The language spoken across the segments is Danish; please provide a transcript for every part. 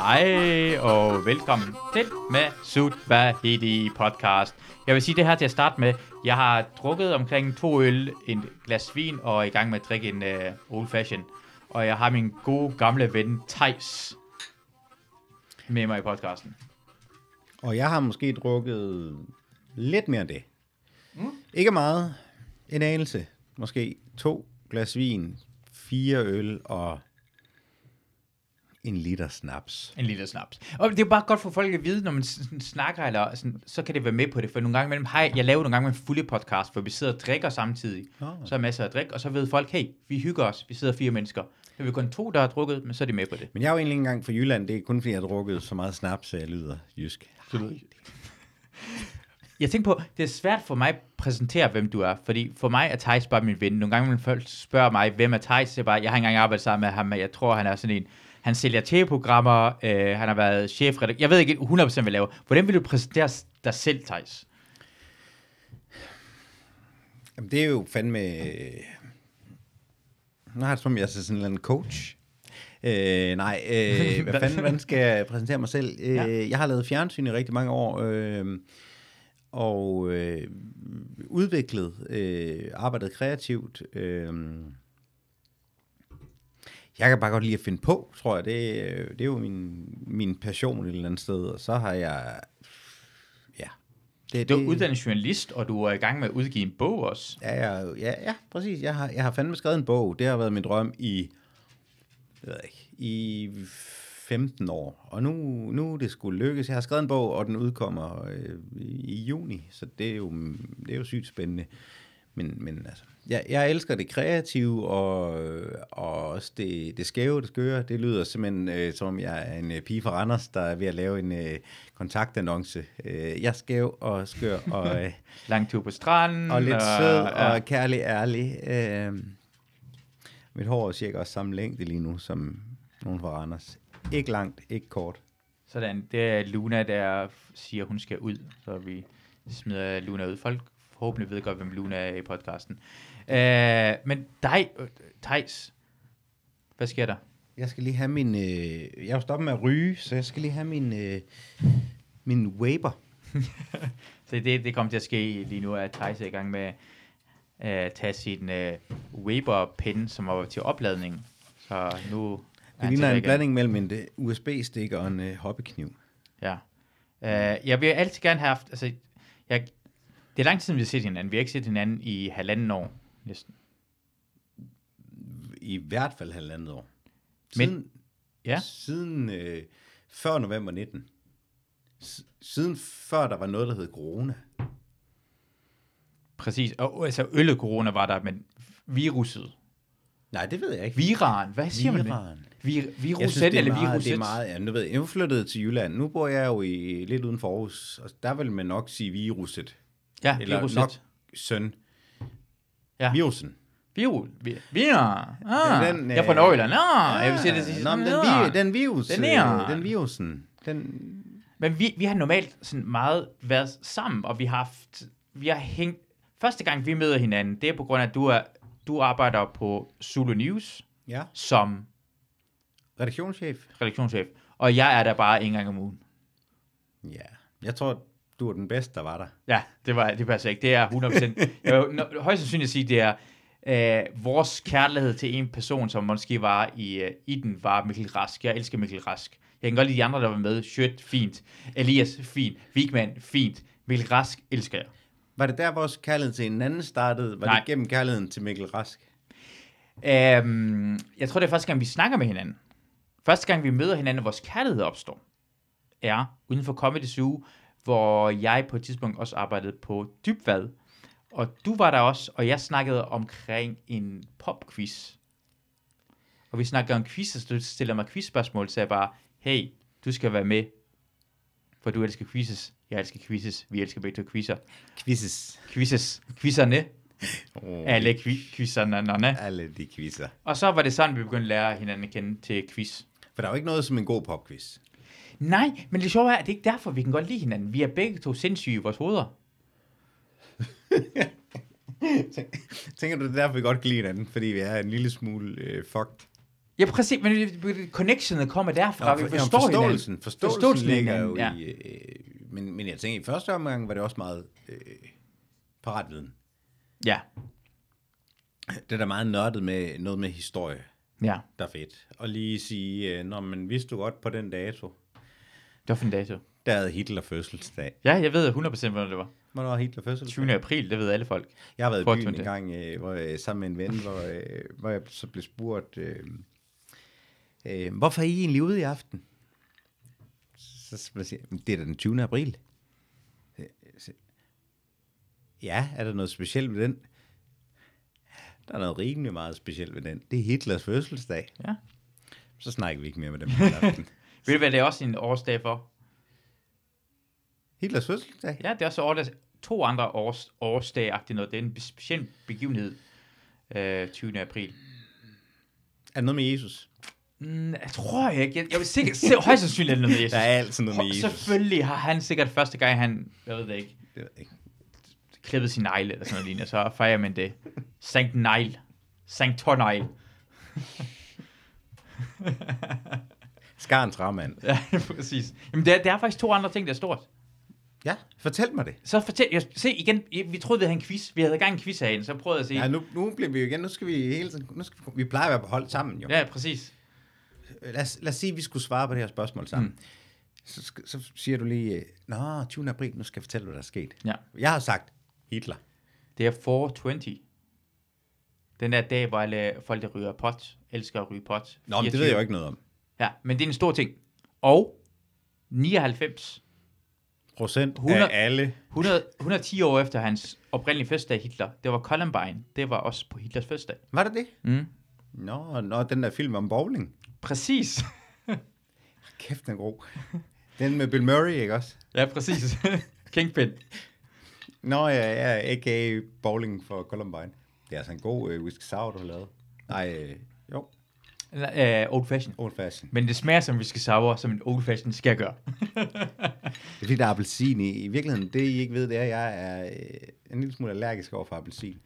Hej og velkommen til Masud Vahidi podcast. Jeg vil sige det her til at starte med. Jeg har drukket omkring to øl, en glas vin og er i gang med at drikke en uh, old fashion. Og jeg har min gode gamle ven Tejs med mig i podcasten. Og jeg har måske drukket lidt mere end det. Mm. Ikke meget. En anelse. Måske to glas vin, fire øl og en liter snaps. En liter snaps. Og det er jo bare godt for folk at vide, når man snakker, eller sådan, så kan det være med på det. For nogle gange imellem, hej, jeg laver nogle gange en fulde podcast, hvor vi sidder og drikker samtidig. Nå. Så er masser af drik, og så ved folk, hey, vi hygger os. Vi sidder fire mennesker. Så er vi kun to, der har drukket, men så er de med på det. Men jeg er jo egentlig ikke engang fra Jylland. Det er kun fordi, jeg har drukket så meget snaps, så jeg lyder jysk. Jeg tænker på, det er svært for mig at præsentere, hvem du er, fordi for mig er Thijs bare min ven. Nogle gange, når folk spørger mig, hvem er Thijs, så er bare, jeg har ikke engang arbejdet sammen med ham, men jeg tror, han er sådan en, han sælger tv-programmer, øh, han har været chefredaktør, jeg ved ikke 100% hvad jeg laver. Hvordan vil du præsentere dig selv, Thijs? Jamen, det er jo fandme... Nu har det som, om, jeg er sådan en eller anden coach. Øh, nej, øh, hvad fanden hvordan skal jeg præsentere mig selv? Øh, Ja. Jeg har lavet fjernsyn i rigtig mange år, øh, og øh, udviklet, øh, arbejdet kreativt. Øh, jeg kan bare godt lide at finde på, tror jeg. Det, øh, det er jo min, min passion et eller andet sted. Og så har jeg... Ja. Det, Du er uddannet journalist, og du er i gang med at udgive en bog også. Ja, ja, ja, ja præcis. Jeg har, jeg har fandme skrevet en bog. Det har været min drøm i, jeg ved ikke, i 15 år. Og nu, nu er det skulle lykkes. Jeg har skrevet en bog, og den udkommer øh, i, i juni. Så det er jo, det er jo sygt spændende. Men, men altså, jeg, jeg elsker det kreative, og, øh, og også det, det skæve, det skøre. Det lyder simpelthen, øh, som om jeg er en øh, pige fra Randers, der er ved at lave en øh, kontaktannonce. Øh, jeg er skæv og skør, og... Øh, Lang tur på stranden. og lidt sød ja. og kærlig ærlig. Øh, mit hår er cirka også samme længde lige nu, som nogen fra Randers. Ikke langt, ikke kort. Sådan, det er Luna, der siger, hun skal ud, så vi smider Luna ud. Folk forhåbentlig ved godt, hvem Luna er i podcasten. Øh, men dig, øh, Thijs, hvad sker der? Jeg skal lige have min... Øh, jeg er jo stoppet med at ryge, så jeg skal lige have min, øh, min Weber. Så det, det kommer til at ske lige nu, at Thijs er i gang med at tage sin øh, Weber-pen, som var til opladning. Så nu... Det ligner en blanding mellem en øh, USB-stik og en øh, hobbykniv. Ja. Uh, jeg vil altid gerne have haft, altså, jeg, det er lang tid siden, vi har set hinanden. Vi har ikke set hinanden i halvanden år, næsten. I hvert fald halvandet år. Men- Siden, Ja. siden øh, før november 19. S- siden før der var noget, der hed corona. Præcis. Og altså, øllet corona var der, men viruset. Nej, det ved jeg ikke. Viran. Hvad siger man Viran. det? Vi, Jeg viruset synes, det er eller meget, viruset? det er meget, ja, nu ved jeg, nu flyttede jeg til Jylland. Nu bor jeg jo i, lidt uden for Aarhus, og der vil man nok sige viruset. Ja, Eller viruset. nok søn. Ja. Virusen. Virus. Vi, viran. Ah, Ja, den, jeg er fra øh, Nordjylland. Ah, jeg vil sige det til Nå, den, Ja. vi, den virus. Den øh, er- Den virusen. Den, Men vi, vi har normalt sådan meget været sammen, og vi har haft, vi har hængt, første gang vi møder hinanden, det er på grund af, at du, er, du arbejder på Zulu News ja. som Redaktionschef. redaktionschef, og jeg er der bare en gang om ugen. Ja. Jeg tror, du er den bedste, der var der. Ja, det, var, det passer ikke. Det er 100%. jeg vil højst sandsynligt sige, det er øh, vores kærlighed til en person, som måske var i, øh, i den, var Mikkel Rask. Jeg elsker Mikkel Rask. Jeg kan godt lide de andre, der var med. Schødt, fint. Elias, fint. Vigman, fint. Mikkel Rask elsker jeg. Var det der, vores kærlighed til en anden startede? Var Nej. det gennem kærligheden til Mikkel Rask? Øhm, jeg tror, det er første gang, vi snakker med hinanden. Første gang, vi møder hinanden, vores kærlighed opstår, er uden for Comedy Zoo, hvor jeg på et tidspunkt også arbejdede på Dybvad. Og du var der også, og jeg snakkede omkring en popquiz. Og vi snakkede om quiz, og du stiller mig quizspørgsmål, så jeg bare, hey, du skal være med, for du elsker quizzes. Jeg elsker quizzes. Vi elsker begge to quizzer. Quizzes. Quizzes. Quizzerne. Oh, Alle qui- quizzerne. Alle de quizzer. Og så var det sådan, vi begyndte at lære hinanden at kende til quiz. For der er jo ikke noget som en god popquiz. Nej, men det sjove er, at det er ikke derfor, vi kan godt lide hinanden. Vi er begge to sindssyge i vores hoveder. Tænker du, det er derfor, vi godt kan lide hinanden? Fordi vi er en lille smule øh, fucked? Ja, præcis, men connectionet kommer derfra. Nå, vi for, forstår jamen, hinanden. forståelsen, forståelsen, Forståelsen ligger jo hinanden, i... Øh, men, men jeg tænker, i første omgang var det også meget øh, paratviden. Ja, Det er da meget nørdet med noget med historie, ja. der er fedt. Og lige sige, øh, når man vidste du godt på den dato, var for en dato. der havde Hitler fødselsdag. Ja, jeg ved 100% hvornår det var. Hvornår var Hitler fødselsdag? 20. april, det ved alle folk. Jeg har været i byen 20. en gang øh, hvor, jeg, sammen med en ven, hvor, øh, hvor jeg så blev spurgt, øh, øh, hvorfor er I egentlig ude i aften? Så, så jeg siger, "Men det er da den 20. april. Øh, så- Ja, er der noget specielt ved den? Der er noget rimelig meget specielt ved den. Det er Hitlers fødselsdag. Ja. Så snakker vi ikke mere med dem. Ved du hvad, det er også en årsdag for? Hitlers fødselsdag? Ja, det er også årsdag, to andre års, årsdag noget. Det er en speciel begivenhed. Øh, 20. april. Er det noget med Jesus? Mm, jeg tror ikke. Jeg, jeg vil sikkert, se, højst sandsynligt er det noget med Jesus. Der er altid noget med Jesus. Selvfølgelig har han sikkert første gang, han, jeg ved det ikke, Det ved jeg ikke. klippet sin negle eller sådan noget lignende, så fejrer man det. Sankt Neil. Sankt Torneil. Skarens Rammand. Ja, præcis. Jamen, det er, det er faktisk to andre ting, der er stort. Ja, fortæl mig det. Så fortæl, jeg, se igen, vi troede, vi havde en quiz. Vi havde gang en quiz herinde, så prøvede jeg at sige. Ja, nu, nu bliver vi jo igen, nu skal vi hele tiden, nu skal vi, vi plejer at være på hold sammen jo. Ja. Præcis. Lad, os, lad os sige, at vi skulle svare på det her spørgsmål sammen. Mm. Så, så siger du lige, øh, Nå, 20. april, nu skal jeg fortælle, hvad der er sket. Ja. Jeg har sagt Hitler. Det er 420. Den der dag, hvor alle folk, der ryger pot, elsker at ryge pot. Nå, men det 24. ved jeg jo ikke noget om. Ja, men det er en stor ting. Og 99, Procent 100 af alle. 100, 110 år efter hans oprindelige fødselsdag Hitler, det var Columbine. Det var også på Hitlers fødselsdag. Var det det? Mm. Nå, nå, den der film om bowling. Præcis. Kæft, den er god. Den med Bill Murray, ikke også? ja, præcis. Kingpin. Nå, ja, ja, a.k.a. bowling for Columbine. Det er altså en god øh, whisky sour, du har lavet. Nej, øh, jo, Uh, old fashion. old fashion. Men det smager som whisky sour, som en old fashion skal gøre. Det er fordi, der er appelsin i. I virkeligheden, det I ikke ved, det er, at jeg er øh, en lille smule allergisk over for appelsin.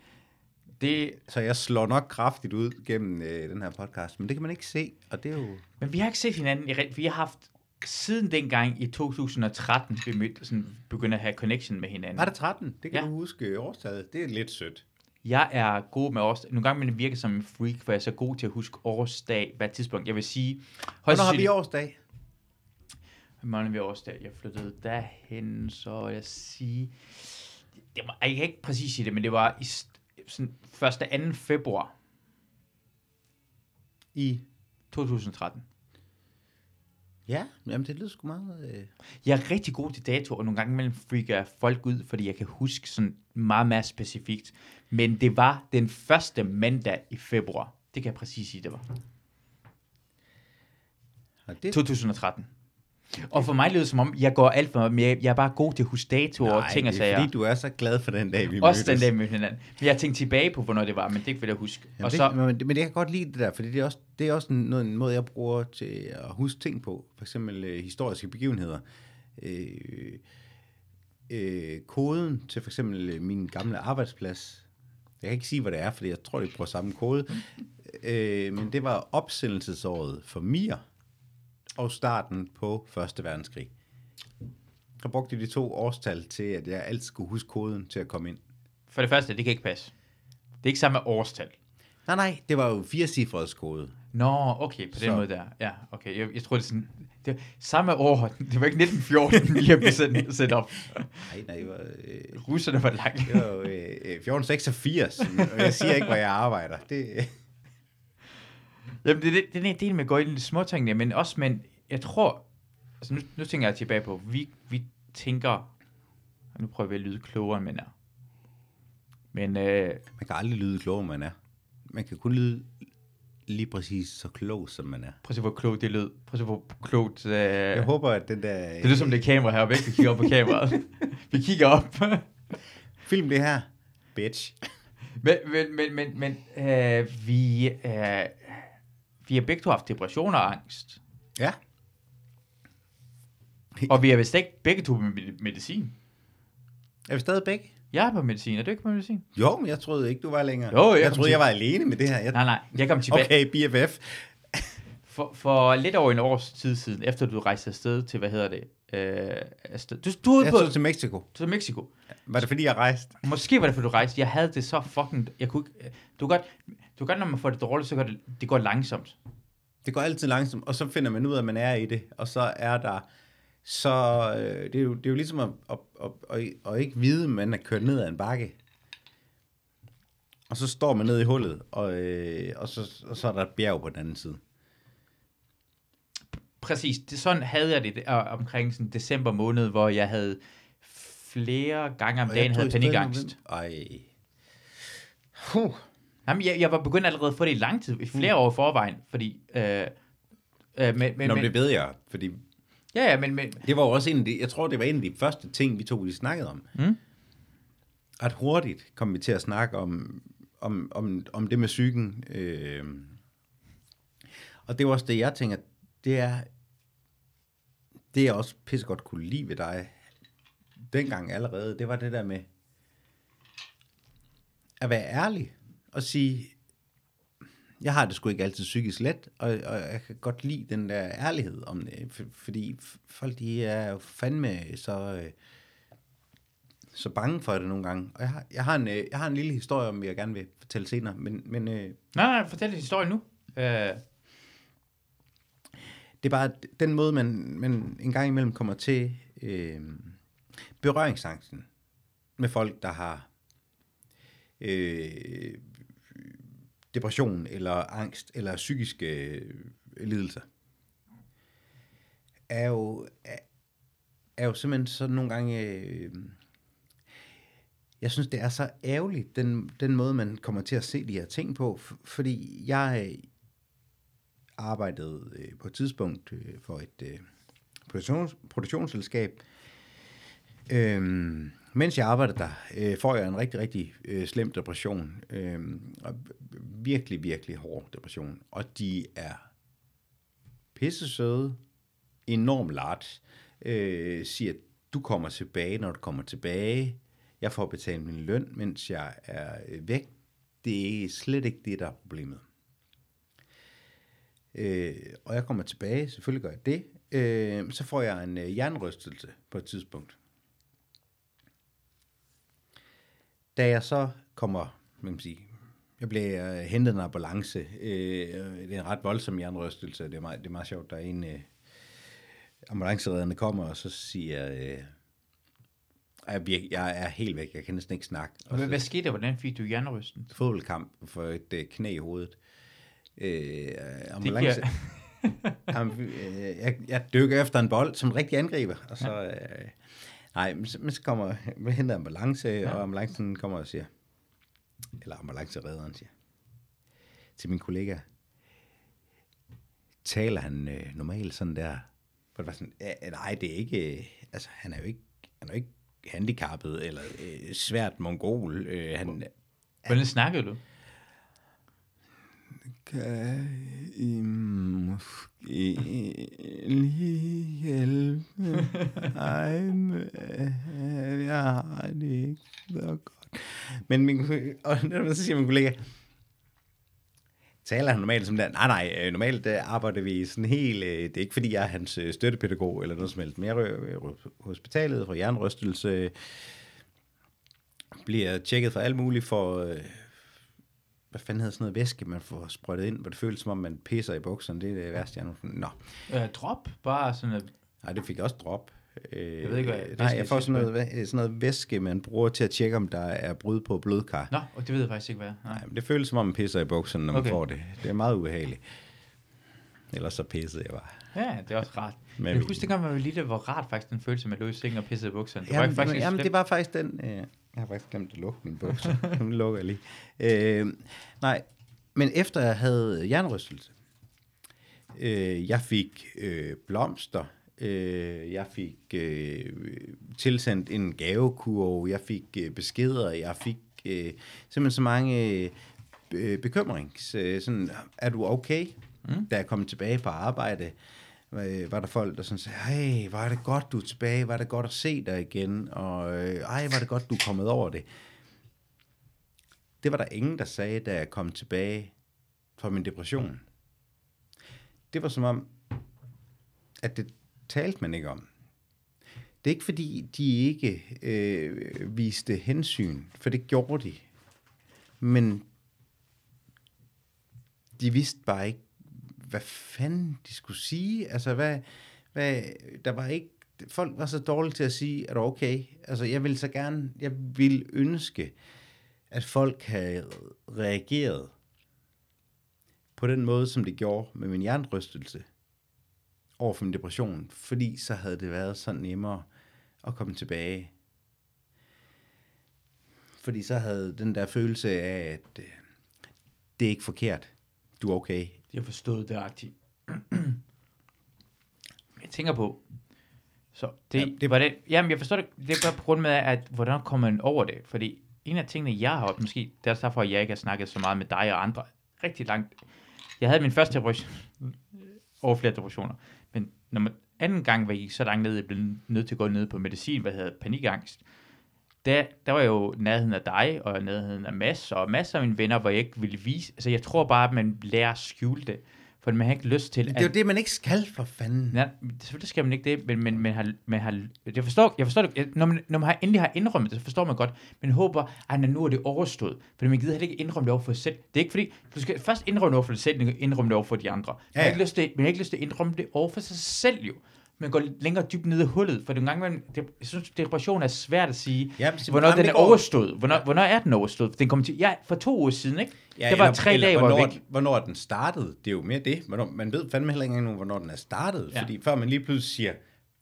Det, Så jeg slår nok kraftigt ud gennem øh, den her podcast, men det kan man ikke se, og det er jo... men vi har ikke set hinanden. Vi har haft siden dengang i 2013, vi mødte, sådan, begyndte at have connection med hinanden. Var det 13? Det kan Ja. du huske øh, årstallet. Det er lidt sødt. Jeg er god med årsdag. Nogle gange vil det virke som en freak, for jeg er så god til at huske årsdag, hvad tidspunkt. Jeg vil sige... Hvornår har vi årsdag? Hvornår har vi årsdag? Jeg flyttede derhen, så jeg sige... Det var, jeg kan ikke præcis sige det, men det var i sådan 1. 2. februar I... 2013. Ja, jamen det lyder sgu meget... Øh... Jeg er rigtig god til dato, og nogle gange imellem freaker folk ud, fordi jeg kan huske sådan meget mere specifikt. Men det var den første mandag i februar. Det kan jeg præcis sige, det var. Og det... 2013. Og for mig lyder det som om, jeg går alt for men jeg, jeg er bare god til at huske datoer og ting og det er sager. fordi, du er så glad for den dag, vi Også den mødtes. dag med hinanden. Men jeg tænkte tilbage på, hvornår det var, men det vil jeg huske. Jamen, og det, så, men, men det kan godt lide det der, fordi det er også, det er også en, noget, en måde, jeg bruger til at huske ting på. For eksempel øh, historiske begivenheder. Øh, øh, koden til for eksempel øh, min gamle arbejdsplads. Jeg kan ikke sige, hvad det er, fordi jeg tror, det er på samme kode. øh, men det var opsendelsesåret for Mir og starten på Første Verdenskrig. Jeg brugte de to årstal til, at jeg altid skulle huske koden til at komme ind. for det første, det kan ikke passe. Det er ikke samme årstal. Nej, nej, det var jo firecifrets kode. Nå, okay, på den Så. måde der. Ja, okay. Jeg, jeg tror, det er sådan... Det var, samme år, det var ikke 1914, vi har blevet sendt, sendt op. Nej, nej, det var, øh, Russerne var langt. det var jo, øh, øh, 1486, og jeg siger ikke, hvor jeg arbejder. Det, Jamen, det, det, det er en del med at gå ind i de små tingene, men også, men jeg tror, altså nu, nu tænker jeg tilbage på, vi, vi tænker, og nu prøver vi at lyde klogere, end man er. Men øh, man kan aldrig lyde klog, man er. Man kan kun lyde lige præcis så klog, som man er. prøv at se, hvor klogt det lød. Prøv at se, hvor klogt... Øh, Jeg håber, at den der... det lyder som det er kamera her væk, vi kigger op på kameraet. vi kigger op. Film det her. Bitch. men men, men, men, men øh, vi, øh, vi har begge to haft depression og angst. Ja. Og vi har vist ikke begge to med- medicin. Er vi stadig begge? Jeg er på medicin. Er du ikke på medicin? Jo, men jeg troede ikke, du var længere. Jo, jeg jeg troede, til- jeg var alene med det her. Jeg... Nej, nej. Jeg kom tilbage. Okay, BFF. For, for lidt over en års tid siden, efter du rejste afsted til, hvad hedder det? Øh, afsted. Du, du Jeg på tog til Mexico. til Mexico. Var det fordi, jeg rejste? Måske var det, fordi du rejste. Jeg havde det så fucking... Jeg kunne ikke, du kan godt, du kan godt, når man får det dårligt, så går det, det går langsomt. Det går altid langsomt, og så finder man ud af, at man er i det, og så er der, så øh, det, er jo, det er jo ligesom at, at, at, at, at ikke vide, at man er kørt ned ad en bakke. Og så står man nede i hullet, og, øh, og, så, og så er der et bjerg på den anden side. Præcis. Det, sådan havde jeg det øh, omkring sådan december måned, hvor jeg havde flere gange om Og dagen havde panikangst. Ej. Huh. Jamen, jeg, jeg var begyndt allerede at få det i lang tid, i flere år i forvejen, fordi... Øh, øh, men, men, Mm. Nå, men, det ved jeg, fordi ja, ja, men, men, det var også en af de, jeg tror, det var en af de første ting, vi to vi snakkede om. Mm. Ret hurtigt kom vi til at snakke om, om, om, om det med psyken. Øh, og det var også det, jeg tænker, det er, det jeg også pissegodt kunne lide ved dig, dengang allerede, det var det der med, at være ærlig, og sige, jeg har det sgu ikke altid psykisk let, og, og jeg kan godt lide den der ærlighed om det, for, fordi folk, de er jo fandme så, øh, så bange for det nogle gange. Og jeg har, jeg har, en, øh, jeg har en lille historie om, jeg gerne vil fortælle senere, men, men øh, nej, nej, fortæl din historie nu. Øh, det er bare den måde, man, man en gang imellem kommer til øh, berøringsangsten med folk, der har øh, depression eller angst eller psykiske øh, lidelser, er jo, er, er jo simpelthen sådan nogle gange... Øh, jeg synes, det er så ærgerligt, den, den måde, man kommer til at se de her ting på, fordi jeg øh, arbejdede øh, på et tidspunkt øh, for et øh, produktions, produktionsselskab. øh, mens jeg arbejdede der, øh, får jeg en rigtig, rigtig øh, slem depression. Øh, og virkelig, virkelig hård depression. Og de er pisse søde, enormt large, øh, siger, du kommer tilbage, når du kommer tilbage. Jeg får betalt min løn, mens jeg er øh, væk. Det er slet ikke det, der er problemet. Øh, og jeg kommer tilbage, selvfølgelig gør jeg det. Øh, så får jeg en øh, jernrystelse på et tidspunkt. Da jeg så kommer, man sige, jeg bliver øh, hentet en ambulance. Øh, det er en ret voldsom jernrystelse. Det er meget, det er meget sjovt. Der er en øh, ambulanceredderne kommer, og så siger jeg, øh, jeg, er virke, jeg er helt væk. Jeg kan næsten ikke snakke. Og hvad, så- hvad skete der? Hvordan fik du hjernerysten? fodboldkamp for et øh, knæ i hovedet. Øh, Det ambulance. giver... Jamen, øh, jeg, jeg dykker efter en bold som en rigtig angriber, og så... Øh, nej, men så, men så kommer... Vi henter ambulance, ja. og ambulancen kommer og siger... Eller ambulanceredderen siger... Til min kollega... Taler han øh, normalt sådan der... Hvor det var sådan, "Ja, nej, det er ikke... Øh, altså, han er jo ikke, han er jo ikke handicappet, eller øh, svært mongol. Øh, han, Hvordan snakkede du? Kan I måske lige hjælpe mig? Jeg har det ikke så godt. Men min, og så siger min kollega, taler han normalt som der? Nej, nej, øh, normalt arbejder vi sådan helt, øh, det er ikke fordi, jeg er hans øh, støttepædagog eller noget som helst, men jeg rører hospitalet for hjernerystelse, bliver tjekket for alt muligt for, hvad fanden hedder sådan noget væske, man får sprøjtet ind, hvor det føles som om, man pisser i bukserne. Det er det værste, jeg nu... Nå, Øh, drop? Bare sådan at... nej, det fik jeg også drop. Øh, Jeg ved ikke, hvad væske Nej, jeg får sådan noget, sådan noget væske, man bruger til at tjekke, om der er brud på blodkar. Nå, og det ved jeg faktisk ikke, hvad er. Nej. Men det føles som om, man pisser i bukserne, når man Okay. får det. Det er meget ubehageligt. Ellers så pissede jeg bare. Ja, det er også rart. Men jeg husker, dengang man var lille, hvor rart faktisk den følelse, man lå i sengen og pissede i bukserne. Det var Jamen, ikke faktisk jamen, ikke jamen det var faktisk den... Øh, jeg har faktisk glemt at lukke mine bukser. nu lukker jeg lige. Øh, nej, men efter jeg havde jernrystelse, øh, jeg fik øh, blomster, øh, jeg fik øh, tilsendt en gavekurve, jeg fik øh, beskeder, jeg fik øh, simpelthen så mange øh, bekymrings... Øh, sådan, er du okay? Mm. Da jeg kom tilbage på arbejde, øh, var der folk, der sådan sagde, hey, var det godt, du er tilbage, var det godt at se dig igen, og øh, ej, var det godt, du er kommet over det. Det var der ingen, der sagde, da jeg kom tilbage fra min depression. det var som om, at det talte man ikke om. Det er ikke fordi, de ikke øh, viste hensyn, for det gjorde de. Men de vidste bare ikke, hvad fanden de skulle sige. Altså, hvad, hvad, der var ikke, folk var så dårlige til at sige, at okay, altså jeg ville så gerne, jeg ville ønske, at folk havde reageret på den måde, som det gjorde med min hjernerystelse over for min depression, fordi så havde det været så nemmere at komme tilbage. Fordi så havde den der følelse af, at øh, det er ikke forkert. Du er okay. De har forstået det aktivt. jeg tænker på, så det, Ja, det- var det, jamen jeg forstår det, det er bare på grund af, at hvordan kommer man over det? Fordi en af tingene, jeg har, måske, det er derfor, at jeg ikke har snakket så meget med dig og andre, rigtig langt. Jeg havde min første depression, over flere depressioner, men når man anden gang, jeg gik så langt ned, jeg blev nødt til at gå ned på medicin, hvad hedder panikangst, der, der var jo nærheden af dig, og nærheden af Mads, og masser af mine venner, hvor jeg ikke ville vise, altså jeg tror bare, at man lærer at skjule det, for man har ikke lyst til, Det er jo det, man ikke skal for fanden. Ja, selvfølgelig skal man ikke det, men, men, men, har, men har, jeg forstår, jeg forstår det, når man, når man har, endelig har indrømmet det, så forstår man godt, men håber, at nu er det overstået, for man gider heller ikke indrømme det over for sig selv. Det er ikke fordi, du skal først indrømme det over for dig selv, og indrømme det over for de andre. Man, Ja, har ikke lyst til, man har ikke lyst til at indrømme det over for sig selv jo. Man går længere dybt ned i hullet, for nogle gange, man, det, jeg synes, depression er svært at sige, Jamen, hvornår den det er overstået. Hvornår, hvornår er den overstået? Den kommer til, ja, for to uger siden, ikke? Ja, det var eller- tre eller dage, hvornår, var væk. hvornår den startede. Det er jo mere det. Hvornår, man ved fandme heller ikke engang, hvornår den er startet. Ja. Ja. Fordi før man lige pludselig siger,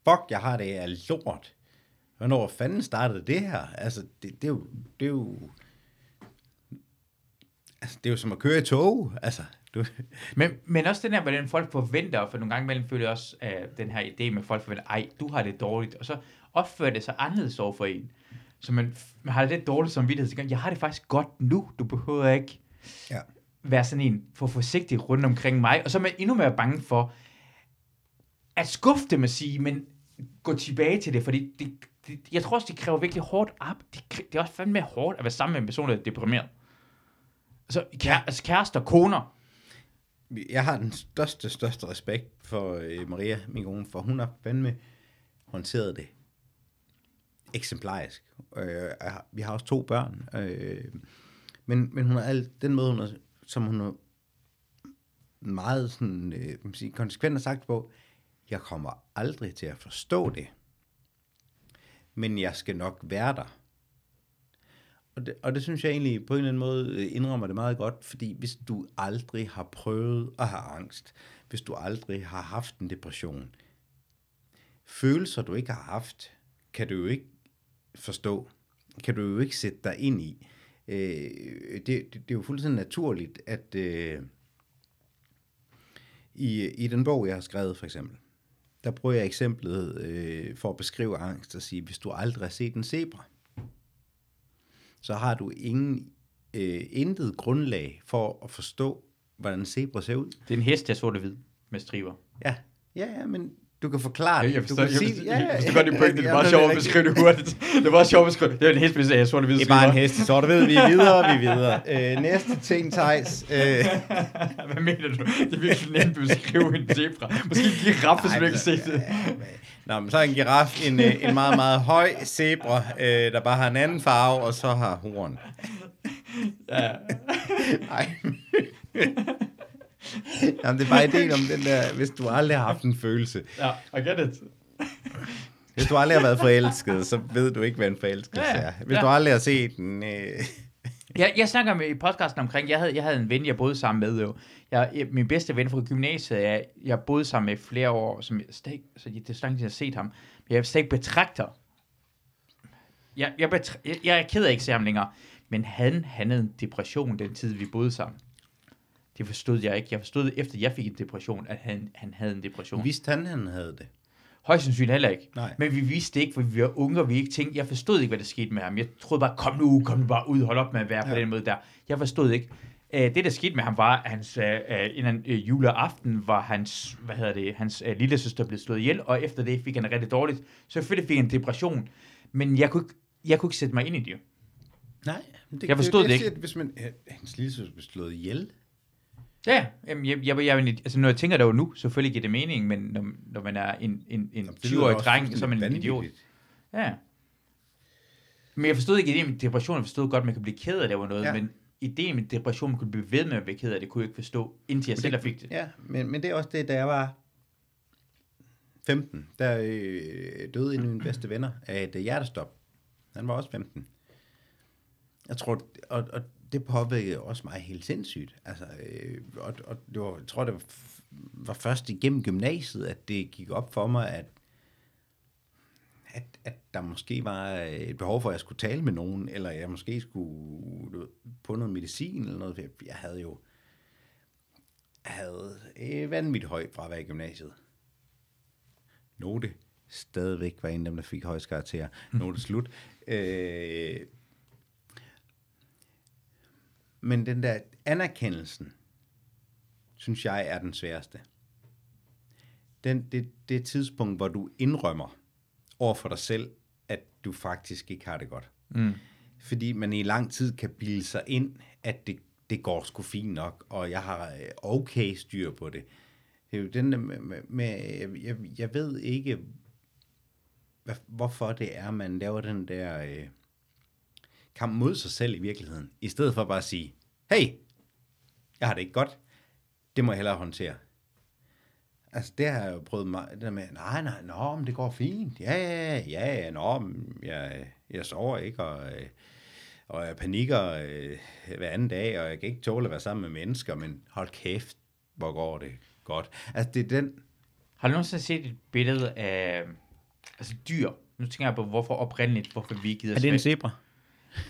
fuck, jeg har det af lort. Hvornår fanden startede det her? Altså, det, det, er, jo, det er jo... Altså, det er jo som at køre i tog. Altså, du, Men, men også den her, hvordan folk forventer, for nogle gange imellem føler jeg også uh, den her idé med, at folk forventer, ej, du har det dårligt, og så opfører det sig anderledes over for en. Så man, man har lidt dårligt som vidtighed. Jeg har det faktisk godt nu, du behøver ikke ja. være sådan en for forsigtig rundt omkring mig, og så er man endnu mere bange for at skuffe dem at sige, men gå tilbage til det, fordi det, det, jeg tror også, det kræver virkelig hårdt op. Det, det er også fandme hårdt at være sammen med en person, der er deprimeret. Altså, kære, altså kærester, koner, jeg har den største, største respekt for øh, Maria, min kone, for hun har fandme håndteret det eksemplarisk. Øh, vi har også to børn, øh, men, men hun har alt, den måde, hun har, som hun har meget sådan, øh, man sige, konsekvent har sagt på, jeg kommer aldrig til at forstå det, men jeg skal nok være der. Og det, og det synes jeg egentlig på en eller anden måde øh, indrømmer det meget godt, fordi hvis du aldrig har prøvet at have angst, hvis du aldrig har haft en depression, følelser du ikke har haft, kan du jo ikke forstå, kan du jo ikke sætte dig ind i. Øh, det, det, det er jo fuldstændig naturligt, at øh, i, i den bog, jeg har skrevet for eksempel, der bruger jeg eksemplet øh, for at beskrive angst og sige, hvis du aldrig har set en zebra, så har du ingen, øh, intet grundlag for at forstå, hvordan zebra ser ud. Det er en hest, der er sort og hvid med striber. Ja, ja, ja men du kan forklare det. Jeg du forstår, kan jeg sige, forstår, jeg forstår godt din pointe. Det er meget men sjovt at beskrive det hurtigt. Det er meget sjovt at beskrive det. er en hest med sort og hvide Det er bare en hest sort og hvid. Vi er videre, vi er videre. Øh, næste ting, Thijs. Øh, Hvad mener du? Det er virkelig nemt at beskrive en zebra. Måske en giraf, hvis man ikke har set det. Nå, men så er en giraf en, øh, en meget, meget høj zebra, øh, der bare har en anden farve, og så har horn. Ja. Nej. Jamen, det er bare ideen om den der, hvis du aldrig har haft en følelse. ja, I get it. Hvis du aldrig har været forelsket, så ved du ikke, hvad en forelskelse Ja, ja. er. Hvis Ja. du aldrig har set en... Øh, Jeg, jeg snakker med i podcasten omkring, jeg havde, jeg havde en ven, jeg boede sammen med jo. Jeg, jeg, min bedste ven fra gymnasiet, jeg, jeg boede sammen med i flere år, som jeg ikke, så det er så lang tid, jeg har set ham, men jeg ikke betragter. Jeg, jeg, betra- jeg, jeg er ked af ikke se ham længere, men han, han havde en depression den tid, vi boede sammen. Det forstod jeg ikke. Jeg forstod det efter, jeg fik en depression, at han, han havde en depression. vidste han, han havde det? Højst sandsynligt heller ikke. Nej. Men vi vidste det ikke, for vi var unge, og vi ikke tænkte, jeg forstod ikke, hvad der skete med ham. Jeg troede bare, kom nu, kom nu bare ud, hold op med at være ja. på den måde der. Jeg forstod ikke. Øh, det, der skete med ham, var, at hans, øh, øh, en anden, øh, juleaften var hans, hvad hedder det, hans øh, lille søster blev slået ihjel, og efter det fik han det rigtig dårligt. Så selvfølgelig fik han en depression. Men jeg kunne, ikke, jeg kunne ikke sætte mig ind i det. Nej. men Jeg forstod det jeg ikke. siger, Hvis man, øh, hans lille søster blev slået ihjel. Ja, jamen, jeg, jeg, jeg, altså når jeg tænker det jo nu, selvfølgelig giver det mening, men når, når man er en, en, en Det lyder 20-årig også dreng, så er man en idiot. Ja. Men jeg forstod ikke ideen med depression. Jeg forstod godt, at man kan blive ked af det var noget, Ja. men ideen med depression, man kunne blive ved med at blive ked af det, kunne jeg ikke forstå, indtil jeg selv fik det. Ja, men, men det er også det, da jeg var 15, der øh, døde en af mine bedste venner af et øh, hjertestop. Han var også 15. Jeg tror, og, og det påvirkede også mig helt sindssygt. Altså, øh, og, og det var, jeg tror, det var, var først igennem gymnasiet, at det gik op for mig, at, at, at der måske var øh, et behov for, at jeg skulle tale med nogen, eller jeg måske skulle du ved, på noget medicin eller noget. Jeg havde jo havde et vanvittigt højt fravær i gymnasiet. Note stadigvæk var en af dem, der fik højst karakterer. Note slut. Øh, men den der anerkendelsen, synes jeg er den sværeste. Den, det, det tidspunkt, hvor du indrømmer over for dig selv, at du faktisk ikke har det godt. Mm. Fordi man i lang tid kan bilde sig ind, at det, det går sgu fint nok, og jeg har øh, okay styr på det. Det er jo den der med, med, jeg, jeg ved ikke, hvad, hvorfor det er, man laver den der øh, kamp mod sig selv i virkeligheden, i stedet for bare at sige, hey, jeg har det ikke godt, det må jeg hellere håndtere. Altså, det har jeg jo prøvet mig, det der med, nej, nej, nå, men det går fint, ja, ja, ja, ja, nå, men jeg, jeg sover ikke, og, øh, og jeg panikker øh, hver anden dag, og jeg kan ikke tåle at være sammen med mennesker, men hold kæft, hvor går det godt. Altså, det er den, Har du nogensinde set et billede af altså dyr? Nu tænker jeg på, hvorfor oprindeligt, hvorfor vi gider svæ- zebra?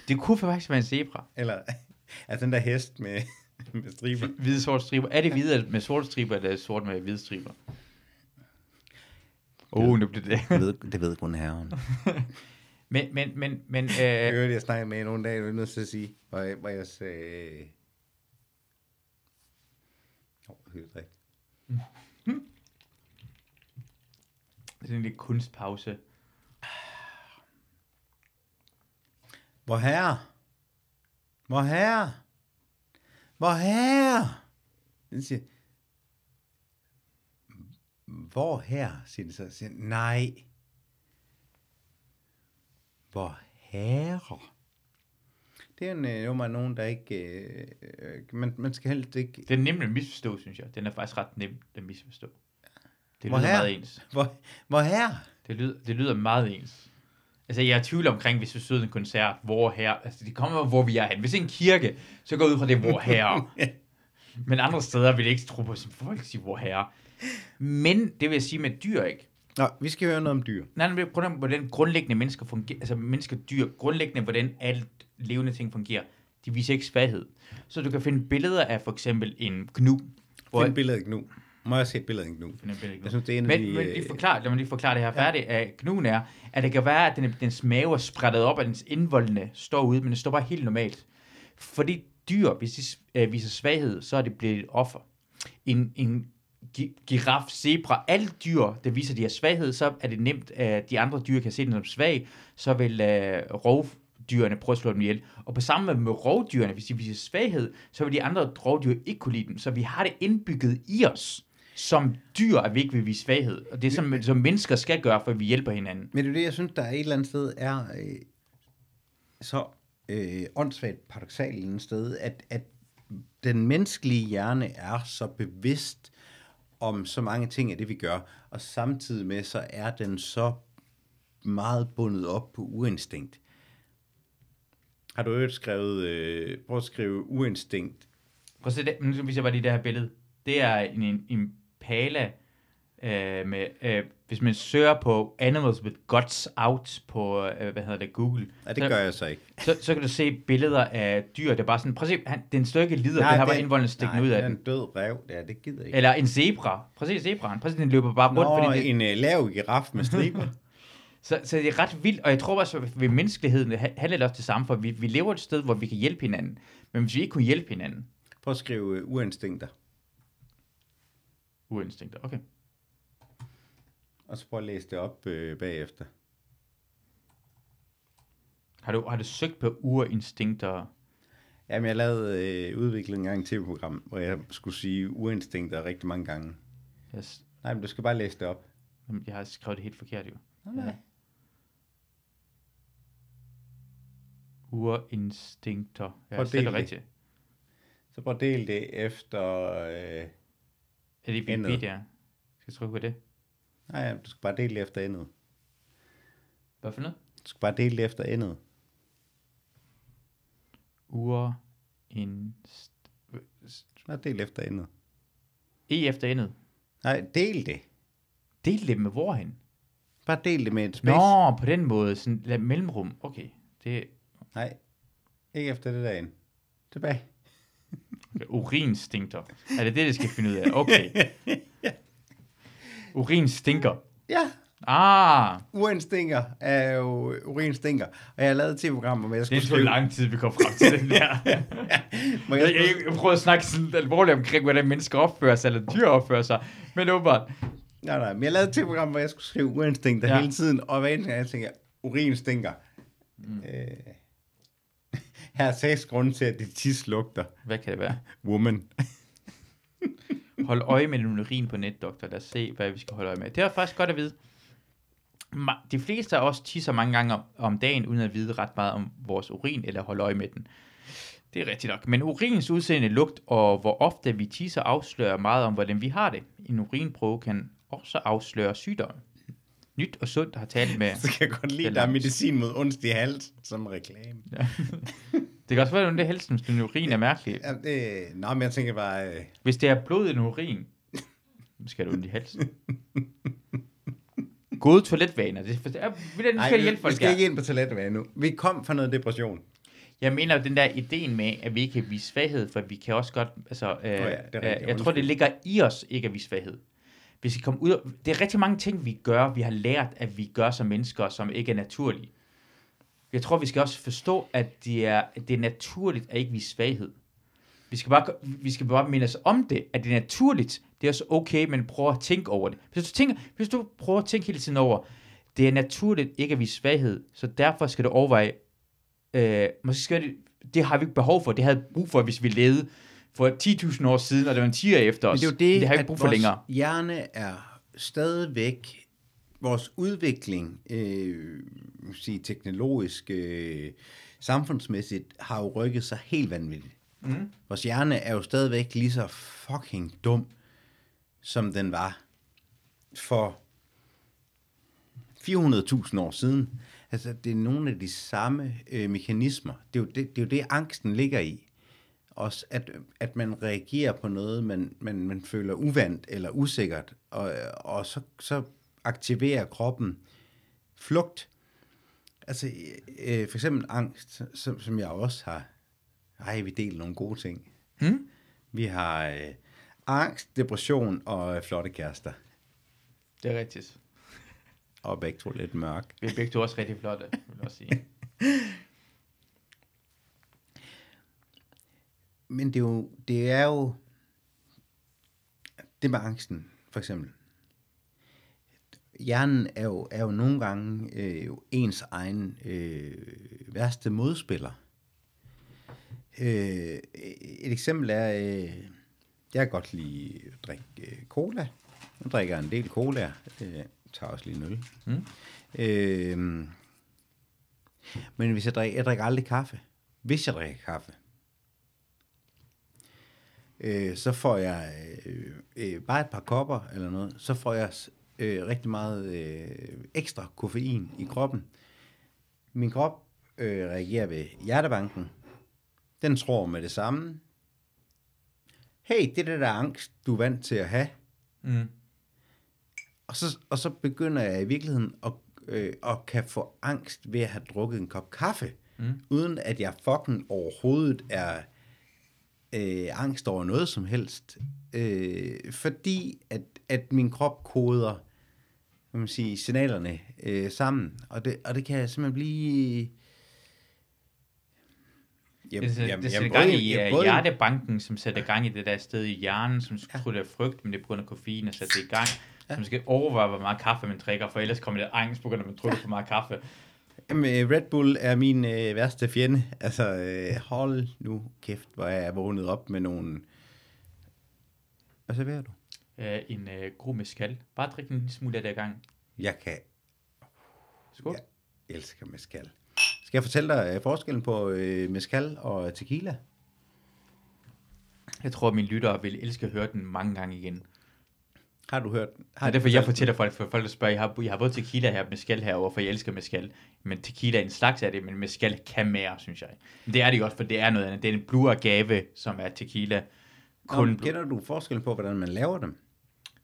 Det kunne faktisk være en zebra. Eller, altså den der hest med, med striber. Hvide sorte striber. Er det hvide med sorte striber, eller er det sort med hvide striber? Åh, oh, nu blev det. Det ved, det ved kun herren. Men, men, men, men Jeg øh, hørte, jeg snakkede med nogle dage, jeg er nødt til at sige, hvor jeg, hvor jeg sagde... Åh, oh, det er en lille kunstpause. Hvor herre? Hvor herre? Hvor herre? Den siger, hvor her, siger det så. Siger, nej. Hvor herre? Det er en, øh, jo, nogen, der ikke... Øh, øh, man, man skal helst ikke... Den er nem at misforstå, synes jeg. Den er faktisk ret nem at misforstå. Det Hvor lyder her? meget ens. Hvor, hvor herre? Det lyder, det lyder meget ens. Altså, jeg er i tvivl omkring, hvis vi søger en koncert, hvor her, altså, det kommer, hvor vi er hen. Hvis det er en kirke, så går jeg ud fra det, hvor her. Men andre steder vil jeg ikke tro på, at folk siger, hvor her. Men det vil jeg sige med dyr, ikke? Nå, vi skal høre noget om dyr. Nej, men prøv at hvordan grundlæggende mennesker fungerer, altså mennesker, dyr, grundlæggende, hvordan alt levende ting fungerer. De viser ikke svaghed. Så du kan finde billeder af for eksempel en gnu. Hvor, Find billedet nu. Må jeg se et billede af en gnu? Af Jeg synes, det er en af Men, de... men øh, lige forklare, lad mig lige forklare det her færdigt. At knuden er, at det kan være, at den, dens mave er sprættet op, og dens indvoldene står ude, men det står bare helt normalt. Fordi dyr, hvis de øh, viser svaghed, så er det blevet et offer. En, en gi- giraf, zebra, alle dyr, der viser, de har svaghed, så er det nemt, at de andre dyr kan se dem som svag, så vil øh, rovdyrene prøve at slå dem ihjel. Og på samme måde med rovdyrene, hvis de viser svaghed, så vil de andre rovdyr ikke kunne lide dem. Så vi har det indbygget i os, som dyr, at vi ikke vil vise svaghed. Og det er som, som mennesker skal gøre, for at vi hjælper hinanden. Men det er det, jeg synes, der er et eller andet sted er øh, så øh, åndssvagt paradoxalt et eller andet sted, at, at den menneskelige hjerne er så bevidst om så mange ting af det, vi gør, og samtidig med, så er den så meget bundet op på uinstinkt. Har du øvrigt skrevet, øh, prøv at skrive uinstinkt. Prøv at se det, viser jeg bare lige det her billede. Det er en, en impala, øh, med, øh, hvis man søger på animals with guts out på, øh, hvad hedder det, Google. Ja, det så, gør jeg så ikke. Så, så kan du se billeder af dyr, det er bare sådan, prøv at se, han, den står ikke lider, den har bare indvolden stikkende ud af den. er en død rev, der, det gider ikke. Eller en zebra. Se zebraen. Se, den løber bare rundt. Nå, fordi det, en øh, lav giraf med striber. så, så det er ret vildt, og jeg tror også, at ved menneskeligheden ha- handler det også det samme, for vi, vi lever et sted, hvor vi kan hjælpe hinanden. Men hvis vi ikke kunne hjælpe hinanden, Prøv at skrive øh, uinstinkter. Uinstinkter, okay. Og så prøv at læse det op øh, bagefter. Har du, har du søgt på urinstinkter? Jamen, jeg lavede øh, udviklet en gang et tv-program, hvor jeg skulle sige uinstinkter rigtig mange gange. Yes. Nej, men du skal bare læse det op. Jamen, Jeg har skrevet det helt forkert, jo. Nej. Urinstinkter. Ja, Prøv at det det. rigtigt. Så prøv at dele det efter... Øh, Er det Endet. Wikipedia? Skal jeg trykke på det? nej, du skal bare dele det efter endet. Hvad for noget? Du skal bare dele det efter endet. Urinst... Bare del efter endet. E efter endet. Nej, del det. Del det med hvorhen? Bare del det med et space. Nå, på den måde. Sådan lad mellemrum. Okay. Det Nej, ikke efter det der ind. Tilbage. Okay. Urinstinkter. Er det det, det skal finde ud af? Okay. Urin stinker. Ja, Ah, urinstinker er jo urinstinker. Og jeg har lavet et tv-program, hvor jeg det skulle er så lang tid, vi kom frem til den der. Hvor Jeg, jeg, jeg, prøver at snakke sådan alvorligt omkring, hvordan mennesker opfører sig, eller dyr opfører sig. Men åbenbart, nej, nej, men jeg lavede et tv-program, hvor jeg skulle skrive urinstinkter Ja. ja. hele tiden. Og hver eneste gang, jeg tænker, urin stinker. Mm. Øh, her er seks grunde til, at det tis lugter. hvad kan det være? Woman. Hold øje med din urin på net, doktor. Lad os se, hvad vi skal holde øje med. Det er faktisk godt at vide. De fleste af os tisser mange gange om, om dagen, uden at vide ret meget om vores urin, eller holde øje med den. Det er rigtigt nok. Men urinens udseende, lugt og hvor ofte vi tisser afslører meget om, hvordan vi har det. En urinprøve kan også afsløre sygdomme. Nyt og sundt har talt med... Så kan jeg godt lide, er at der er medicin mod ondt i hals som reklame. Det kan også være, at det er helst, hvis din urin er mærkelig. Ja, det, nå, men jeg tænker bare... Øh, Hvis det er blod i din urin, skal du ondt i halsen. Gode toiletvaner. Det, det er, hvordan nej, skal vi, hjælpe vi folk skal her? ikke ind på toilettet nu. Vi kom fra noget depression. Jeg mener jo den der ideen med, at vi ikke kan vise svaghed, for vi kan også godt, altså, øh, ja, det er øh, rigtigt. jeg tror, Undskyld. det ligger i os ikke at vise svaghed. Vi skal komme ud af, det er rigtig mange ting, vi gør, vi har lært, at vi gør som mennesker, som ikke er naturlige. Jeg tror, vi skal også forstå, at det er, at det er naturligt at ikke vise svaghed. Vi skal, bare, vi skal bare minde os om det, at det er naturligt. Det er også okay, men prøv at tænke over det. Hvis du, tænker, hvis du prøver at tænke hele tiden over, det er naturligt ikke at vise svaghed, så derfor skal du overveje, øh, måske skal det, det har vi ikke behov for, det havde brug for, hvis vi levede for 10.000 år siden, og det var en 10 efter os. Men det er jo det, det har ikke brug for vores længere. hjerne er stadigvæk, vores udvikling, øh, sige, teknologisk, øh, samfundsmæssigt, har jo rykket sig helt vanvittigt. Mm. Vores hjerne er jo stadigvæk lige så fucking dum, som den var for 400.000 år siden. Altså, det er nogle af de samme øh, mekanismer. Det er, jo det, det er jo det, angsten ligger i. Også at, at man reagerer på noget, man, man, man føler uvandt eller usikkert, og, og så, så aktiverer kroppen flugt. Altså, øh, for eksempel angst, som, som jeg også har. Ej, vi deler nogle gode ting. Hmm? Vi har øh, angst, depression og øh, flotte kærester. Det er rigtigt. Og begge to lidt mørk. Vi er begge to også rigtig flotte, vil jeg også sige. Men det er jo, det er jo det med angsten, for eksempel. Hjernen er jo, er jo nogle gange øh, jo ens egen øh, værste modspiller. Øh, et eksempel er, øh, jeg kan godt lide at drikke øh, cola. Jeg drikker en del cola. Øh, tager også lige en øl. Mm. Øh, men hvis jeg drikker, jeg drikker aldrig kaffe. Hvis jeg drikker kaffe, øh, så får jeg øh, øh, bare et par kopper eller noget, så får jeg øh, rigtig meget øh, ekstra koffein i kroppen. Min krop øh, reagerer ved hjertebanken. Den tror med det samme. Hey, det er det der angst, du er vant til at have. Mm. Og så, og så begynder jeg i virkeligheden at, øh, at kan få angst ved at have drukket en kop kaffe, Mm. uden at jeg fucking overhovedet er øh, angst over noget som helst. Øh, fordi at, at min krop koder kan man sige, signalerne øh, sammen. Og det, og det kan simpelthen blive... Jeg, Det, jeg- det sætter gang både- i jeg uh, både- hjertebanken, som sætter gang i det der sted i hjernen, som ja. tror, det er frygt, men det er på grund af koffein, og sætter det i gang. Ja. Så man skal overveje, hvor meget kaffe man drikker, for ellers kommer det angst på grund af, at man drikker for meget kaffe. Jamen, øh, Red Bull er min øh, værste fjende. Altså, øh, hold nu kæft, hvor er jeg vågnet op med nogle... Hvad serverer du? Øh, en øh, god mescal. Bare drik en lille smule af det ad gang. Jeg kan Skål. Jeg elsker mezcal. Skal jeg fortælle dig øh, forskellen på øh, mezcal og tequila? Jeg tror, at mine lyttere vil elske at høre den mange gange igen. Har du hørt? Har Ja, du derfor jeg fortæller folk, for folk der spørger, jeg har, jeg har både tequila her og mescal herovre, for jeg elsker mescal. Men tequila er en slags af det, men mescal kan mere, synes jeg. Men det er det også, for det er noget andet. Det er en blue agave, som er tequila. Nå, Kun men kender du forskellen på, hvordan man laver dem?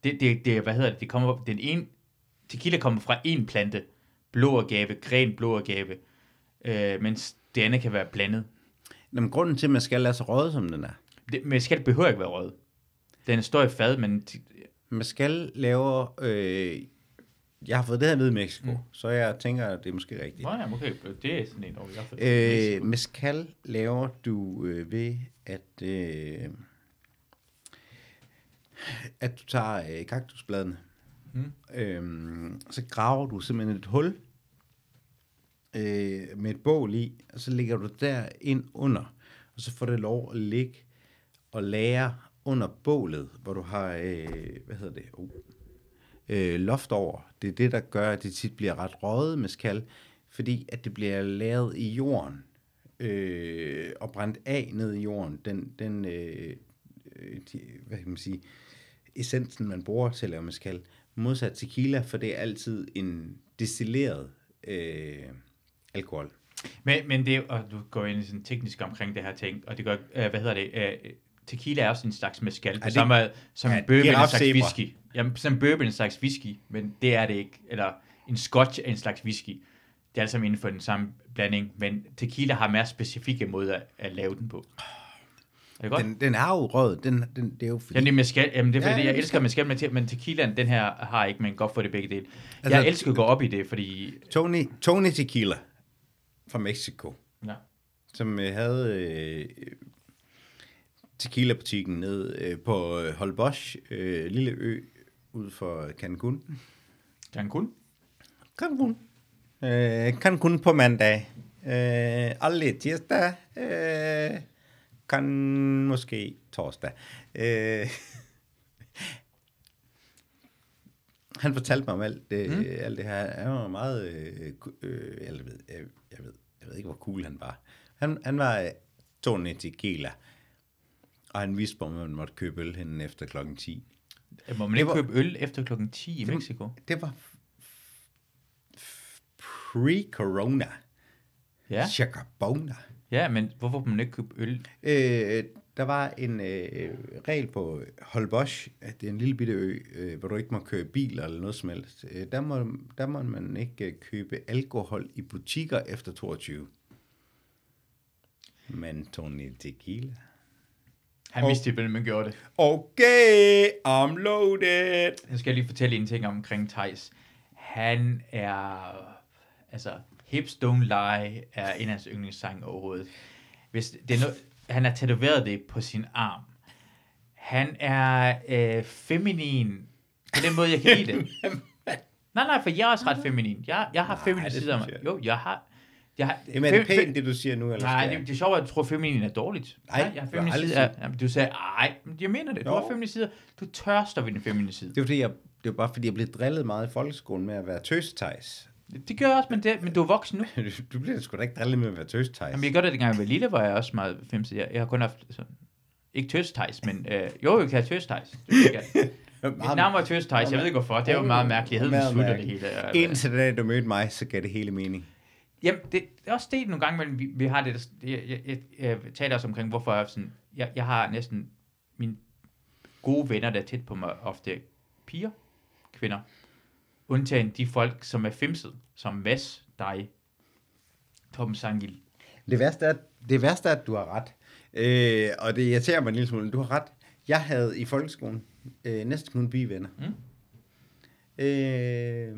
det, det, det, hvad hedder det, det kommer, den ene, tequila kommer fra en plante, blå agave, gren blå agave, øh, mens det andet kan være blandet. Jamen, grunden til, at mezcal er så rød, som den er. Det, mescal behøver ikke være rød. Den står i fad, men Mezcal laver... Øh, jeg har fået det her i Mexico, mm. så jeg tænker, at det er måske rigtigt. Nå, ja, okay, det er sådan en over, jeg har fået Øh, mezcal laver du øh, ved, at, øh, at du tager øh, kaktusbladene, Mm. øhm, så graver du simpelthen et hul øh, med et bål i, og så ligger du der ind under, og så får det lov at ligge og lære under bålet, hvor du har, øh, hvad hedder det, oh, øh, loft over. Det er det, der gør, at det tit bliver ret røget med skal, fordi at det bliver lavet i jorden øh, og brændt af ned i jorden. Den, den øh, øh de, hvad kan man sige, essensen, man bruger til at lave mezcal, modsat tequila, for det er altid en destilleret øh, alkohol. Men, men det, og du går ind i sådan teknisk omkring det her ting, og det gør, øh, hvad hedder det, øh, tequila er også en slags mescal, på det- samme som Ja, en bourbon er en slags whisky. Jamen, som bourbon er en slags whisky, men det er det ikke. Eller en scotch er en slags whisky. Det er alt sammen inden for den samme blanding, men tequila har mere specifikke måder at, at lave den på. Er det godt? Den, Den, er jo rød. Den, den, det er jo fordi, Jamen, det er mescal, jamen det er fordi, ja, jeg det elsker mescal, men men tequilaen, den her har ikke, men godt for det begge dele. Altså- Jeg elsker at gå op i det, fordi... Tony, Tony Tequila fra Mexico, Ja. som øh, havde øh, tequila-butikken nede øh, på øh, Holbox, øh, lille ø ud for Cancun. Cancun? Cancun. Øh, Cancun på mandag. Øh, aldrig tirsdag. Øh, kan måske torsdag. Øh, han fortalte mig om alt det, mm. alt det her. Han var meget... Øh, øh, jeg, ved, jeg, jeg, ved, jeg ved ikke, hvor cool han var. Han, han var øh, Tony Tequila. Og han mig, at man måtte købe øl henne efter klokken 10. Må man Det ikke var- købe øl efter klokken 10 i Det Mexico? Det var pre-corona. Ja. Chacabona. Ja, men hvorfor må man ikke købe øl? Øh, der var en øh, regel på Holbox, at det er en lille bitte ø, øh, hvor du ikke må køre bil eller noget som helst. Øh, der, må, der må man ikke øh, købe alkohol i butikker efter 22. Men Tony Tequila. Han Og- vidste, hvordan man gjorde det. Okay, I'm loaded. Jeg skal lige fortælle en ting omkring Thijs. Han er... Altså, Hips Don't Lie er en af hans yndlingssange overhovedet. Hvis det er noget, han har tatoveret det på sin arm. Han er øh, feminin på den måde, jeg kan lide det. Nej, nej, for jeg er også ret feminin. Jeg, jeg har det sider af mig. Jo, jeg har... Jeg har Jamen, er det pænt, det du siger nu? Eller Nej, det, jeg- det er sjovt, at du tror, at feminin er dårligt. Nej, jeg har jeg sagt- Jamen, du sagde, ej, men jeg mener det. Du har feminine sider. Du tørster ved den feminine side. Det er fordi, jeg, det er bare fordi, jeg blev drillet meget i folkeskolen med at være tøstejs. Det, gør jeg også, men, det, men du er voksen nu. Du bliver sgu da ikke drillet med at være tøstejs. Jamen, jeg gør det, dengang jeg var lille, var jeg også meget femse. Jeg, jeg har kun haft sådan, ikke tøstejs, men øh, jo, jeg kan have tøstejs. Det jeg. Mit navn var tøstejs, jeg ved ikke hvorfor. Det var meget mærkeligt. Jeg slutter det hele. Indtil den dag, du mødte mig, så gav det hele mening. Jamen, det, det er også det nogle gange, men vi, vi har det, jeg, jeg, jeg, jeg taler også omkring, hvorfor jeg sådan, jeg, jeg har næsten mine gode venner, der er tæt på mig, ofte piger, kvinder, undtagen de folk, som er femset, som Mads, dig, Torben Sangil. Det værste er, det værste er at du har ret. Øh, og det irriterer mig en lille smule. Du har ret. Jeg havde i folkeskolen øh, næsten kun bivenner. Mm. Øh,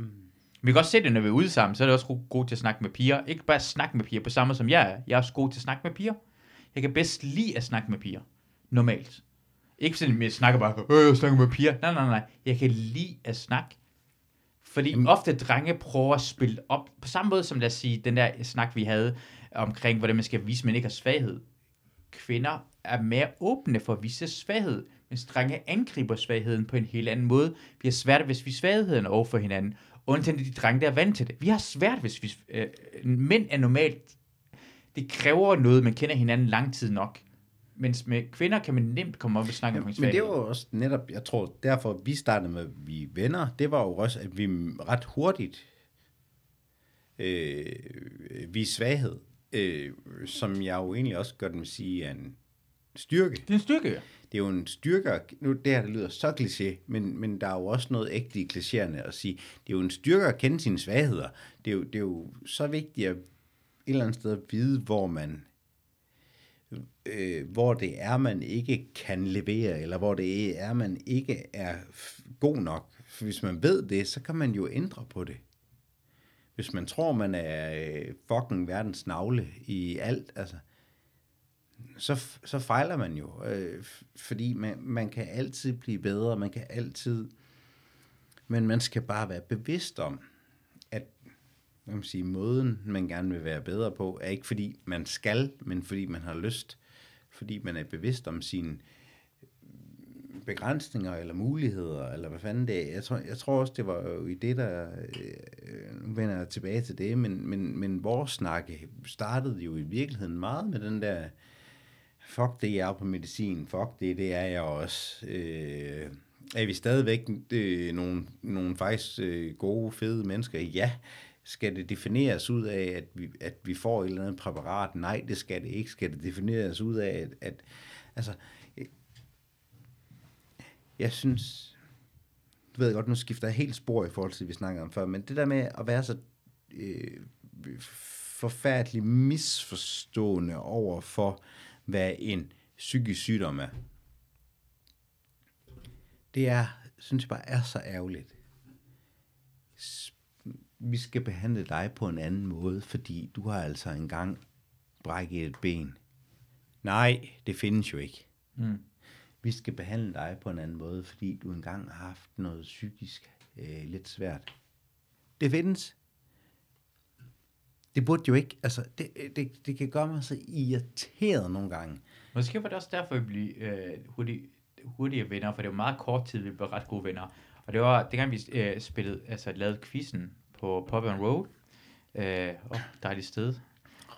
Vi kan også se det, når vi er ude sammen, så er det også god, til at snakke med piger. Ikke bare snakke med piger på samme som jeg er. Jeg er også god til at snakke med piger. Jeg kan bedst lide at snakke med piger. Normalt. Ikke sådan, at jeg snakker bare, øh, jeg snakker med piger. Nej, nej, nej. Jeg kan lide at snakke. Fordi Jamen. ofte drenge prøver at spille op, på samme måde som lad os sige, den der snak, vi havde omkring, hvordan man skal vise, at man ikke har svaghed. Kvinder er mere åbne for at vise svaghed, mens drenge angriber svagheden på en helt anden måde. Vi har svært at vise svagheden over for hinanden, undtagen de drenge, der er vant til det. Vi har svært at vise... Øh, mænd er normalt... Det kræver noget, man kender hinanden lang tid nok. Mens med kvinder kan man nemt komme op og snakke om Men det var jo også netop, jeg tror, derfor vi startede med, at vi er venner, det var jo også, at vi ret hurtigt øh, vi svaghed, øh, som jeg jo egentlig også gør den sige er en styrke. Det er en styrke, ja. Det er jo en styrke, nu det her det lyder så kliché, men, men der er jo også noget ægte i klichéerne at sige, det er jo en styrke at kende sine svagheder. Det er jo, det er jo så vigtigt at et eller andet sted at vide, hvor man øh, hvor det er, man ikke kan levere, eller hvor det er, man ikke er god nok. For hvis man ved det, så kan man jo ændre på det. Hvis man tror, man er øh, fucking verdens navle i alt, altså, så, så fejler man jo. Øh, fordi man, man kan altid blive bedre, man kan altid... Men man skal bare være bevidst om, at hvad man sige, måden, man gerne vil være bedre på, er ikke fordi man skal, men fordi man har lyst fordi man er bevidst om sine begrænsninger eller muligheder, eller hvad fanden det er. Jeg tror, jeg tror også, det var jo i det, der... Øh, nu vender jeg tilbage til det, men, men, men vores snakke startede jo i virkeligheden meget med den der... Fuck det, jeg er på medicin. Fuck det, det er jeg også. Øh, er vi stadigvæk øh, nogle, nogle faktisk øh, gode, fede mennesker? Ja. Skal det defineres ud af, at vi, at vi får et eller andet præparat? Nej, det skal det ikke. Skal det defineres ud af, at, at altså, øh, jeg synes, du ved godt, nu skifter jeg helt spor i forhold til, det, vi snakkede om før, men det der med at være så øh, forfærdeligt misforstående over for, hvad en psykisk sygdom er, det er, synes jeg bare er så ærgerligt vi skal behandle dig på en anden måde, fordi du har altså engang brækket et ben. Nej, det findes jo ikke. Mm. Vi skal behandle dig på en anden måde, fordi du engang har haft noget psykisk øh, lidt svært. Det findes. Det burde jo ikke, altså, det, det, det kan gøre mig så irriteret nogle gange. Måske var det også derfor, vi blev øh, hurtigt, hurtigere venner, for det var meget kort tid, vi blev ret gode venner. Og det var, dengang vi øh, spillede, altså lavede quizzen, på Pop and Road. Øh, oh, dejligt sted.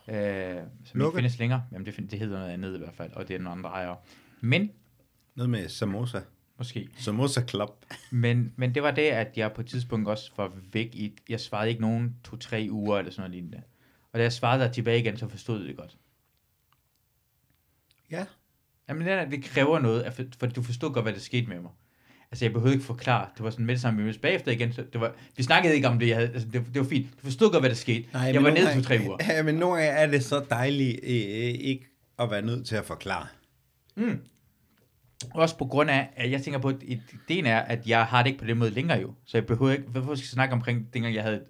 Øh, som Lukket. ikke findes længere. Jamen, det, det hedder noget andet i hvert fald, og det er nogle andre ejere. Men... Noget med samosa. Måske. Samosa Club. men, men det var det, at jeg på et tidspunkt også var væk i... Jeg svarede ikke nogen to-tre uger eller sådan noget lignende. Og da jeg svarede der tilbage igen, så forstod det godt. Ja. Jamen, det kræver noget, for, for du forstod godt, hvad der skete med mig. Altså, jeg behøvede ikke forklare. Det var sådan med det samme, vi mødtes bagefter igen. Så det var, vi snakkede ikke om det. Jeg havde, altså, det, det var fint. Du forstod godt, hvad der skete. Nej, jeg var nede for tre uger. Ja, men nogle gange er det så dejligt øh, ikke at være nødt til at forklare. Mm. Også på grund af, at jeg tænker på, at ideen er, at jeg har det ikke på den måde længere jo. Så jeg behøver ikke, hvorfor skal jeg snakke omkring, dengang jeg havde...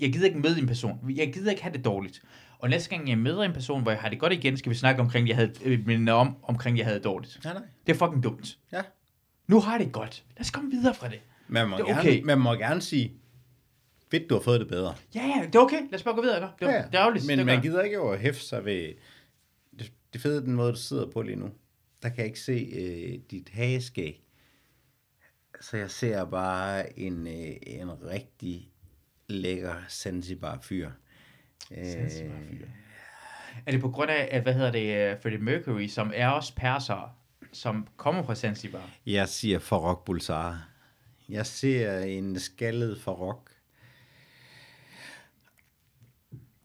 Jeg gider ikke møde en person. Jeg gider ikke have det dårligt. Og næste gang jeg møder en person, hvor jeg har det godt igen, skal vi snakke omkring, jeg havde, øh, om, omkring, jeg havde det dårligt. Nej, nej. Det er fucking dumt. Ja. Nu har det godt. Lad os komme videre fra det. Man må, det er okay. gerne, man må gerne sige, fedt, du har fået det bedre. Ja, ja, det er okay. Lad os bare gå videre. Det, ja, det er ærgerligt. Men det man gider ikke over hæfte sig ved... Det, det fede den måde, du sidder på lige nu. Der kan jeg ikke se øh, dit hageskæg. Så jeg ser bare en, øh, en rigtig lækker Zanzibar fyr. Zanzibar fyr. Er det på grund af, at, hvad hedder det, uh, Freddie Mercury, som er også perser, som kommer fra Zanzibar? Jeg siger Farok Bulsara. Jeg ser en skaldet Farok.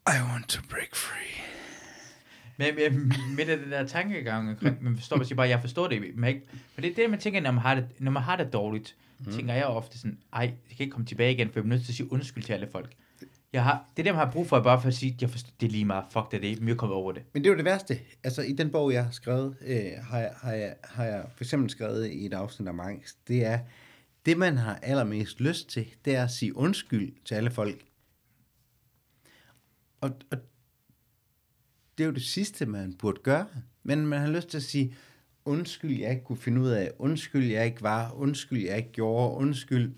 I want to break free. Men, men med den der tankegang, man forstår man siger bare, jeg forstår det, men, ikke, men det er det, man tænker, når man har det, når man har det dårligt, mm. tænker jeg ofte sådan, ej, jeg kan ikke komme tilbage igen, for jeg er nødt til at sige undskyld til alle folk. Jeg har, det er det, man har brug for, bare for at sige, jeg forstår, det er lige meget, fuck det, det er ikke, kommer over det. Men det er jo det værste. Altså, i den bog, jeg har skrevet, øh, har, jeg, har, jeg, har jeg for eksempel skrevet i et afsnit af angst, det er, det man har allermest lyst til, det er at sige undskyld til alle folk. Og, og det er jo det sidste, man burde gøre. Men man har lyst til at sige, undskyld, jeg ikke kunne finde ud af, undskyld, jeg ikke var, undskyld, jeg ikke gjorde, undskyld.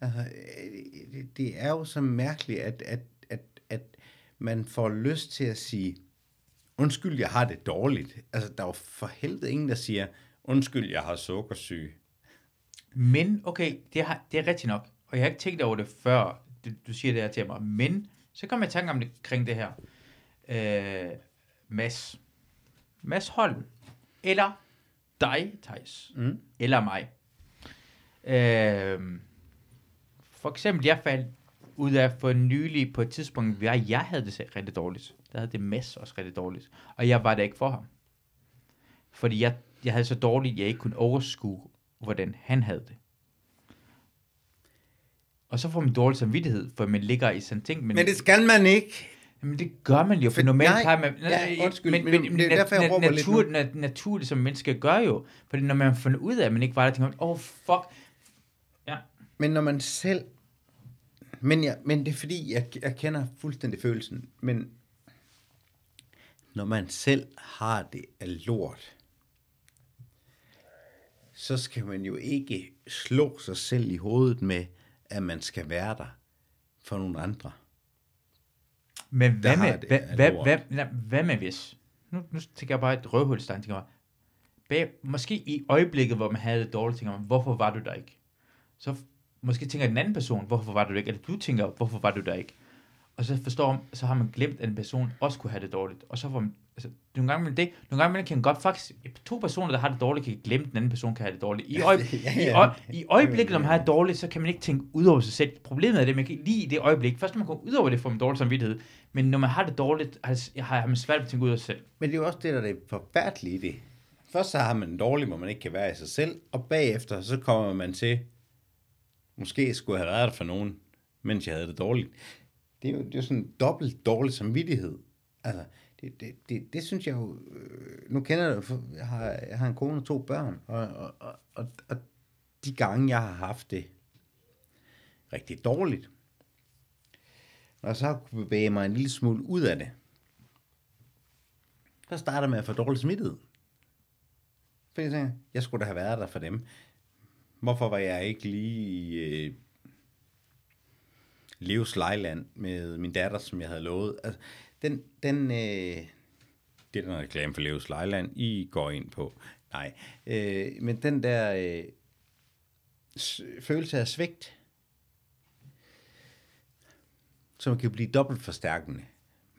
Altså, øh, det, er jo så mærkeligt, at, at, at, at man får lyst til at sige, undskyld, jeg har det dårligt. Altså, der er jo for helvede ingen, der siger, undskyld, jeg har sukkersyge. Men, okay, det, har, det er rigtigt nok. Og jeg har ikke tænkt over det før, du, du siger det her til mig. Men, så kommer jeg i tanke om det, kring det her. Øh, Mads. Mads Holm. Eller dig, Thijs. Mm. Eller mig. Øh, for eksempel, jeg faldt ud af for nylig på et tidspunkt, hvor jeg havde det rigtig dårligt. Der havde det Mads også rigtig dårligt. Og jeg var der ikke for ham. Fordi jeg, jeg havde så dårligt, jeg ikke kunne overskue, hvordan han havde det. Og så får man dårlig samvittighed, for man ligger i sådan ting. Men, Men det skal man ikke. Men det gør man jo, for For- normalt nej, plejer man... ja, undskyld, men, men men, det er derfor, jeg råber lidt natur, nu. nat, naturligt som menneske gør jo. Fordi når man finder ud af, at man ikke var der, tænker man, åh, oh, fuck. Ja, Men når man selv... Men, jeg, men det er fordi, jeg, jeg kender fuldstændig følelsen. Men når man selv har det af lort, så skal man jo ikke slå sig selv i hovedet med, at man skal være der for nogle andre. Men hvad med, det hvad, hvad, lort. hvad, med hvis? Nu, nu tænker jeg bare et røvhulstegn, tænker jeg, bag, måske i øjeblikket, hvor man havde det dårligt, tænker man, hvorfor var du der ikke? Så måske tænker den anden person, hvorfor var du der ikke? Eller du tænker, hvorfor var du der ikke? Og så forstår så har man glemt, at en person også kunne have det dårligt. Og så får man, altså, nogle gange med det, nogle gange kan godt faktisk, to personer, der har det dårligt, kan glemme, at den anden person kan have det dårligt. I, øje, Ja, i, ja. øje, I øjeblikket, når man har det dårligt, så kan man ikke tænke ud over sig selv. Problemet er det, man kan lige i det øjeblik, først når man går ud over det, får man dårlig samvittighed. Men når man har det dårligt, har, har man svært ved at tænke ud af sig selv. Men det er jo også det, der er det forfærdelige i det. Først så har man en dårlig, hvor man ikke kan være i sig selv, og bagefter så kommer man til, måske skulle jeg have været der for nogen, mens jeg havde det dårligt. Det er jo, det er jo sådan en dobbelt dårlig samvittighed. Altså, det, det, det, det synes jeg jo, øh, nu kender jeg det, for jeg har, jeg har en kone og to børn, og, og, og, og, og de gange, jeg har haft det rigtig dårligt, og så har jeg bevæge mig en lille smule ud af det, så starter jeg med at få dårlig smittighed. Fordi jeg tænker, jeg skulle da have været der for dem. Hvorfor var jeg ikke lige i øh, Leos Lejland med min datter, som jeg havde lovet? Altså, den, den, øh, det er den reklame for Leos Lejland, I går ind på. Nej, øh, men den der øh, følelse af svigt, som kan blive dobbelt forstærkende.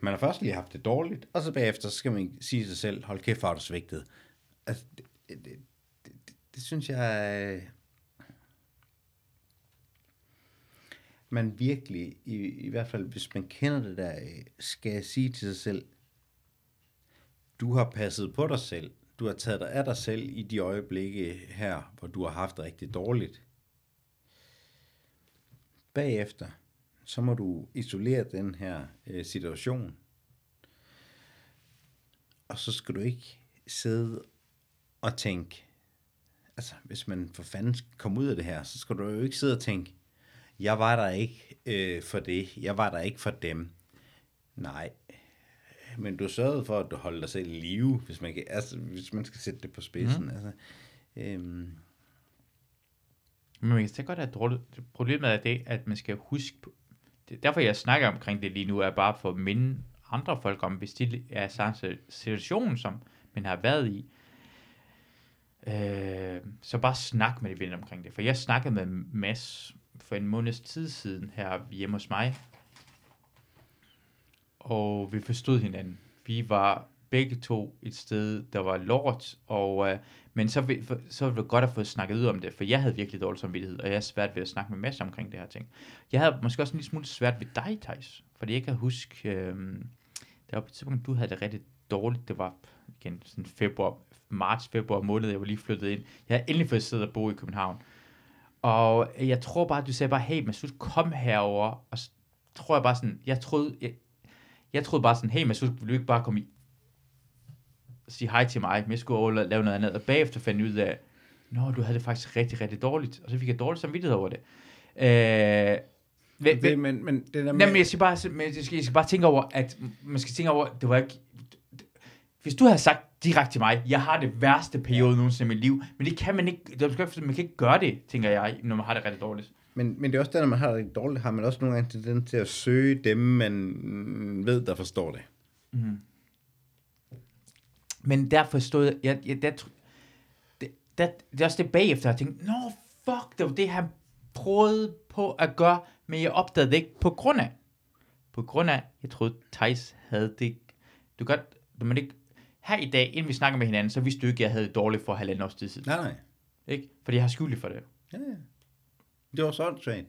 Man har først lige haft det dårligt, og så bagefter så skal man sige sig selv, hold kæft, har du svigtet. Altså, det, det, det, det, det synes jeg, øh, man virkelig, i, i hvert fald hvis man kender det der, øh, skal sige til sig selv, du har passet på dig selv, du har taget dig af dig selv i de øjeblikke her, hvor du har haft det rigtig dårligt. Bagefter, så må du isolere den her øh, situation. Og så skal du ikke sidde og tænke, altså hvis man for fanden skal komme ud af det her, så skal du jo ikke sidde og tænke, jeg var der ikke øh, for det, jeg var der ikke for dem. Nej, men du sørgede for, at du holdt dig selv i live, hvis man, kan, altså, hvis man skal sætte det på spidsen. Mm. Altså, øhm, Men man kan så godt have. Problemet er det, at man skal huske på, det er derfor jeg snakker omkring det lige nu, er bare for at minde andre folk om, hvis de er i samme situation, som man har været i, øh, så bare snak med de venner omkring det. For jeg snakkede med Mads for en måneds tid siden her hjemme hos mig, og vi forstod hinanden. Vi var begge to et sted, der var lort, og, øh, men så, vi- for- så var det godt at få snakket ud om det, for jeg havde virkelig dårlig samvittighed, og jeg er svært ved at snakke med masser omkring det her ting. Jeg havde måske også en lille smule svært ved dig, Thijs, fordi jeg kan huske, øh, der var på et tidspunkt, du havde det rigtig dårligt, det var igen sådan februar, marts, februar måned, jeg var lige flyttet ind. Jeg havde endelig fået siddet og bo i København. Og jeg tror bare, du sagde bare, hey, Masud, kom herover. Og så tror jeg bare sådan, jeg troede, jeg, jeg troede bare sådan, hey Masud, vil du ikke bare komme i sige hej til mig, men jeg skulle over og lave noget andet. Og bagefter fandt jeg ud af, nå, du havde det faktisk rigtig, rigtig dårligt. Og så fik jeg dårlig samvittighed over det. Øh, men, det, men, men det der med, Nej, men jeg skal bare, jeg skal, jeg skal bare tænke over, at man skal tænke over, det var ikke... Hvis du havde sagt direkte til mig, jeg har det værste periode nogensinde i mit liv, men det kan man ikke, er, man kan ikke gøre det, tænker jeg, når man har det rigtig dårligt. Men, men det er også der, når man har det dårligt, har man også nogle gange tendens til at søge dem, man mm, ved, der forstår det. Men derfor stod jeg, jeg, der, det, der, det er også det bagefter, jeg tænkte, nå, fuck, det var det, han prøvede på at gøre, men jeg opdagede det ikke på grund af. På grund af, jeg troede, Thijs havde det. Du godt, du må ikke, her i dag, inden vi snakker med hinanden, så vidste du ikke, at jeg havde det dårligt for halvanden års tid siden. Nej, nej. Ikke? Fordi jeg har skyldig for det. Ja, ja. Det var sådan svært.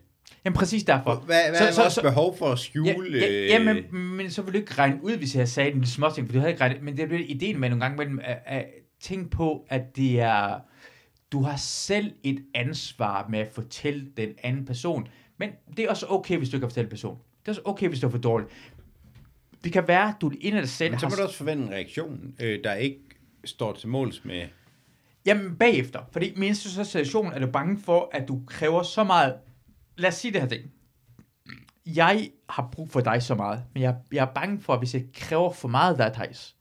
Jamen præcis derfor. Hvad, hvad så, er vores behov for at skjule? Ja, ja, øh, jamen, men så ville du ikke regne ud, hvis jeg sagde den små ting, for du havde ikke regnet, men det er ideen med nogle gange mellem at, at tænke på, at det er, du har selv et ansvar med at fortælle den anden person, men det er også okay, hvis du ikke kan fortælle person. Det er også okay, hvis du er for dårlig. Det kan være, at du ind af dig selv Men så må har... du også forvente en reaktion, øh, der ikke står til måls med... Jamen bagefter, fordi min situation er du bange for, at du kræver så meget... Lad os sige det her ting. Jeg har brug for dig så meget, men jeg, jeg er bange for, at hvis jeg kræver for meget af dig, Thijs,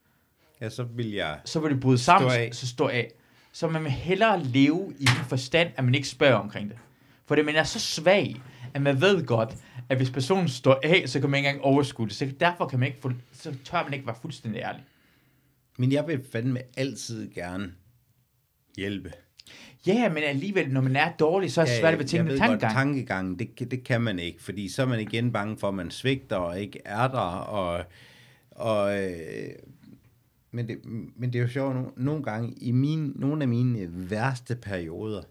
Ja, så vil jeg... så vil det bryde sammen, Stå så stå af. Så man vil hellere leve i den forstand, at man ikke spørger omkring det. For det man er så svag, at man ved godt, at hvis personen står af, så kan man ikke engang overskue det. Så derfor kan man ikke få, så tør man ikke være fuldstændig ærlig. Men jeg vil fandme altid gerne hjælpe. Ja, men alligevel, når man er dårlig, så er det svært jeg tingene ved godt, tankegang. tankegangen, det, kan- det kan man ikke, fordi så er man igen bange for, at man svigter og ikke er der, og, og øh, men, det, men det er jo sjovt, nogle, nogle gange, i mine, nogle af mine værste perioder,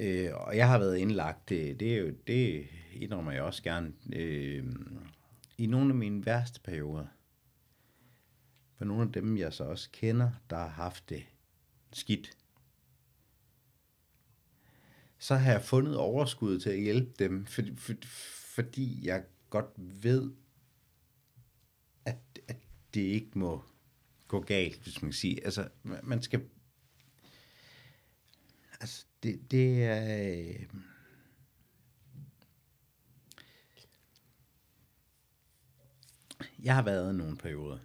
øh, og jeg har været indlagt, det, det, er jo, det indrømmer jeg også gerne, øh, i nogle af mine værste perioder, for nogle af dem, jeg så også kender, der har haft det skidt, så har jeg fundet overskud til at hjælpe dem, for, for, fordi jeg godt ved, at, at det ikke må gå galt, hvis man kan sige. Altså, man- skal... Altså, det, det er... øh, Jeg har været i nogle perioder.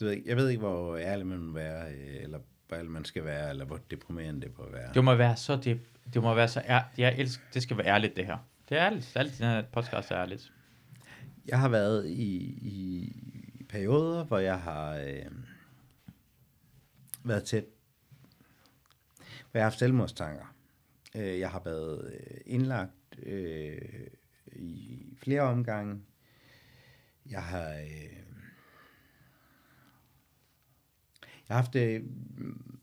Du ved, jeg ved ikke, hvor ærlig man må være, øh, eller hvor ærlig man skal være, eller hvor deprimerende det må være. Det må være så det, det må være så ær, jeg elsker, det skal være ærligt det her. Det er ærligt. Alt den her podcast er ærligt. Jeg har været i, i perioder, hvor jeg har øh, været tæt. Hvor jeg har haft selvmordstanker. Øh, jeg har været øh, indlagt øh, i flere omgange. Jeg har... Øh, jeg har haft det... Mm,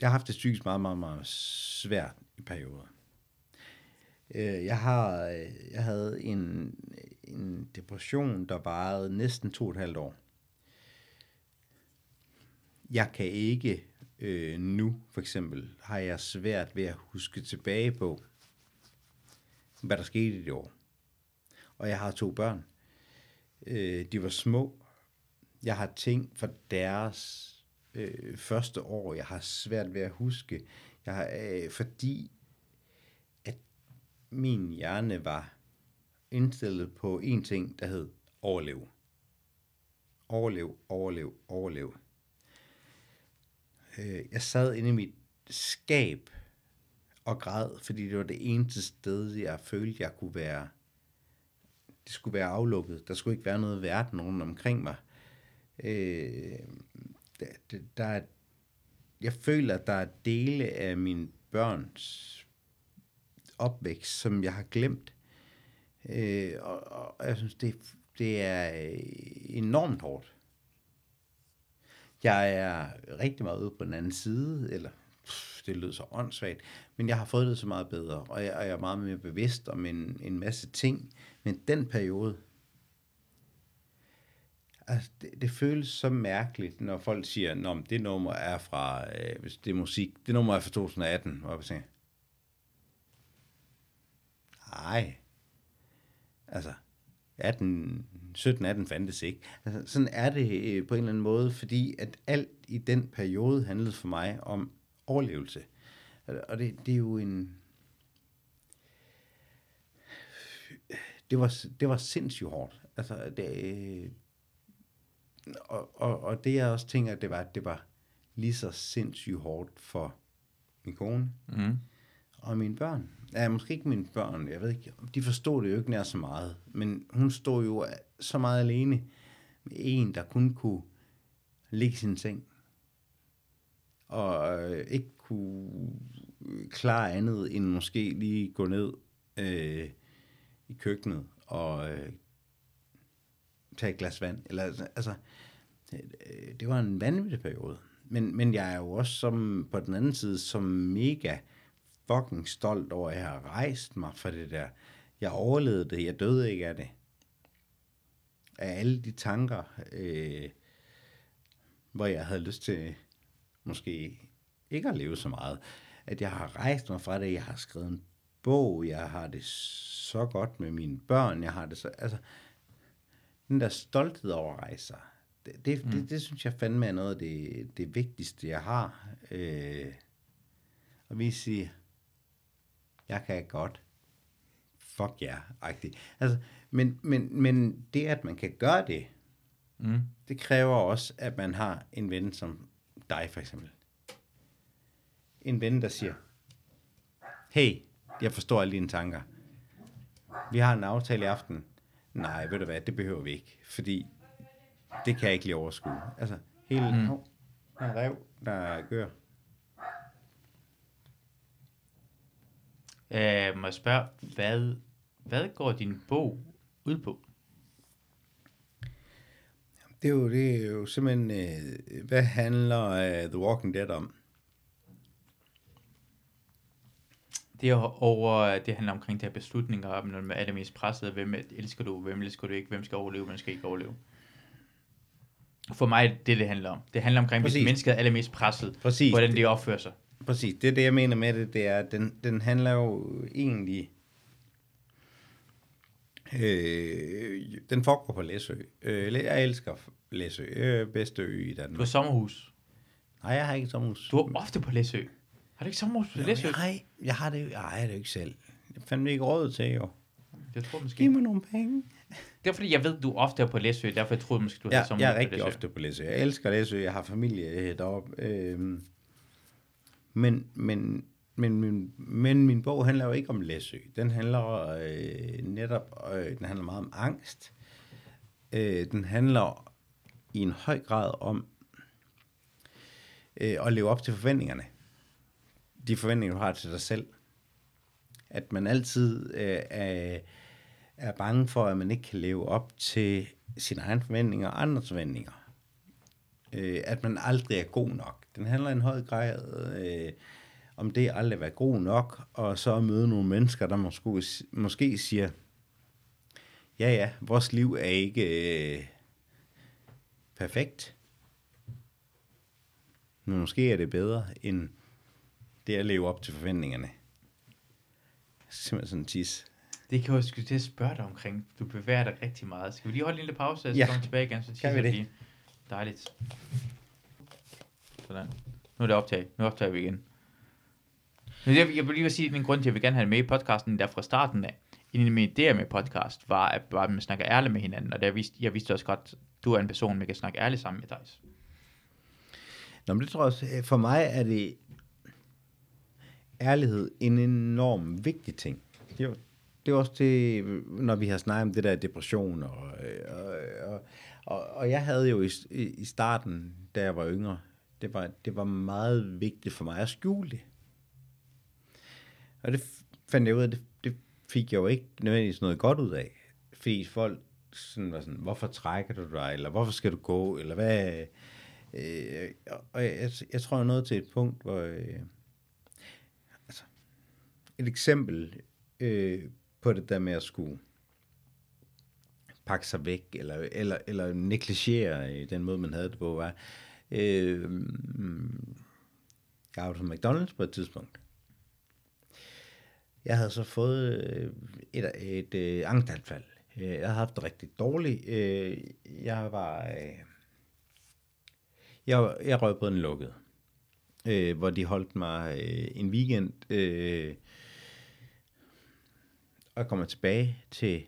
jeg har haft det psykisk meget, meget, meget svært i perioder. Øh, jeg har, øh, jeg havde en, en depression, der varede næsten to og et halvt år. Jeg kan ikke øh, nu, for eksempel, har jeg svært ved at huske tilbage på, hvad der skete i det år. Og jeg har to børn. Øh, de var små. Jeg har ting fra deres øh, første år, jeg har svært ved at huske. Jeg har, øh, fordi min hjerne var indstillet på en ting, der hed overlev. Overlev, overlev, overlev. Øh, Jeg sad inde i mit skab og græd, fordi det var det eneste sted, jeg følte, jeg kunne være. Det skulle være aflukket. Der skulle ikke være noget verden rundt omkring mig. Øh, der, der, er, jeg føler, at der er dele af mine børns opvækst, som jeg har glemt. Øh, og, og jeg synes, det, det er øh, enormt hårdt. Jeg er rigtig meget ude på den anden side, eller pff, det lød så åndssvagt, men jeg har fået det så meget bedre, og jeg, og jeg er meget mere bevidst om en, en masse ting. Men den periode, altså det, det føles så mærkeligt, når folk siger, at det nummer er fra, øh, hvis det er musik, det nummer er fra 2018, hvor jeg tænker, Nej. Altså, 18, 17, 18 fandtes ikke. Altså, sådan er det øh, på en eller anden måde, fordi at alt i den periode handlede for mig om overlevelse. Og det, det er jo en... Det var, det var sindssygt hårdt. Altså, det, øh, og, og, og det jeg også tænker, det var, det var, lige så sindssygt hårdt for min kone Mm. og mine børn. Ja, måske ikke mine børn, jeg ved ikke, de forstod det jo ikke nær så meget, men hun stod jo så meget alene med en, der kun kunne ligge i sin seng, og øh, ikke kunne øh, klare andet end måske lige gå ned øh, i køkkenet og øh, tage et glas vand. Eller, altså, det, det var en vanvittig periode. Men, men jeg er jo også som, på den anden side som mega fucking stolt over, at jeg har rejst mig for det der. Jeg overlevede det, jeg døde ikke af det. Af alle de tanker, øh, hvor jeg havde lyst til måske ikke at leve så meget. At jeg har rejst mig fra det, jeg har skrevet en bog, jeg har det så godt med mine børn, jeg har det så, altså, den der stolthed over at rejse sig, det, det, mm. det, det synes jeg fandme er noget af det, det vigtigste, jeg har. Øh, og vi siger, jeg kan godt. Fuck ja, yeah, Altså, men, men, men det, at man kan gøre det, Mm. det kræver også, at man har en ven som dig, for eksempel. En ven, der siger, hey, jeg forstår alle dine tanker. Vi har en aftale i aften. Nej, ved du hvad, det behøver vi ikke, fordi det kan jeg ikke lige overskue. Altså, hele... Mm. Der er rev, der gør. Øh, må jeg spørge, hvad, hvad går din bog ud på? Det er jo, det er jo simpelthen, øh, hvad handler uh, The Walking Dead om? Det er over, det handler omkring de her beslutninger om, når man er det mest presset, hvem elsker du, hvem elsker du ikke, hvem skal overleve, hvem skal ikke overleve. For mig er det det, det handler om. Det handler omkring, hvis Præcis. mennesket er allermest presset, Præcis. hvordan de opfører sig. Præcis, det er det, jeg mener med det, det er, at den, den handler jo egentlig... Øh, den foregår på Læsø. Øh, jeg elsker Læsø. Øh, bedste ø i Du har Danmark. sommerhus. Nej, jeg har ikke sommerhus. Du er ofte på Læsø. Har du ikke sommerhus på Læsø? Nej, jeg har det jeg har det jo ikke selv. Jeg fandt ikke råd til, jo. Det tror jeg måske. Giv mig nogle penge. Det er fordi, jeg ved, du ofte er på Læsø, derfor jeg troede måske, du havde Jeg, sommerhus jeg er på rigtig Læsø. ofte på Læsø. Jeg elsker Læsø. Jeg har familie deroppe. Øh, men, men, men, min, men min bog handler jo ikke om Læsø. Den handler øh, netop, øh, den handler meget om angst. Øh, den handler i en høj grad om øh, at leve op til forventningerne. De forventninger, du har til dig selv. At man altid øh, er, er bange for, at man ikke kan leve op til sine egne forventninger og andres forventninger. Øh, at man aldrig er god nok. Den handler i en høj grad øh, om det at aldrig være god nok, og så at møde nogle mennesker, der måske, måske siger, ja ja, vores liv er ikke øh, perfekt. Men måske er det bedre, end det at leve op til forventningerne. Simpelthen sådan en tis. Det kan jeg jo skulle til at spørge dig omkring. Du bevæger dig rigtig meget. Skal vi lige holde en lille pause, og så Ja. komme tilbage igen? Så vi tisser det? lige. Dejligt. Sådan. Nu er det optag. Nu optager vi igen. Men jeg, jeg vil lige sige, at min grund til, at jeg vil gerne have det med i podcasten, der fra starten af, en af mine idéer med podcast, var, at bare man snakker ærligt med hinanden, og der vidste, jeg vidste også godt, du er en person, man kan snakke ærligt sammen med dig. Nå, men det tror jeg også, øh, for mig er det ærlighed en enorm vigtig ting. Det er, jo- det er også det, når vi har snakket om det der depression, og, og, og, og, og jeg havde jo i, i starten, da jeg var yngre, det var, det var meget vigtigt for mig at skjule det. Og det fandt jeg ud af, det, det fik jeg jo ikke nødvendigvis noget godt ud af. Fordi folk sådan var sådan, hvorfor trækker du dig, eller hvorfor skal du gå, eller hvad... Øh, og jeg, jeg, jeg tror, jeg er nået til et punkt, hvor... Øh, altså, et eksempel øh, på det der med at skulle pakke sig væk, eller, eller, eller negligere den måde, man havde det på, øhm, var... Øh, jeg arbejdede på McDonald's på et tidspunkt. Jeg havde så fået øh, et, et, et angstanfald. Øh, jeg havde haft det rigtig dårligt. Jeg var... Jeg, jeg røg på den lukket, øh, hvor de holdt mig øh, en weekend, øh, og jeg kommer tilbage til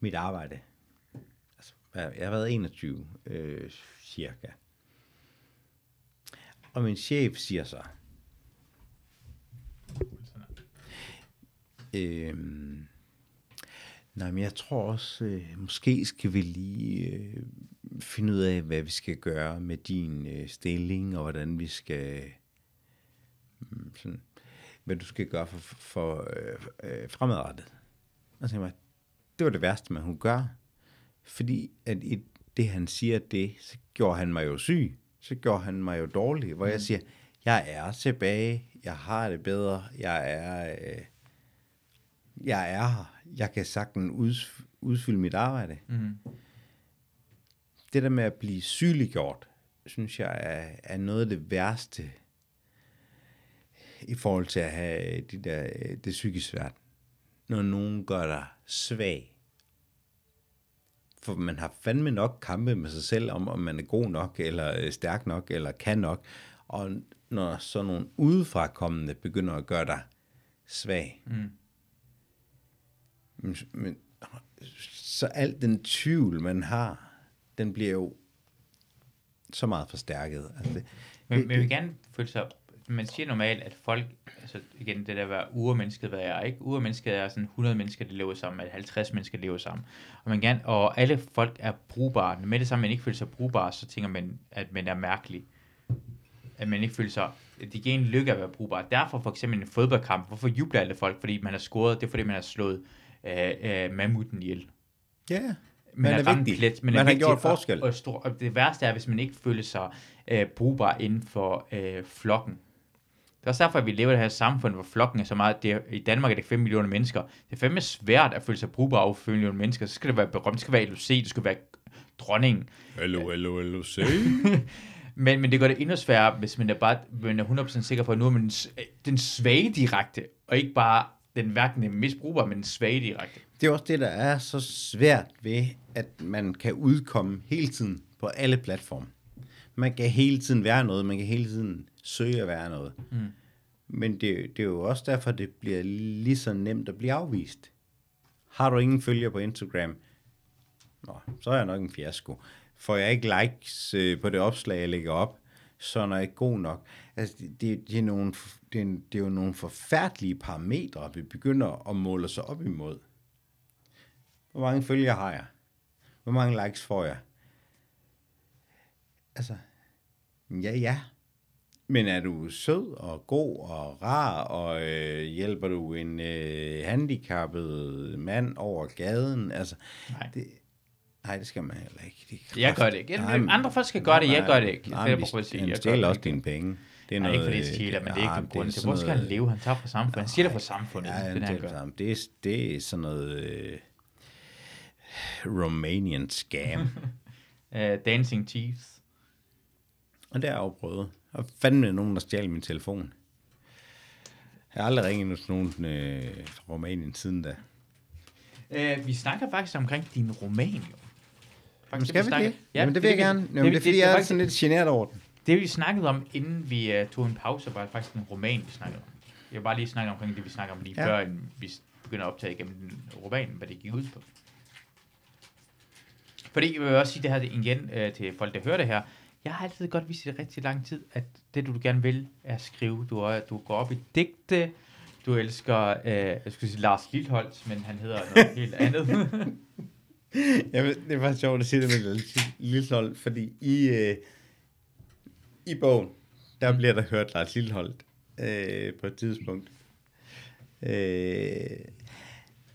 mit arbejde. Jeg har været 21 øh, cirka. Og min chef siger så, øh, nej, men jeg tror også, øh, måske skal vi lige øh, finde ud af, hvad vi skal gøre med din øh, stilling, og hvordan vi skal, mm, sådan, hvad du skal gøre for, for øh, øh, fremadrettet. Og så tænkte jeg, det var det værste, man kunne gøre. Fordi at i det, han siger det, så gjorde han mig jo syg. Så gjorde han mig jo dårlig. Hvor mm. jeg siger, jeg er tilbage. Jeg har det bedre. Jeg er, øh, jeg er her. Jeg kan sagtens ud, udfylde mit arbejde. Mm. Det der med at blive sygeliggjort, synes jeg er, er noget af det værste i forhold til at have de der, det psykisk svært. Når nogen gør dig svag. For man har fandme nok kampe med sig selv, om, om man er god nok, eller øh, stærk nok, eller kan nok. Og når så nogle udefrakommende begynder at gøre dig svag, Mm. men, men, så al den tvivl, man har, den bliver jo så meget forstærket. Altså det, Men, det, men jeg vil gerne føle sig, man siger normalt, at folk, altså igen, det der at være urmennesket, hvad er, ikke? Urmennesket er sådan 100 mennesker, der lever sammen, eller 50 mennesker, der lever sammen. Og, man gerne, og alle folk er brugbare. Med det samme, man ikke føler sig brugbar, så tænker man, at man er mærkelig. At man ikke føler sig, det giver en lykke at være brugbar. Derfor for eksempel en fodboldkamp, hvorfor jubler alle folk? Fordi man har scoret, det er fordi, man har slået øh, øh, mammuten ihjel. ja, Man, Man er ramt vigtig. plet, Man har vigtig, gjort forskel. Og, og, stor, og det værste er, hvis man ikke føler sig øh, brugbar inden for øh, flokken. Det er også derfor, at vi lever i det her samfund, hvor flokken er så meget. Det er, I Danmark er det 5 millioner mennesker. Det er fandme svært at føle sig brugbar over 5 millioner mennesker. Så skal det være berømt, det skal være LOC, det skal være dronningen. Hello, hello, say. Men, men det gør det endnu sværere, hvis man er, bare, man er 100% sikker på, at nu er man den, svage direkte, og ikke bare den hverken den mest brugbare, men den svage direkte. Det er også det, der er så svært ved, at man kan udkomme hele tiden på alle platforme. Man kan hele tiden være noget, man kan hele tiden søge at være noget. Mm. Men det, det er jo også derfor, det bliver lige så nemt at blive afvist. Har du ingen følger på Instagram? Nå, så er jeg nok en fiasko. Får jeg ikke likes øh, på det opslag, jeg lægger op, så er jeg ikke god nok. Altså, det, det, er nogle, det, er, det er jo nogle forfærdelige parametre, vi begynder at måle sig op imod. Hvor mange følgere har jeg? Hvor mange likes får jeg? Altså, ja, ja. Men er du sød og god og rar, og øh, hjælper du en øh, handicappet mand over gaden? Altså, Nej. Det, nej, det skal man heller ikke. Det er Jeg kraft- gør det ikke. Nej, men- Andre folk skal gøre det, jeg gør det ikke. Nej, er sige, han jeg gør stjæler det også dine penge. Det er Nej, ikke fordi noget, det stjæler, men det er ikke en grund til. Hvor skal han noget- leve? Han tager fra samfundet. Han stjæler fra samfundet. Ja, det er det, det, han det, gør. er, det, er, det er sådan noget øh, Romanian scam. Uh, Dancing Chiefs. og det har jeg jo prøvet. Og fandme nogen, der stjal min telefon. Jeg har aldrig ringet til nogen øh, fra Rumænien siden da. Uh, vi snakker faktisk omkring din roman, jo. Faktisk, skal vi snakker- det? Jamen, det vil jeg gerne. Jamen, det er fordi, det, jeg er faktisk- sådan lidt generet over den. Det vi snakkede om, inden vi uh, tog en pause, var faktisk en roman, vi snakkede om. Jeg vil bare lige snakke omkring det, vi snakker om lige Ja. ja. før, vi begynder at optage igennem den roman, hvad det gik ud på. Fordi jeg vil også sige det her igen uh, til folk, der hører det her. Jeg har altid godt vist i rigtig lang tid, at det du gerne vil, er at skrive. Du, er, du går op i digte, du elsker, uh, jeg skulle sige Lars Lilholdt, men han hedder noget helt andet. Jamen, det er faktisk sjovt at sige det med Lillehold, fordi i, øh, i bogen, der bliver der hørt Lars Lilleholdt øh, på et tidspunkt. Øh,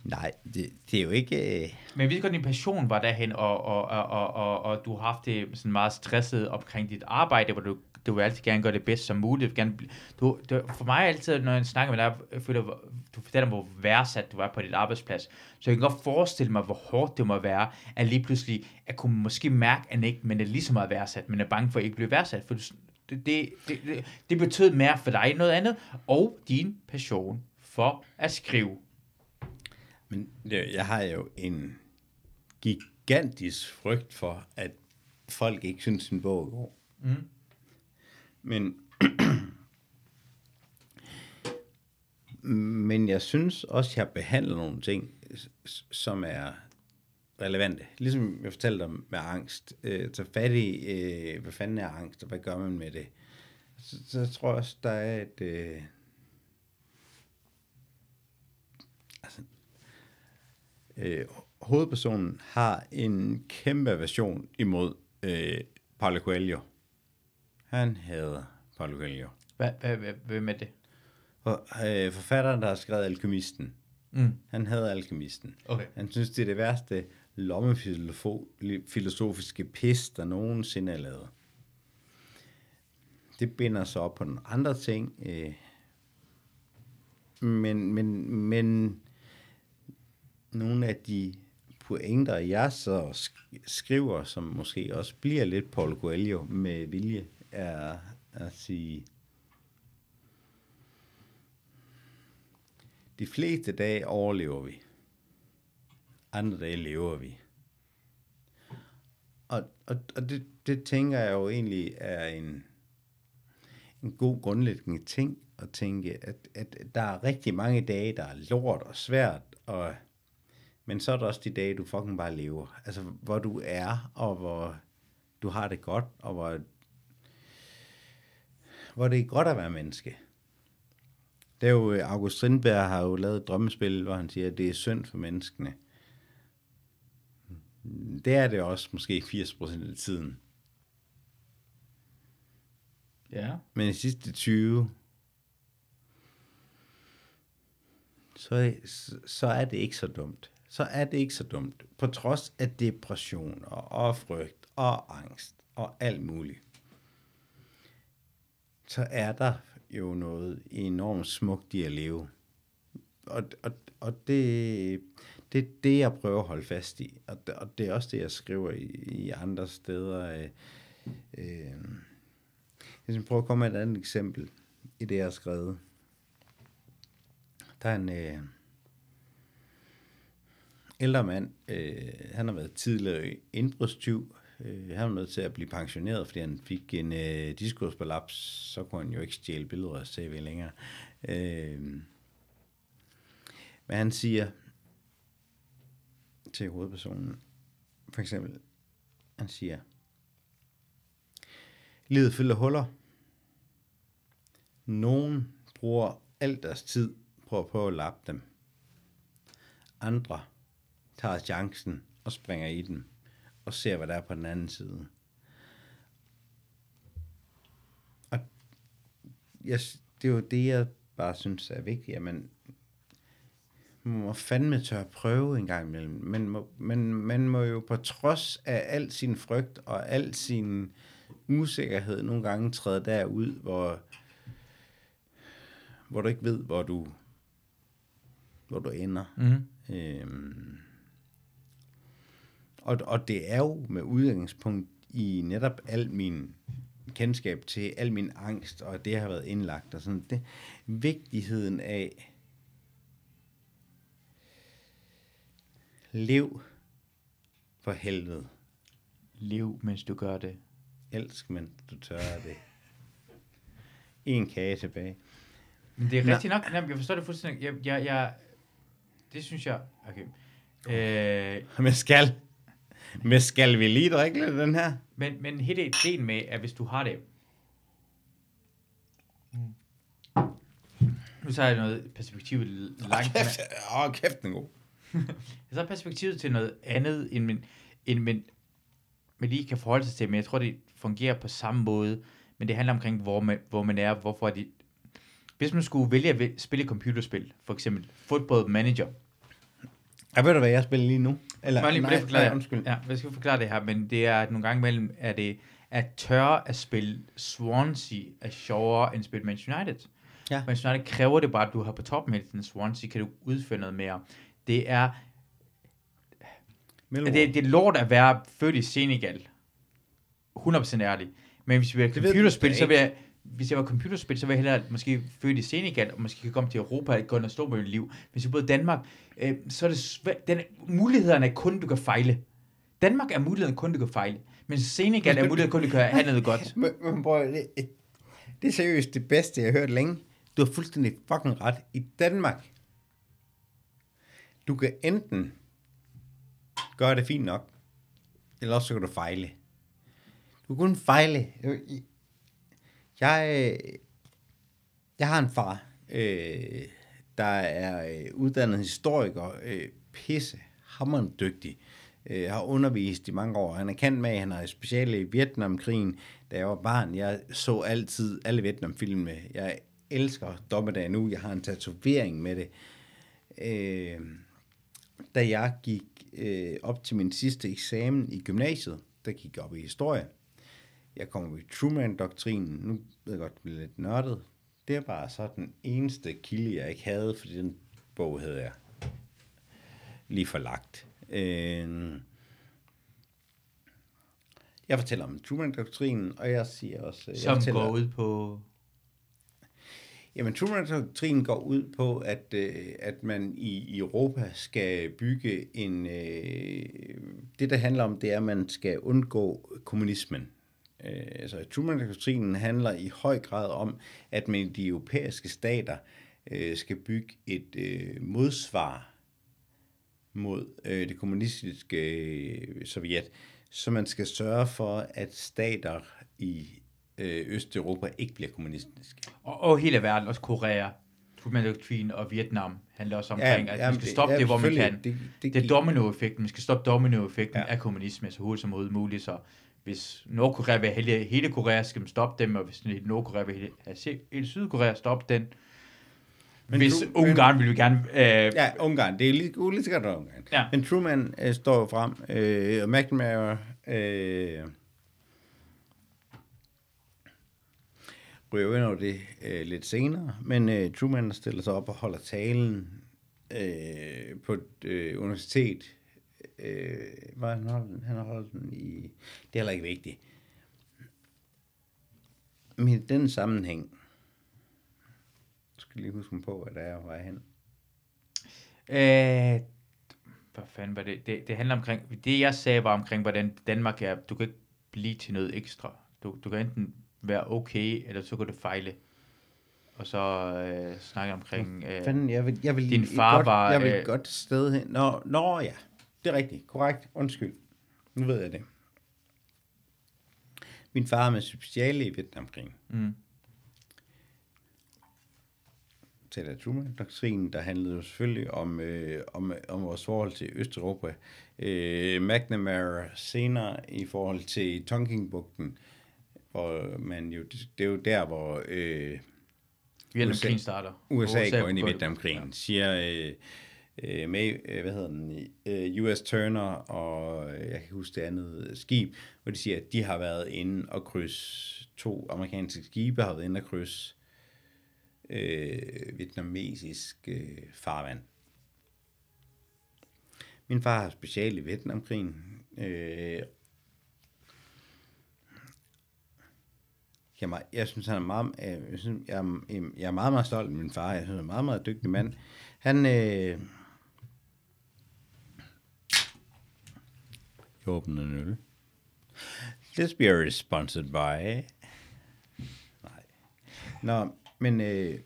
nej, det, det er jo ikke... Øh, Men vi godt, din passion var derhen, og, og, og, og, og, og du har haft det sådan meget stresset omkring dit arbejde, hvor du, du vil altid gerne gøre det bedst som muligt. Du gerne, du, du, for mig altid, når jeg snakker med dig, jeg føler, du fortæller mig, hvor værdsat du var på dit arbejdsplads. Så jeg kan godt forestille mig, hvor hårdt det må være, at lige pludselig, at kunne måske mærke, at ikke, men er lige så meget værdsat, men er bange for at ikke blive værdsat. For det, det, det, det, det betød mere for dig end noget andet, og din passion for at skrive men jeg har jo en gigantisk frygt for, at folk ikke synes, en bog er god. Mm. Men, men jeg synes også, jeg behandler nogle ting, som er relevante. Ligesom jeg fortalte dig med angst. Øh, tage fat i, øh, hvad fanden er angst, og hvad gør man med det? så, så tror jeg også, der er et... Øh, altså, øh, hovedpersonen har en kæmpe version imod øh, Paulo Coelho. Han hader Paulo Coelho. Hvad, hvad, hvad, hvem er det? Og, øh, forfatteren, der har skrevet Alkemisten, Mm. han hader Alkemisten. Okay. Han synes, det er det værste lommefilosofiske pis, der nogensinde er lavet. Det binder sig op på nogle andre ting. Øh, men, men, men nogle af de pointer, jeg så skriver, som måske også bliver lidt Paul Coelho med vilje, er at sige, de fleste dage overlever vi. Andre dage lever vi. Og, og, og det, det tænker jeg jo egentlig er en, en god grundlæggende ting at tænke, at, at der er rigtig mange dage, der er lort og svært, og, men så er der også de dage, du fucking bare lever. Altså, hvor du er, og hvor du har det godt, og hvor, hvor det er godt at være menneske. Det er jo, øh, August Strindberg har jo lavet et drømmespil, hvor han siger, at det er synd for menneskene. Det er det også måske 80% af tiden. Ja. Men i sidste 20, så, så er det ikke så dumt. Så er det ikke så dumt. På trods af depression og, og frygt og angst og alt muligt. Så er der jo noget enormt smukt i at leve. Og, og, og det, det er det, jeg prøver at holde fast i. Og det, og det er også det, jeg skriver i, i andre steder. Øh, øh, jeg skal prøve at komme med et andet eksempel i det, jeg har skrevet. Der er en øh, ældre mand, øh, han har været tidligere indbrudstyv. Øh, han var nødt til at blive pensioneret, fordi han fik en øh, diskursbalaps, så kunne han jo ikke stjæle billeder af CV længere. Øh, men han siger til hovedpersonen, for eksempel, han siger, Livet fylder huller. Nogen bruger al deres tid på at prøve at lappe dem. Andre tager chancen og springer i dem og ser, hvad der er på den anden side. Og jeg, det er jo det, jeg bare synes er vigtigt, at man, man må fandme tør at prøve en gang imellem. Man må, man, man må jo på trods af al sin frygt og al sin usikkerhed nogle gange træde derud, hvor, hvor du ikke ved, hvor du, hvor du ender. Mm-hmm. Øhm, og, og det er jo med udgangspunkt i netop al min kendskab til al min angst, og det har været indlagt, og sådan det, vigtigheden af lev for helvede. Lev, mens du gør det. Elsk, men du tør det. En kage tilbage. Men det er Nå. rigtigt nok. Jamen, jeg forstår det fuldstændig. Jeg, jeg, jeg, det synes jeg... Okay. Øh, Men skal, men skal vi lige drikke lidt den her? men, men hele ideen med, at hvis du har det... Nu tager jeg noget perspektiv langt... Kæft, åh, kæft, den god. Jeg tager perspektivet til noget andet, end man, end man, man lige kan forholde sig til, men jeg tror, det fungerer på samme måde, men det handler omkring, hvor man, hvor man er, hvorfor er det... Hvis man skulle vælge at spille computerspil, for eksempel Football Manager, Ja, ved du, hvad jeg spiller lige nu? Eller, Bare lige nej, forklare, nej, undskyld. Ja, jeg skal forklare det her, men det er, at nogle gange imellem er det, at tørre at spille Swansea er sjovere end at spille Manchester United. Ja. Manchester United kræver det bare, at du har på toppen hele tiden. Swansea kan du udføre noget mere. Det er, Millwall. det, det er lort at være født i Senegal. 100% ærlig. Men hvis vi er ved computerspil, da så vil jeg, hvis jeg var computerspil, så vil jeg hellere måske født i Senegal, og måske kan komme til Europa og gå og stå med mit liv. Hvis jeg boede i Danmark, øh, så er det svært. Den, mulighederne er kun, du kan fejle. Danmark er muligheden kun, du kan fejle. Men Senegal er muligheden kun, du kan have noget godt. Men, men bror, det, det er seriøst det bedste, jeg har hørt længe. Du har fuldstændig fucking ret. I Danmark, du kan enten gøre det fint nok, eller også så kan du fejle. Du kan kun fejle. Jeg, jeg har en far, øh, der er øh, uddannet historiker, øh, pisse, hammerende dygtig, øh, har undervist i mange år. Han er kendt med, at han har speciale i Vietnamkrigen. Da jeg var barn, jeg så altid alle Vietnamfilmene. Jeg elsker Dommedag nu. Jeg har en tatovering med det. Øh, da jeg gik øh, op til min sidste eksamen i gymnasiet, der gik jeg op i historie. Jeg kommer i Truman-doktrinen. Nu ved jeg godt, det bliver lidt nørdet. Det er bare så den eneste kilde, jeg ikke havde, fordi den bog havde jeg lige forlagt. Øh, jeg fortæller om Truman-doktrinen, og jeg siger også... Jeg Som fortæller, går ud på... Jamen, Truman-doktrinen går ud på, at, øh, at man i Europa skal bygge en... Øh, det, der handler om, det er, at man skal undgå kommunismen. Øh, altså, Truman-doktrinen handler i høj grad om, at man de europæiske stater øh, skal bygge et øh, modsvar mod øh, det kommunistiske øh, Sovjet, så man skal sørge for, at stater i øh, Østeuropa ikke bliver kommunistiske. Og, og hele verden, også Korea, Truman-doktrinen og Vietnam handler også omkring, Ja, at man skal stoppe ja, det, hvor man kan. Det- det Det er dominoeffekten. Man skal stoppe dominoeffekten Ja. af kommunisme så hurtigt som muligt. Så hvis Nordkorea vil have hele, Korea, skal man stoppe dem, og hvis Nordkorea vil have hele Sydkorea, stoppe den. Men hvis Tru- Ungarn vil jo gerne... Øh, Ja, Ungarn. Det er lige, lige sikkert Ungarn. Ja. Men Truman øh, står jo frem, øh, og McNamara øh, ryger ind over det øh, lidt senere, men øh, Truman stiller sig op og holder talen øh, på et øh, universitet. Øh, hvor han holdt den? Han har holdt den i... Det er heller ikke vigtigt. Men i den sammenhæng, skal jeg lige huske mig på, hvad der er og vej hen. Øh, hvad fanden var det? det? Det handler omkring, det jeg sagde var omkring, hvordan Danmark er, du kan ikke blive til noget ekstra. Du, du kan enten være okay, eller så kan du fejle. Og så øh, snakke omkring, øh, Fanden, jeg vil, jeg vil Din far godt, var, Jeg vil øh, godt sted hen. Nå, nå, ja. Det er rigtigt. Korrekt. Undskyld. Nu ved jeg det. Min far er med speciale i Vietnamkrigen. mm, Til der Truman-doktrinen, der handlede jo selvfølgelig om, øh, om, om vores forhold til Østeuropa. Øh, McNamara senere i forhold til Tonkingbugten, hvor man jo, det, det er jo der, hvor øh, Vietnamkrigen starter. USA, USA går ind i Vietnamkrigen, siger øh, øh, med, øh, hvad hedder den, øh, US Turner og øh, jeg kan huske det andet skib, hvor de siger, at de har været inde og krydse, to amerikanske skibe har været inde og krydse øh, vietnamesisk øh, farvand. Min far har special i Vietnamkrigen. Øh, jeg, er meget- jeg synes, han er meget, øh, jeg, synes, jeg, er, jeg er meget, meget stolt af min far. Jeg synes, han er en meget, meget dygtig mand. Han, øh, jeg åbner en øl. This beer is sponsored by... Nej. Nå, men... Øh,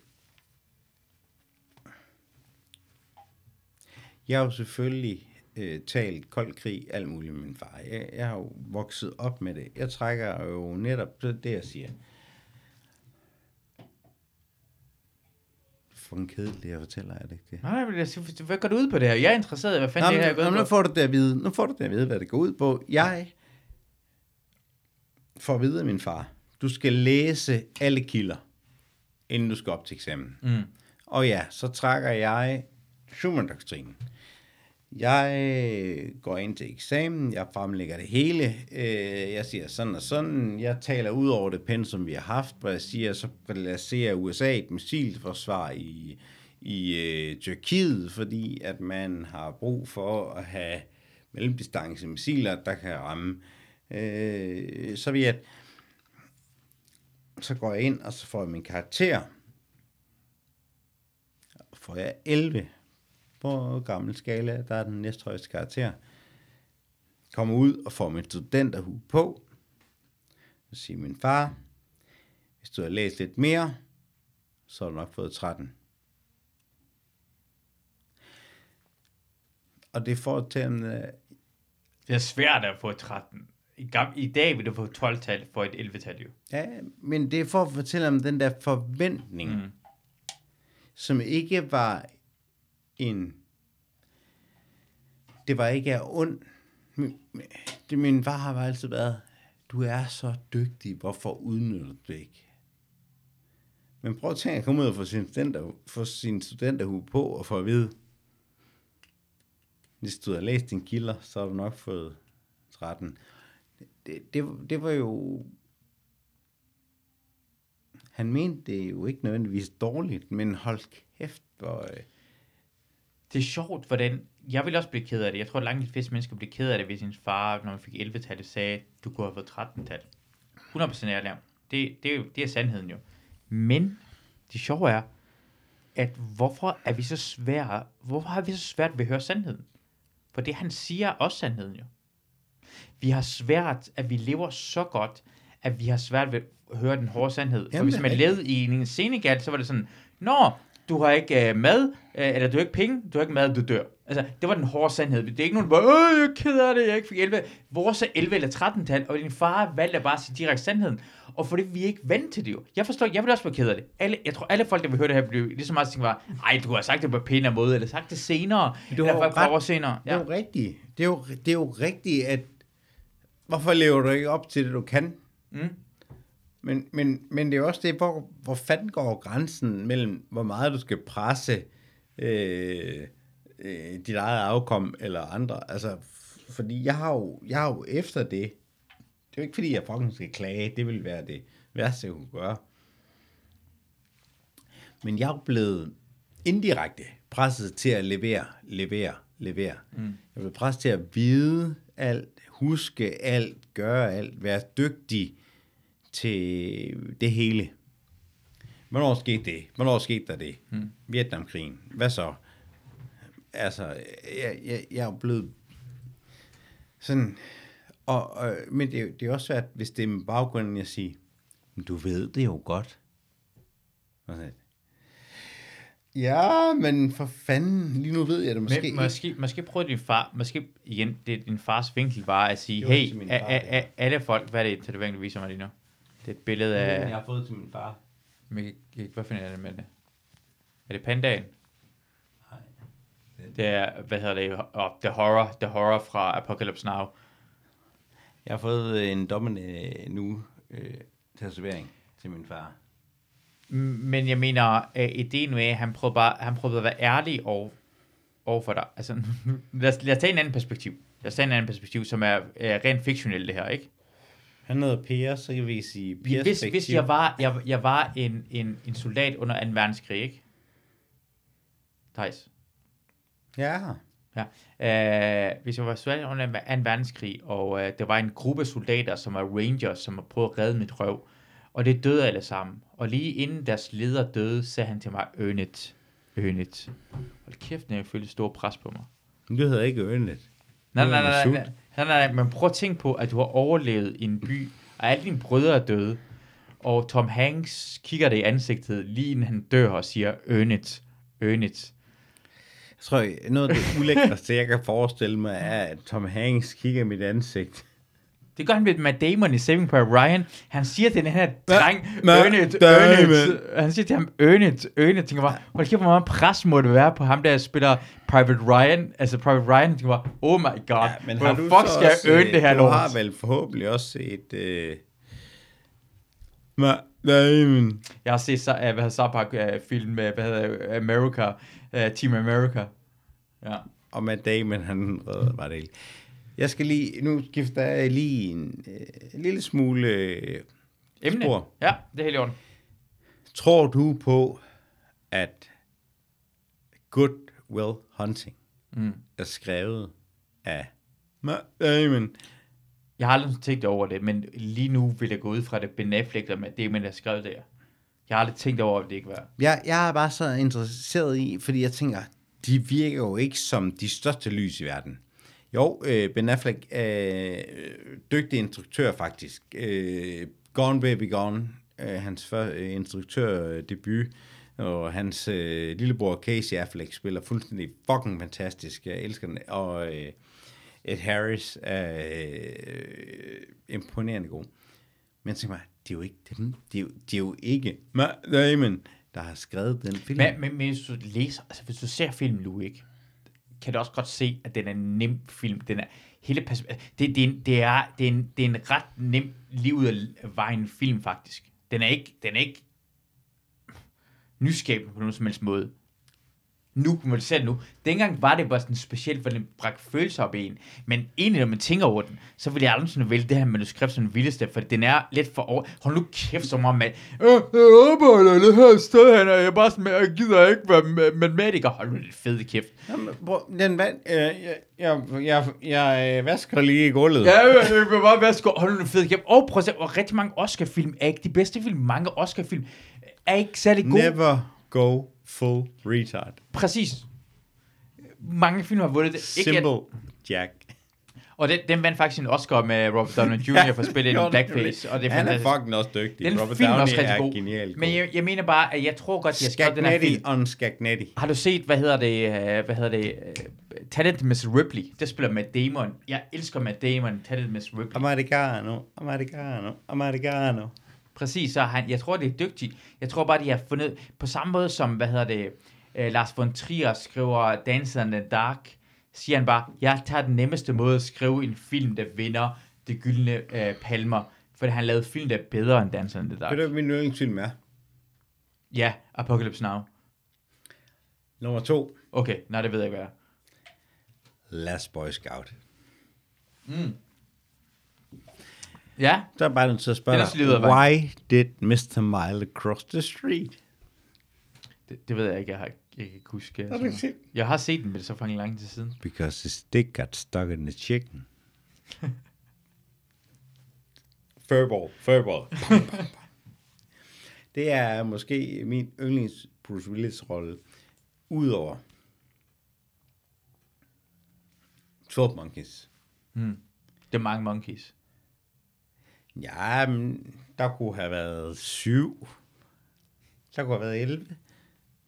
jeg har jo selvfølgelig øh, talt kold krig, alt muligt med min far. Jeg, jeg har jo vokset op med det. Jeg trækker jo netop det, det jeg siger. Fucking kedeligt, jeg fortæller, er det ikke det? Nej, men jeg- hvad går du ud på det her? Jeg er interesseret i, hvad fanden Nå, det her går ud men nu på. får du det at vide. Nu får du det at vide, hvad det går ud på. Jeg får at vide af min far, du skal læse alle kilder, inden du skal op til eksamen. Mm. Og ja, så trækker jeg Schumann-doktrinen. Jeg går ind til eksamen, jeg fremlægger det hele, øh, jeg siger sådan og sådan, jeg taler ud over det pensum, vi har haft, hvor jeg siger, så placerer USA et missilforsvar i, i øh, Tyrkiet, fordi at man har brug for at have mellemdistance missiler, der kan ramme øh, Sovjet. Så går jeg ind, og så får jeg min karakter. Får jeg 11 på gammel skala, der er den næsthøjeste karakter. Kommer ud og får min studenterhue på. Så siger min far, hvis du har læst lidt mere, så har du nok fået 13. Og det får til, at Det er svært at få 13. I, gam- I dag vil du få 12-tal for et 11-tal jo. Ja, men det er for at fortælle om den der forventning, mm. som ikke var en... Det var ikke af ond. Min, det, min far har altid været, du er så dygtig, hvorfor udnytter du det ikke? Men prøv at tænke at komme ud og få sin, studenter, få sin studenterhue på og få at vide, hvis du har læst dine kilder, så har du nok fået 13. Det, det, det var jo... Han mente det jo ikke nødvendigvis dårligt, men hold kæft, hvor... øh, det er sjovt, hvordan... Jeg vil også blive ked af det. Jeg tror, at langt de fleste mennesker bliver ked af det, hvis ens far, når man fik 11-tallet, sagde, du kunne have fået 13-tal. 100% ærlig om. Det, det, er det er sandheden jo. Men det sjove er, at hvorfor er vi så svære, hvorfor har vi så svært ved at høre sandheden? For det, han siger, er også sandheden jo. Vi har svært, at vi lever så godt, at vi har svært ved at høre den hårde sandhed. For Jamen, hvis man levede i en Senegal, så var det sådan, Nå, du har ikke øh, mad, øh, eller du har ikke penge, du har ikke mad, du dør. Altså, det var den hårde sandhed. Det er ikke nogen, der bare, øh, jeg er ked af det, jeg ikke fik 11. Vores er 11 eller 13 tal, og din far valgte bare at sige direkte sandheden. Og fordi vi er ikke vant til det jo. Jeg forstår, jeg vil også være ked af det. Alle, jeg tror, alle folk, der vil høre det her, bliver lige så meget tænkt var, ej, du har sagt det på en pænere måde, eller sagt det senere, Du eller par ret. år senere. Det er Ja. jo rigtigt. Det er jo, det er jo rigtigt, at... Hvorfor lever du ikke op til det, du kan? Mm. Men, men, men det er jo også det, hvor, hvor fanden går grænsen mellem, hvor meget du skal presse øh, øh, dit eget afkom eller andre. Altså, fordi jeg har, jo, jeg har jo efter det, det er jo ikke fordi, jeg fucking skal klage, det vil være det værste, jeg kunne gøre. Men jeg er jo blevet indirekte presset til at levere, levere, levere. Mm. Jeg er blevet presset til at vide alt, huske alt, gøre alt, være dygtig til det hele. Hvornår skete det? Hvornår skete der det? Mm. Vietnamkrigen. Hvad så? Altså, jeg, jeg, jeg er blevet sådan... Og, og, men det, er det er også svært, hvis det er med baggrunden, jeg siger, "Men du ved det jo godt. Og så, ja, men for fanden, lige nu ved jeg det måske Men måske, måske prøv din far, måske igen, det er din fars vinkel var at sige, hey, a, a, a, alle folk, hvad er det, tatovering, du viser mig lige nu? Det er et billede af, har fået til min far. Men jeg- hvad finder jeg det med det? Er det pandaen? Nej. Det er, hvad hedder det, oh, The Horror, The Horror fra Apocalypse Now. Jeg har fået en dommende nu øh, tatovering til min far. Men jeg mener, uh, ideen med, at han prøver bare, han prøver at være ærlig over, over for dig. Altså, lad, os, lad os tage en anden perspektiv. Lad os tage en anden perspektiv, som er, er rent fiktionelt det her, ikke? Han hedder Per, så kan vi sige Per Hvis, hvis jeg var, jeg, jeg var en, en, en soldat under 2. verdenskrig, ikke? Thijs. Ja. Ja. Uh, hvis jeg var soldat under 2. verdenskrig, og uh, der var en gruppe soldater, som var rangers, som var prøvet at redde mit røv, og det døde alle sammen. Og lige inden deres leder døde, sagde han til mig, earn it. Hold kæft, jeg følte stor pres på mig. Men det hedder ikke Ørnet. Nej, Det nej, nej, sult nej, nej, nej, men prøv at tænke på, at du har overlevet i en by, og alle dine brødre er døde, og Tom Hanks kigger dig i ansigtet, lige inden han dør, og siger, earn it, earn it. Jeg tror, noget af det ulækreste, jeg kan forestille mig, er, at Tom Hanks kigger i mit ansigt. Det gør han med Matt Damon i Saving Private Ryan. Han siger til den her dreng, Matt earn it, earn it. Damon. Han siger til ham, earn it, earn it. Tænker bare, hold kæft, hvor meget pres må det være på ham, der spiller Private Ryan. Altså Private Ryan, tænker bare, oh my god, ja, men hvor fuck skal jeg earn det her Du lort? har vel forhåbentlig også set... Øh... Matt Damon. Jeg har set så, uh, hvad hedder Sarpak uh, film med, hvad hedder America, uh, Team America. Ja. Og Matt Damon, han redder bare det hele. Jeg skal lige... Nu skifter jeg lige en, øh, lille smule... Øh, Emne. Spor. Ja, det er helt i orden. tror du på, at Good Will Hunting Mm. er skrevet af Matt Damon? Jeg har aldrig tænkt over det, men lige nu vil jeg gå ud fra det Ben Affleck, der med det, man har skrevet der. Jeg har aldrig tænkt over, at det ikke var. Jeg, jeg er bare så interesseret i, fordi jeg tænker, de virker jo ikke som de største lys i verden. Jo, øh, Ben Affleck er øh, dygtig instruktør faktisk. Øh, Gone Baby Gone, øh, hans første øh, instruktørdebut, øh, og hans øh, lillebror Casey Affleck spiller fuldstændig fucking fantastisk. Jeg elsker den. Og øh, Ed Harris er øh, imponerende god. Men tænk mig, det er jo ikke dem, det er jo, det er jo ikke Matt Damon, der har skrevet den film. Men, men, men hvis du læser, altså hvis du ser filmen nu, ikke, kan du også godt se, at den er en nem film. Den er hele pers- det, det, er en- det, er, det, er en, det er en ret nem liv ud af vejen film, faktisk. Den er ikke, den er ikke nyskabende på nogen som helst måde. Nu, når du ser det nu. Dengang var det bare sådan specielt, hvor den bragte følelser op i en. Men egentlig, når man tænker over den, så vil jeg aldrig sådan vælge det her manuskript som den vildeste, for den er lidt for over... Hold nu kæft som om, at øh, jeg arbejder det her sted, han er jeg bare sådan, jeg gider ikke være ma- matematiker. Hold nu lidt fede kæft. Jamen, den vand, øh, jeg, jeg, jeg, jeg øh, vasker lige i gulvet. Ja, jeg, jeg vil bare sko. Hold nu lidt fede kæft. Og prøv at se, og rigtig mange Oscar-film er ikke de bedste film. Mange Oscar-film er ikke særlig gode. Never go full retard. Præcis. Mange film har vundet det. Ikke, Simple Jack. Og den, den vandt faktisk en Oscar med Robert Downey Jr. for at spille en blackface. Og det er Han er fucking også dygtig. Den Robert film er Downey også rigtig er god. genial. Men jeg, jeg mener bare, at jeg tror godt, har skrevet den her film. on Skagnetti. Har du set, hvad hedder det, øh, hvad hedder det, uh, Talent Miss Ripley? Der spiller Matt Damon. Jeg elsker Matt Damon, Talent Miss Ripley. Americano, Americano, Americano. Præcis, så han, jeg tror, det er dygtigt. Jeg tror bare, de har fundet, på samme måde som, hvad hedder det, uh, Lars von Trier skriver Dancer in the Dark, siger han bare, jeg tager den nemmeste måde at skrive en film, der vinder det gyldne uh, palmer, for han lavede film, der er bedre end Dancer in the Dark. Ved du, hvad min yndlingsfilm er? Ja, Apocalypse Now. Nummer to. Okay, nej, det ved jeg ikke, hvad er. Last Boy Scout. Ja, Så er bare nødt til at spørge dig, why did Mr. Mile cross the street? det, det ved jeg ikke, jeg har jeg kan ikke huske. Altså. set Jeg har set den, men det er så fucking lang tid siden. Because his dick got stuck in the chicken. Furball, furball. det er måske min yndlings Bruce Willis rolle, udover 12 Monkeys. Det er mange monkeys. Ja, men der kunne have været syv. Der kunne have været 11.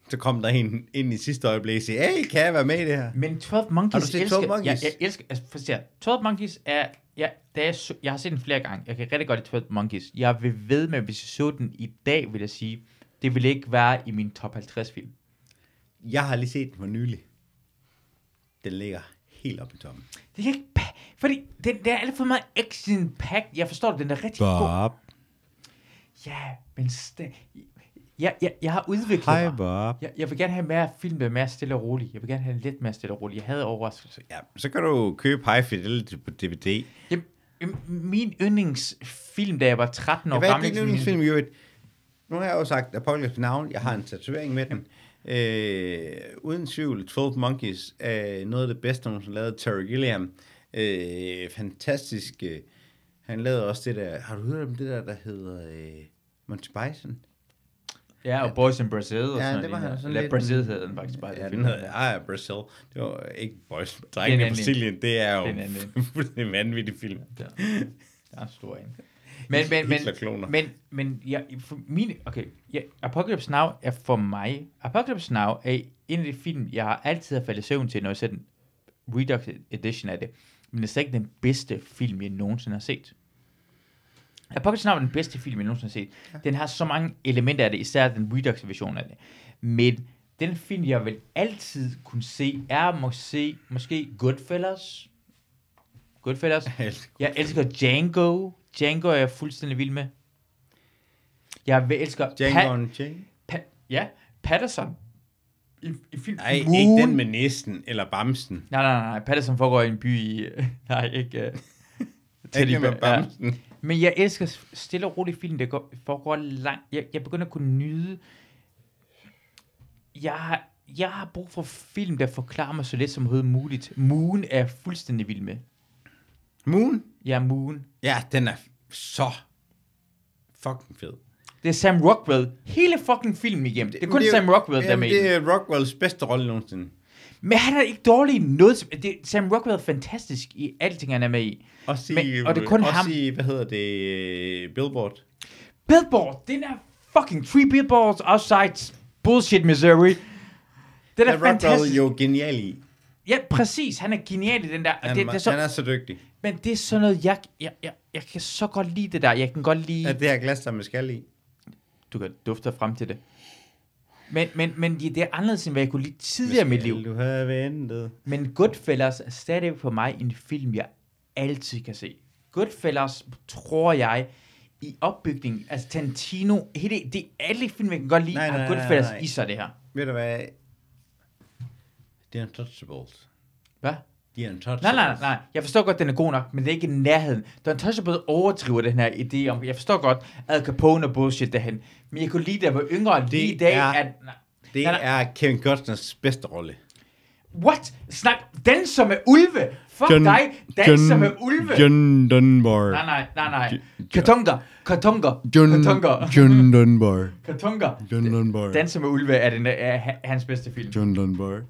Så kom der en ind i sidste øjeblik og sagde, hey, kan jeg være med i det her? Men 12 Monkeys Har du set elsker, 12 Monkeys? Jeg, jeg elsker, altså, for sige, 12 Monkeys er, ja, da jeg, så, jeg har set den flere gange. Jeg kan rigtig godt lide 12 Monkeys. Jeg vil ved med, at hvis jeg så den i dag, vil jeg sige, det vil ikke være i min top 50 film. Jeg har lige set den for nylig. Den ligger helt oppe i toppen. Det er ikke, fordi den, der er alt for meget action pack. Jeg forstår det, den er rigtig god. Bob. Ja, men st- jeg, jeg, jeg har udviklet Hej, mig. Bob. Jeg, jeg vil gerne have mere film, der er mere stille og rolig. Jeg vil gerne have lidt mere stille og rolig. Jeg havde overraskelse. Ja, så kan du købe High Fidelity på DVD. Jamen, min yndlingsfilm, da jeg var 13 år Hvad er gammel... din yndlingsfilm, Jørgen? Nu har jeg jo sagt Apocalypse Now. Jeg har en tatovering med den. Øh, uden tvivl, 12 Monkeys er noget af det bedste, hun har lavet. Terry Gilliam. Øh, fantastisk. øh, Han lavede også det der... Har du hørt om det der, der hedder øh, Monty Python? Ja, og Boys in Brazil. Og Ja, sådan det var han sådan lidt Brazil hed den faktisk bare. Ja, den film. hedder ah, Brazil. Det var ikke Boys. Er Drengene en i Brasilien, det er jo Det er en fuldstændig vanvittig film. Ja. Det er en stor en. Men, men, men, men, men ja, for min, okay, ja, Apocalypse Now er for mig, Apocalypse Now er en af de film, jeg har altid har faldet i søvn til, når jeg ser den Redux edition af det. Men det er slet ikke den bedste film, jeg nogensinde har set. Apocalypse Now er den bedste film, jeg nogensinde har set. Ja. Den har så mange elementer af det, især den Redux version af det. Men den film, jeg vil altid kunne se, er måske, måske Goodfellas. Goodfellas. Jeg elsker Jeg elsker Django. Django er jeg fuldstændig vild med. Jeg elsker Django Pa- Unchained. Pa- ja, Patterson. I, i film Nej, Moon. ikke den med næsten, eller bamsen. Nej, nej, nej. Patterson foregår i en by i... nej, ikke... Uh, Ikke med ja. bamsen. Men jeg elsker stille og rolig film, der går, foregår langt. Jeg, jeg begynder at kunne nyde... Jeg har, jeg har brug for film, der forklarer mig så lidt som overhovedet muligt. Moon er jeg fuldstændig vild med. Moon? Ja, Moon. Ja, den er så fucking fed. Det er Sam Rockwell. Hele fucking filmen igennem. Det er kun jo- Sam Rockwell, der er med det er Rockwells bedste rolle nogensinde. Men han er ikke dårlig i noget. Det, Sam Rockwell er fantastisk i alting, han er med i. Også i, Men- og det er kun også ham. i, hvad hedder det, øh, Billboard. Billboard, den er fucking three billboards outside bullshit Missouri. Den er er Rockwell fantastisk. jo genial i. Ja, præcis. Han er genial i den der. Han, det, det er så, han er så dygtig. Men det er sådan noget, jeg, jeg, jeg, jeg kan så godt lide det der. Jeg kan godt lide... Er det her glas, der med skal i? Du kan dufte frem til det. Men, men, men det er anderledes, end hvad jeg kunne lide tidligere i mit liv. Du havde ventet. Men Goodfellas er stadig for mig en film, jeg altid kan se. Goodfellas, tror jeg, i opbygningen, altså Tarantino, hele, det er alle film, jeg kan godt lide, Nej, har nej, nej, Goodfellas nej. i sig, det her. Ved du hvad? The Untouchables. Hvad? The Untouchables. Nej, nej, nej. Jeg forstår godt, den er god nok, men det er ikke i nærheden. Don Untouchable overdriver den her idé om, jeg forstår godt, Al Capone og bullshit derhen. Men jeg kunne lide, da jeg var yngre, lige i dag, er- at... Nej, Det nej, nej. er Kevin Costners bedste rolle. What? Snak, den som er ulve. Fuck John- dig, den John- som er ulve. John Dunbar. Nej, nej, nej, nej. J- Kartonga, kartonga, John, kartonga, John Dunbar. kartonga. John Dunbar. Den som er ulve er, den, er ha- hans bedste film. John Dunbar.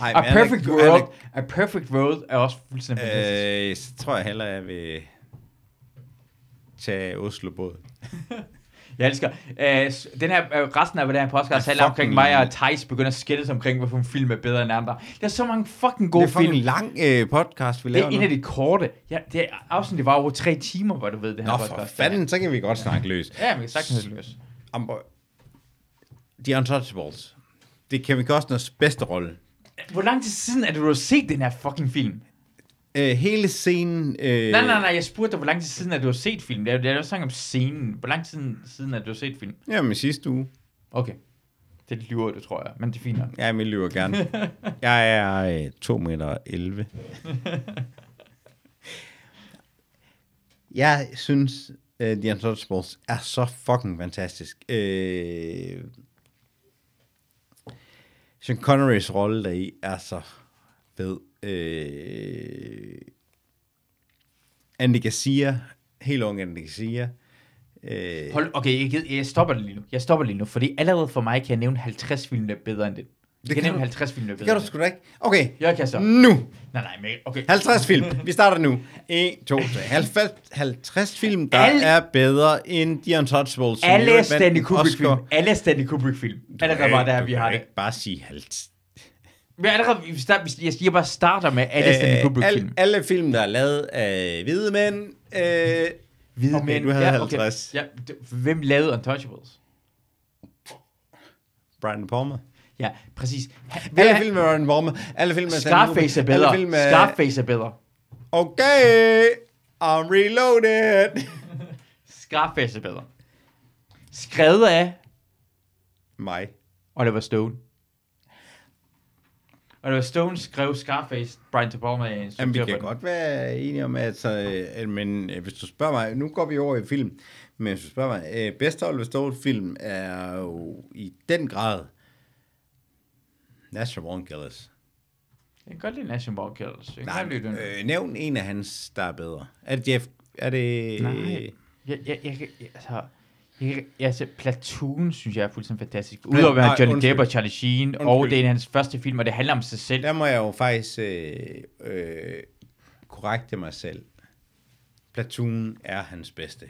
Ej, A Perfect World, A Perfect World er også fuldstændig fantastisk. Øh, så tror jeg hellere, jeg vil tage Oslo-båd. Jeg elsker. Øh, den her, øh, resten af den her podcast handler omkring mig og Thijs begynder at skændes omkring, hvorfor en film er bedre end andre. Der er så mange fucking gode det er film. en lang øh, podcast, vi Det laver er en af de korte. Ja, det er afsnit, det var over tre timer, hvor du ved det her Nå, podcast. for fanden, så kan vi godt snakke løs. Ja, man kan sagtens det løs. Om, The Untouchables. Det er Kevin Costners bedste rolle. Hvor lang tid siden er det, du har set den her fucking film? Øh, hele scenen... Øh, Nej, nej, nej, jeg spurgte dig, hvor lang tid siden er du har set film. Det er det er jo snakke om scenen. Hvor lang tid siden er du har set film? Jamen, sidste uge. Okay. Det lyver du, tror jeg. Men det er fint nok. Ja, jeg lyver gerne. jeg er øh, 2 meter 11. jeg synes, uh, The Untouchables er så fucking fantastisk. Uh, Sean Connerys rolle deri er så fed. Øh, Andy Garcia, helt ung Andy Garcia. Øh, Hold, okay, jeg, jeg stopper det lige nu. Jeg stopper lige nu, fordi allerede for mig kan jeg nævne 50 film, der er bedre end det. Jeg kan, du- 50 film, der er det kan du sgu da ikke. Okay, det. Jeg kan så. nu. Nej, nej, men okay. 50 film. Vi starter nu. 1, 2, 3. 50, 50 film, der Alle- er bedre end The Untouchables. Alle Stanley Kubrick-film. Alle Stanley Kubrick-film. Allerede bare der, vi har det. bare sige 50. Vi er allerede, vi start, jeg siger bare starter med alle Stanley Øh, Kubrick-film. alle, alle film, der er lavet af hvide mænd. Øh, Hvide okay, mænd. du havde ja, 50. Ja, det- hvem lavede Untouchables? Brian Palmer. Ja, præcis. Alle film med Brian Palmer. Alle film med Scarface er bedre. Alle film med... Scarface er bedre. Okay, I'm reloaded. Scarface er bedre. Skrevet af Mig. Oliver Stone. Oliver Stone skrev Scarface, Brian De Palma er en Jamen, vi kan godt være enige om, at, så, øh, men øh, hvis du spørger mig, nu går vi over i film, men hvis du spørger mig, øh, bedste Oliver Stone film er jo i den grad Born Killers. Jeg kan godt lide. Jeg kan Nej, øh, nævn en af hans, der er bedre. Er det Jeff? Er det... Nej. Jeg, jeg, jeg, jeg, altså, jeg, altså, Platoon synes jeg er fuldstændig fantastisk. Udover at være Johnny undskyld. Depp og Charlie Sheen, og Undskyld. det er en af hans første film, og det handler om sig selv. Der må jeg jo faktisk øh, øh, korrekte mig selv. Platoon er hans bedste.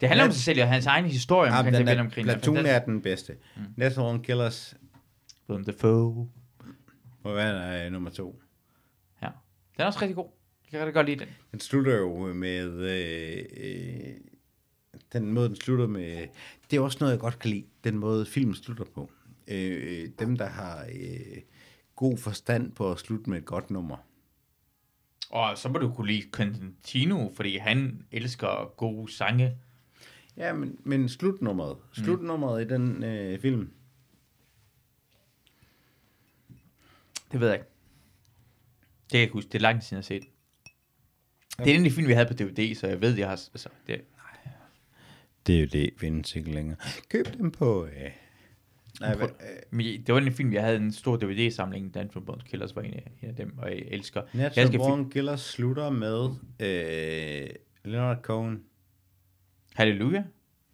Det handler om Plat- sig selv, og hans egen historie Ja, omkring den det er, Vietnamkrigen. Platoon er den bedste. Mm. Born Killers Willem Dafoe. Må være øh, nummer to. Ja. Den er også rigtig god. Jeg kan rigtig godt lide den. Den slutter jo med... Øh, øh, den måde, den slutter med... Det er også noget, jeg godt kan lide. Den måde, filmen slutter på. Øh, dem, der har øh, god forstand på at slutte med et godt nummer. Og så må du kunne lide Quentin Tino, fordi han elsker gode sange. Ja, men, men slutnummeret. Slutnummeret i den øh, film. Det ved jeg ikke. Det kan jeg ikke huske. Det er lang tid siden, jeg har set. Det er en af de film, vi havde på DVD, så jeg ved, jeg har... Altså, det, Det er jo det, findes ikke længere. Køb dem på... Øh, nej, hvad, øh, men det var en film, jeg havde en stor DVD-samling. Dan from Bones Killers var en af, en af dem, og jeg elsker... film. Born Killers slutter med øh, Leonard Cohen. Halleluja.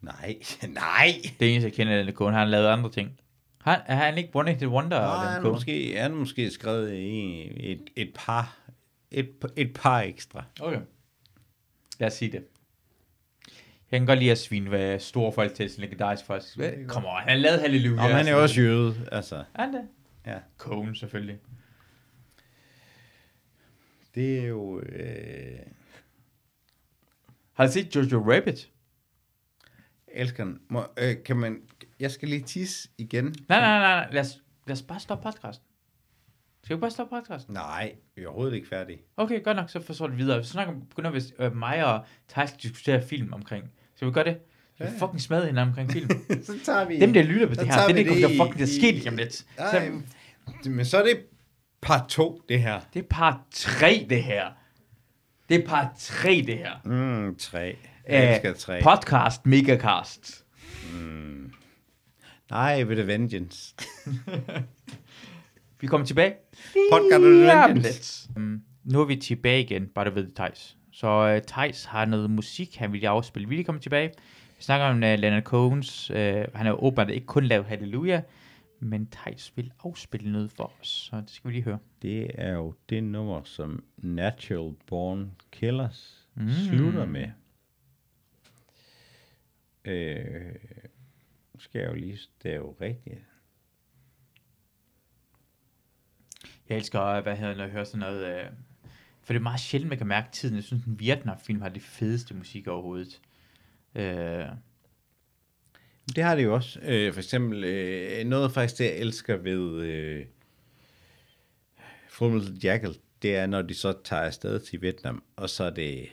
Nej, nej. Det eneste, jeg kender den Cohen. Han har lavet andre ting. Han, er han ikke One Hit Wonder? Nej, han har måske, han har måske skrevet i et, et par et, et par ekstra. Okay. Lad os sige det. Jeg kan godt lide at svine, hvad store folk til sådan legendarisk faktisk. Kom on, han har lavet Halleluja. Og han er jo også jøde, altså. Er han det? Ja. Cohen selvfølgelig. Det er jo... Øh, Har du set Jojo Rabbit? elsker den. Må, øh, kan man... Jeg skal lige tisse igen. Nej, nej, nej, nej. Lad os, lad os bare stoppe podcasten. Skal vi bare stoppe podcasten? Nej, vi er overhovedet ikke færdige. Okay, godt nok, så forstår det videre. Så snakker, begynder vi øh, mig og Thijs skal diskutere film omkring. Skal vi gøre det? Vi Ja. fucking smadre hinanden omkring film? så tager vi... Dem, der lytter på det her, det er vi det, der det fucking der sker lige om lidt. Så, men så er det part 2, det her. det er part 3, det her. Det er part 3, det her. Mm, 3. Jeg elsker 3. Podcast, megacast. Nej, ved The Vengeance. Vi kommer tilbage. Podcast om Vengeance. Um, nu er vi tilbage igen, bare du ved Thijs. Så uh, Thijs har noget musik, han vil afspille. Vi lige komme tilbage. Vi snakker om uh, Leonard Cohen's. Uh, han har jo åbenbart ikke kun lavet Halleluja, men Thijs vil afspille noget for os, så det skal vi lige høre. Det er jo det nummer, som Natural Born Killers Mm. mm. slutter med. Øh, nu skal jeg jo lige stave rigtigt. Jeg elsker, øh, hvad hedder det, når jeg hører sådan noget... Uh, for det er meget sjældent, man kan mærke tiden. Jeg synes, en Vietnam-film har det fedeste musik overhovedet. Uh, Det har det jo også. Øh, for eksempel, øh, noget faktisk, det jeg elsker ved øh, Fullmetal Jacket, det er, når de så tager afsted til Vietnam, og så er det...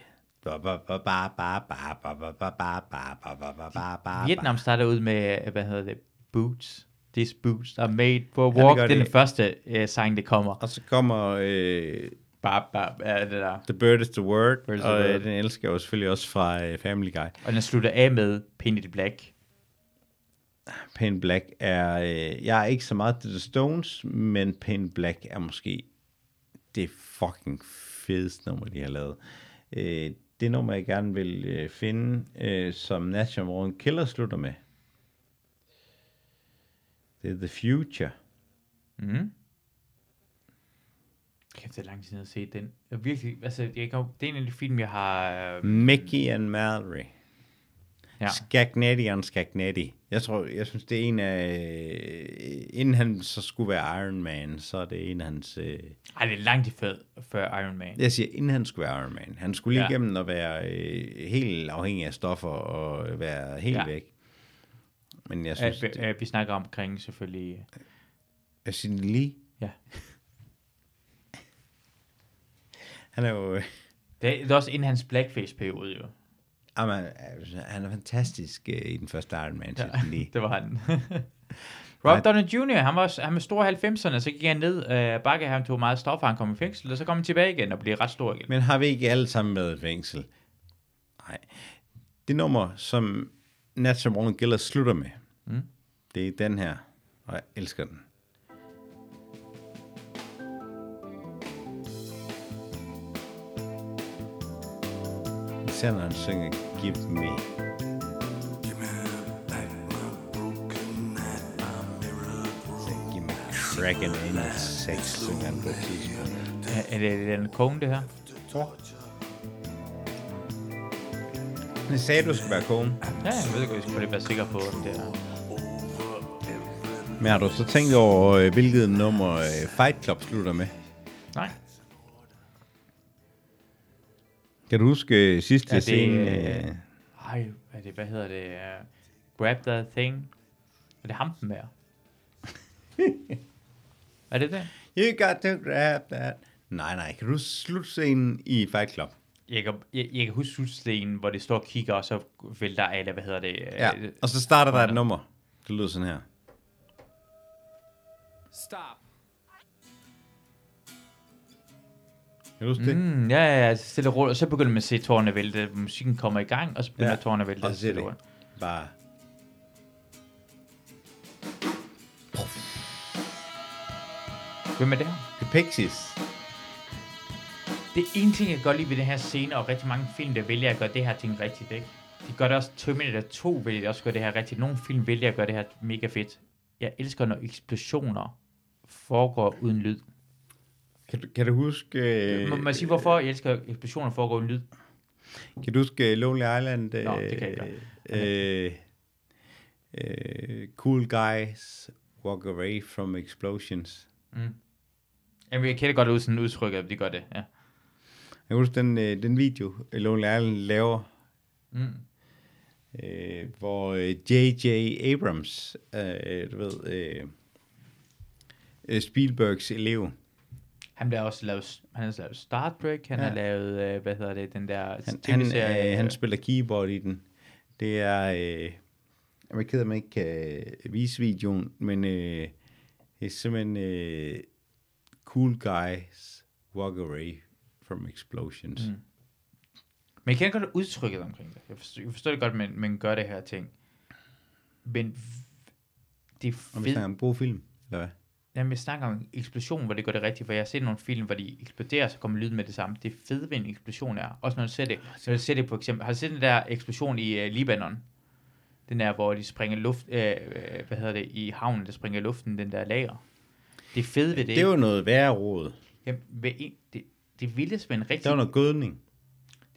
Vietnam starter ud med, hvad hedder det, Boots. These boots are made for walk. Ja, det er den første uh, sang, det kommer. Og så kommer... Øh, The Bird is the Word, the og øh, word. den elsker jeg selvfølgelig også fra øh, Family Guy. Og den slutter af med the Black. Pain Black er... Øh, jeg er ikke så meget til The Stones, men Pain Black er måske det fucking fedeste nummer, de har lavet det nummer, jeg gerne vil øh, finde, øh, som National Born Killer slutter med. Det er The Future. Mm. Kæft, det er lang tid siden, at se den. Jeg virkelig, altså, jeg kan, det er en af de film, jeg har... Øh, Mickey and Mallory. Ja. Skagnetti on Skagnetti. Jeg tror, jeg synes, det er en af... øh, Inden han så skulle være Iron Man, så er det en af hans... Øh, Ej, det er langt før, før Iron Man. jeg siger, inden han skulle være Iron Man. Han skulle lige Ja. igennem at være øh, helt afhængig af stoffer og være helt Ja. væk. Men jeg Øh, synes, vi, det, øh, vi snakker omkring selvfølgelig... jeg synes lige, Ja. han er jo... øh, Det er, det er også inden hans blackface-periode, jo. Jamen, altså, han er fantastisk øh, i den første Iron Man, ja. lige. det var han. Rob Downey Jr., han var, han var stor i 90'erne, så gik han ned øh, bakke, han tog meget stof, han kom i fængsel, og så kom han tilbage igen og blev ret stor igen. Men har vi ikke alle sammen været i fængsel? Nej. Det nummer, som Natural Born Killer slutter med, Mm. det er den her, og jeg elsker den. Især når han synger Give Me. Så Give me cracking in a sex, synger han på et tidspunkt. Er, er det den kone, det her? Jeg sagde, du skulle være kone. Ja, jeg ved ikke, jeg skulle være sikker på, om det er... Men har du så tænkt over, øh, hvilket nummer øh, Fight Club slutter med? Nej. Kan du huske øh, sidste Er det, scene? øh, Øh, Ej, hvad er det, hvad hedder det? Uh, grab that thing. Er det ham den der? er det det? you got to grab that. Nej, nej. Kan du huske slutscenen i Fight Club? Jeg kan, jeg, jeg kan huske slutstenen, hvor det står og kigger, og så vælter alle, hvad hedder det? Ja. øh, Og så starter der et nummer. Det lyder sådan her. Stop. Kan du huske det? Mm, ja, ja, ja, stille og roligt, og så begynder man at se tårerne vælte. Musikken kommer i gang, og så begynder ja. Tårerne at vælte. og så det. Bare... Hvem er det her? The Pixies. Det er en ting, jeg godt lide ved den her scene, og rigtig mange film, der vælger at gøre det her ting rigtigt, ikke? De gør det også, Terminator 2 vælger også at gøre det her rigtigt. Nogle film vælger at gøre det her mega fedt. Jeg elsker, når eksplosioner foregår uden lyd. Kan du, kan du huske... Øh, Må man sige, hvorfor jeg elsker, eksplosioner foregår uden lyd? Kan du huske øh, Lonely Island? Øh, Nå, det kan jeg øh, øh, cool guys walk away from explosions. Mm. Jamen, jeg kender godt ud sådan udtryk, at de gør det, ja. Jeg husker den, øh, den video, Lonely Island laver, Mm. øh, hvor øh, J.J. Abrams, øh, du ved, øh, øh, Spielbergs elev, Han bliver også lavet, han har lavet Star Trek, han Ja. har lavet, øh, hvad hedder det, den der han, han, tv-serie, øh, han spiller keyboard i den. Det er, øh, jeg er ked af, man ikke kan vise videoen, men øh, det er simpelthen øh, cool guys walk away from explosions. Mm. Men jeg kender godt udtrykket omkring det. Jeg forstår, jeg forstår det godt, men man gør det her ting. Men det er Og vi fedt. snakker om gode film, eller hvad? Jamen, jeg snakker om eksplosion, hvor det gør det rigtigt, for jeg har set nogle film, hvor de eksploderer, så kommer lyden med det samme. Det fede ved en eksplosion er, også når du ser det, når du ser det på eksempel, har du set den der eksplosion i uh, Libanon? Den der, hvor de springer luft, øh, hvad hedder det, i havnen, der springer luften, den der lager. Det fede ved det, Det er jo noget værre råd. jamen, en, det, det vildeste med en rigtig Der var noget gødning.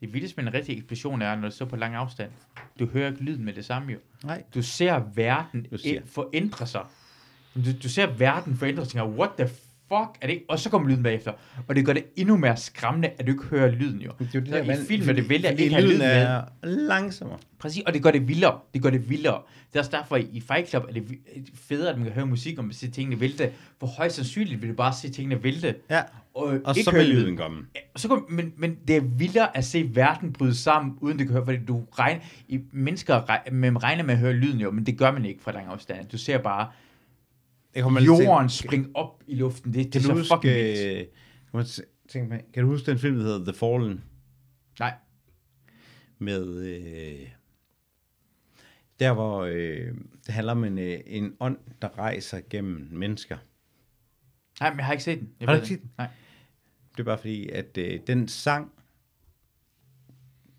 Det vildeste med en rigtig eksplosion er, når du står på lang afstand. Du hører ikke lyden med det samme jo. Nej. Du ser verden Du ser. forændre sig. Du, du ser verden forændre sig, og what the fuck er det? Og så kommer lyden bagefter. Og det gør det endnu mere skræmmende, at du ikke hører lyden jo. Det er jo det Så der, i man- film er det vælger fordi ikke have lyden lyden med. er langsommere. Præcis, og det gør det vildere. Det gør det vildere. Det er også derfor, i Fight Club er det federe, at man kan høre musik, og man ser tingene vælte. For højst sandsynligt vil du bare se tingene vælte. Ja. Og, Og ikke så høre vil lyden komme. Og så kom, men, men det er vildere at se verden bryde sammen, uden det kan høre, fordi du regner, i mennesker reg, man regner med at høre lyden jo, men det gør man ikke fra lang afstand. Du ser bare Jeg kommer lidt til- jorden springe op i luften. Det, det Kan er så huske, fucking vildt. øh, t- tænke mig, kan du huske den film, der hedder The Fallen? Nej, Med, øh, der hvor øh, det handler om en, øh, en ånd, der rejser gennem mennesker. nej, men jeg har ikke set den. Jeg Har du ikke set den? Nej. Det er bare fordi, at øh, den sang,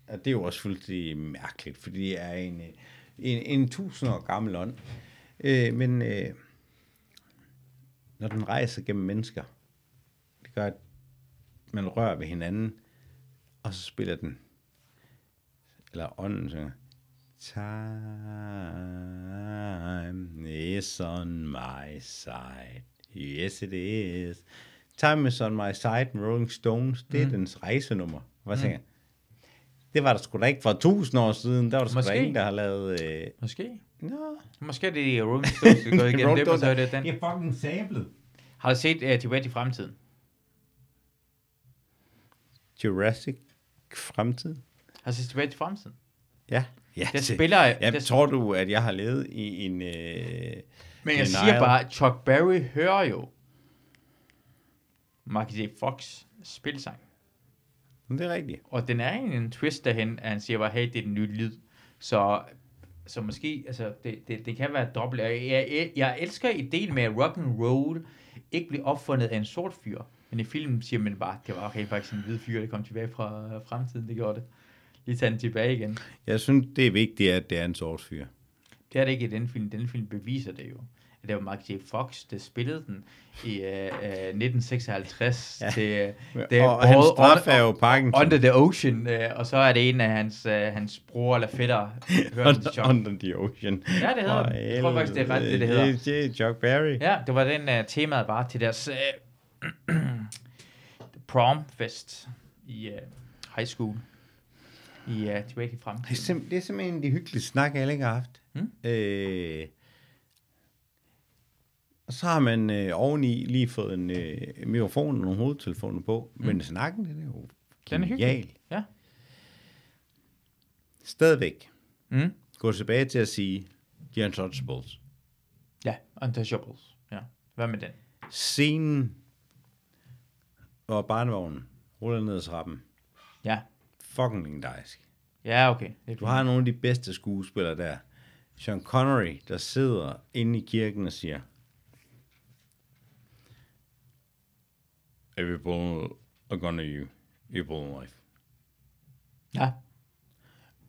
og det er jo også fuldstændig mærkeligt, fordi det er en, øh, en, en tusind år gammel ånd. Øh, men øh, når den rejser gennem mennesker, det gør, at man rører ved hinanden, og så spiller den, eller ånden synger, Time is on my side. Yes, it is. Time is on my side med Rolling Stones. Det er Mm. dens rejsenummer. Hvad tænker jeg? Det var der sgu da ikke for tusind år siden. Der var der sgu da ingen, der har lavet... Øh... Måske. Nå. Måske er det Rolling Stones, der går igennem det, og så er det den. Det er fucking sablet. Har du set uh, Tilbage til fremtiden? Jurassic fremtid. Har du set Tilbage til fremtiden? Ja. ja Der det- spiller... Ja, der, tror du, at jeg har levet i en... Øh... men jeg siger bare, Chuck Berry hører jo Michael J. Fox spilsang. Men det er rigtigt. Og den er egentlig en twist derhen, at han siger bare, hey, det er den nye lyd. Så, så måske, altså, det, det, det kan være dobbelt. Jeg, jeg, jeg elsker ideen med, at rock and roll ikke bliver opfundet af en sort fyr. Men i filmen siger man bare, det var okay, faktisk en hvid fyr, der kom tilbage fra fremtiden, det gjorde det. Lige tage den tilbage igen. Jeg synes, det er vigtigt, at det er en sort fyr. Det er det ikke i den film. Den film beviser det jo. Det var Mark J. Fox, der spillede den i uh, uh, 1956 Ja. til uh, Det og hans straf er jo Parkinson. Under the Ocean, øh, og så er det en af hans, øh, hans bror eller fætter, Under, under the Ocean. Ja, det hedder den. Jeg tror faktisk, det er ret, det, det hedder. Det, er Chuck Berry. Ja, det var den uh, temaet var til deres uh, prom fest i uh, high school i uh, tilbage til Det er, fremtiden. sim- det er simpelthen en af de hyggeligste snak, jeg har haft. Mm. Øh, og så har man øh, oveni lige fået en øh, mikrofon og nogle hovedtelefoner på. Mm. Men snakken, den er jo Den er hyggelig. genial. Ja. Stadigvæk. Mm. Gå tilbage til at sige, The Untouchables. Ja, Untouchables. Ja. Hvad med den? Scenen, hvor barnevognen ruller ned ad trappen. Ja. Fucking legendarisk. Ja, okay. Du har nogle af de bedste skuespillere der. Sean Connery, der sidder inde i kirken og siger, Bullet are gonna you, your bullet life. Ja.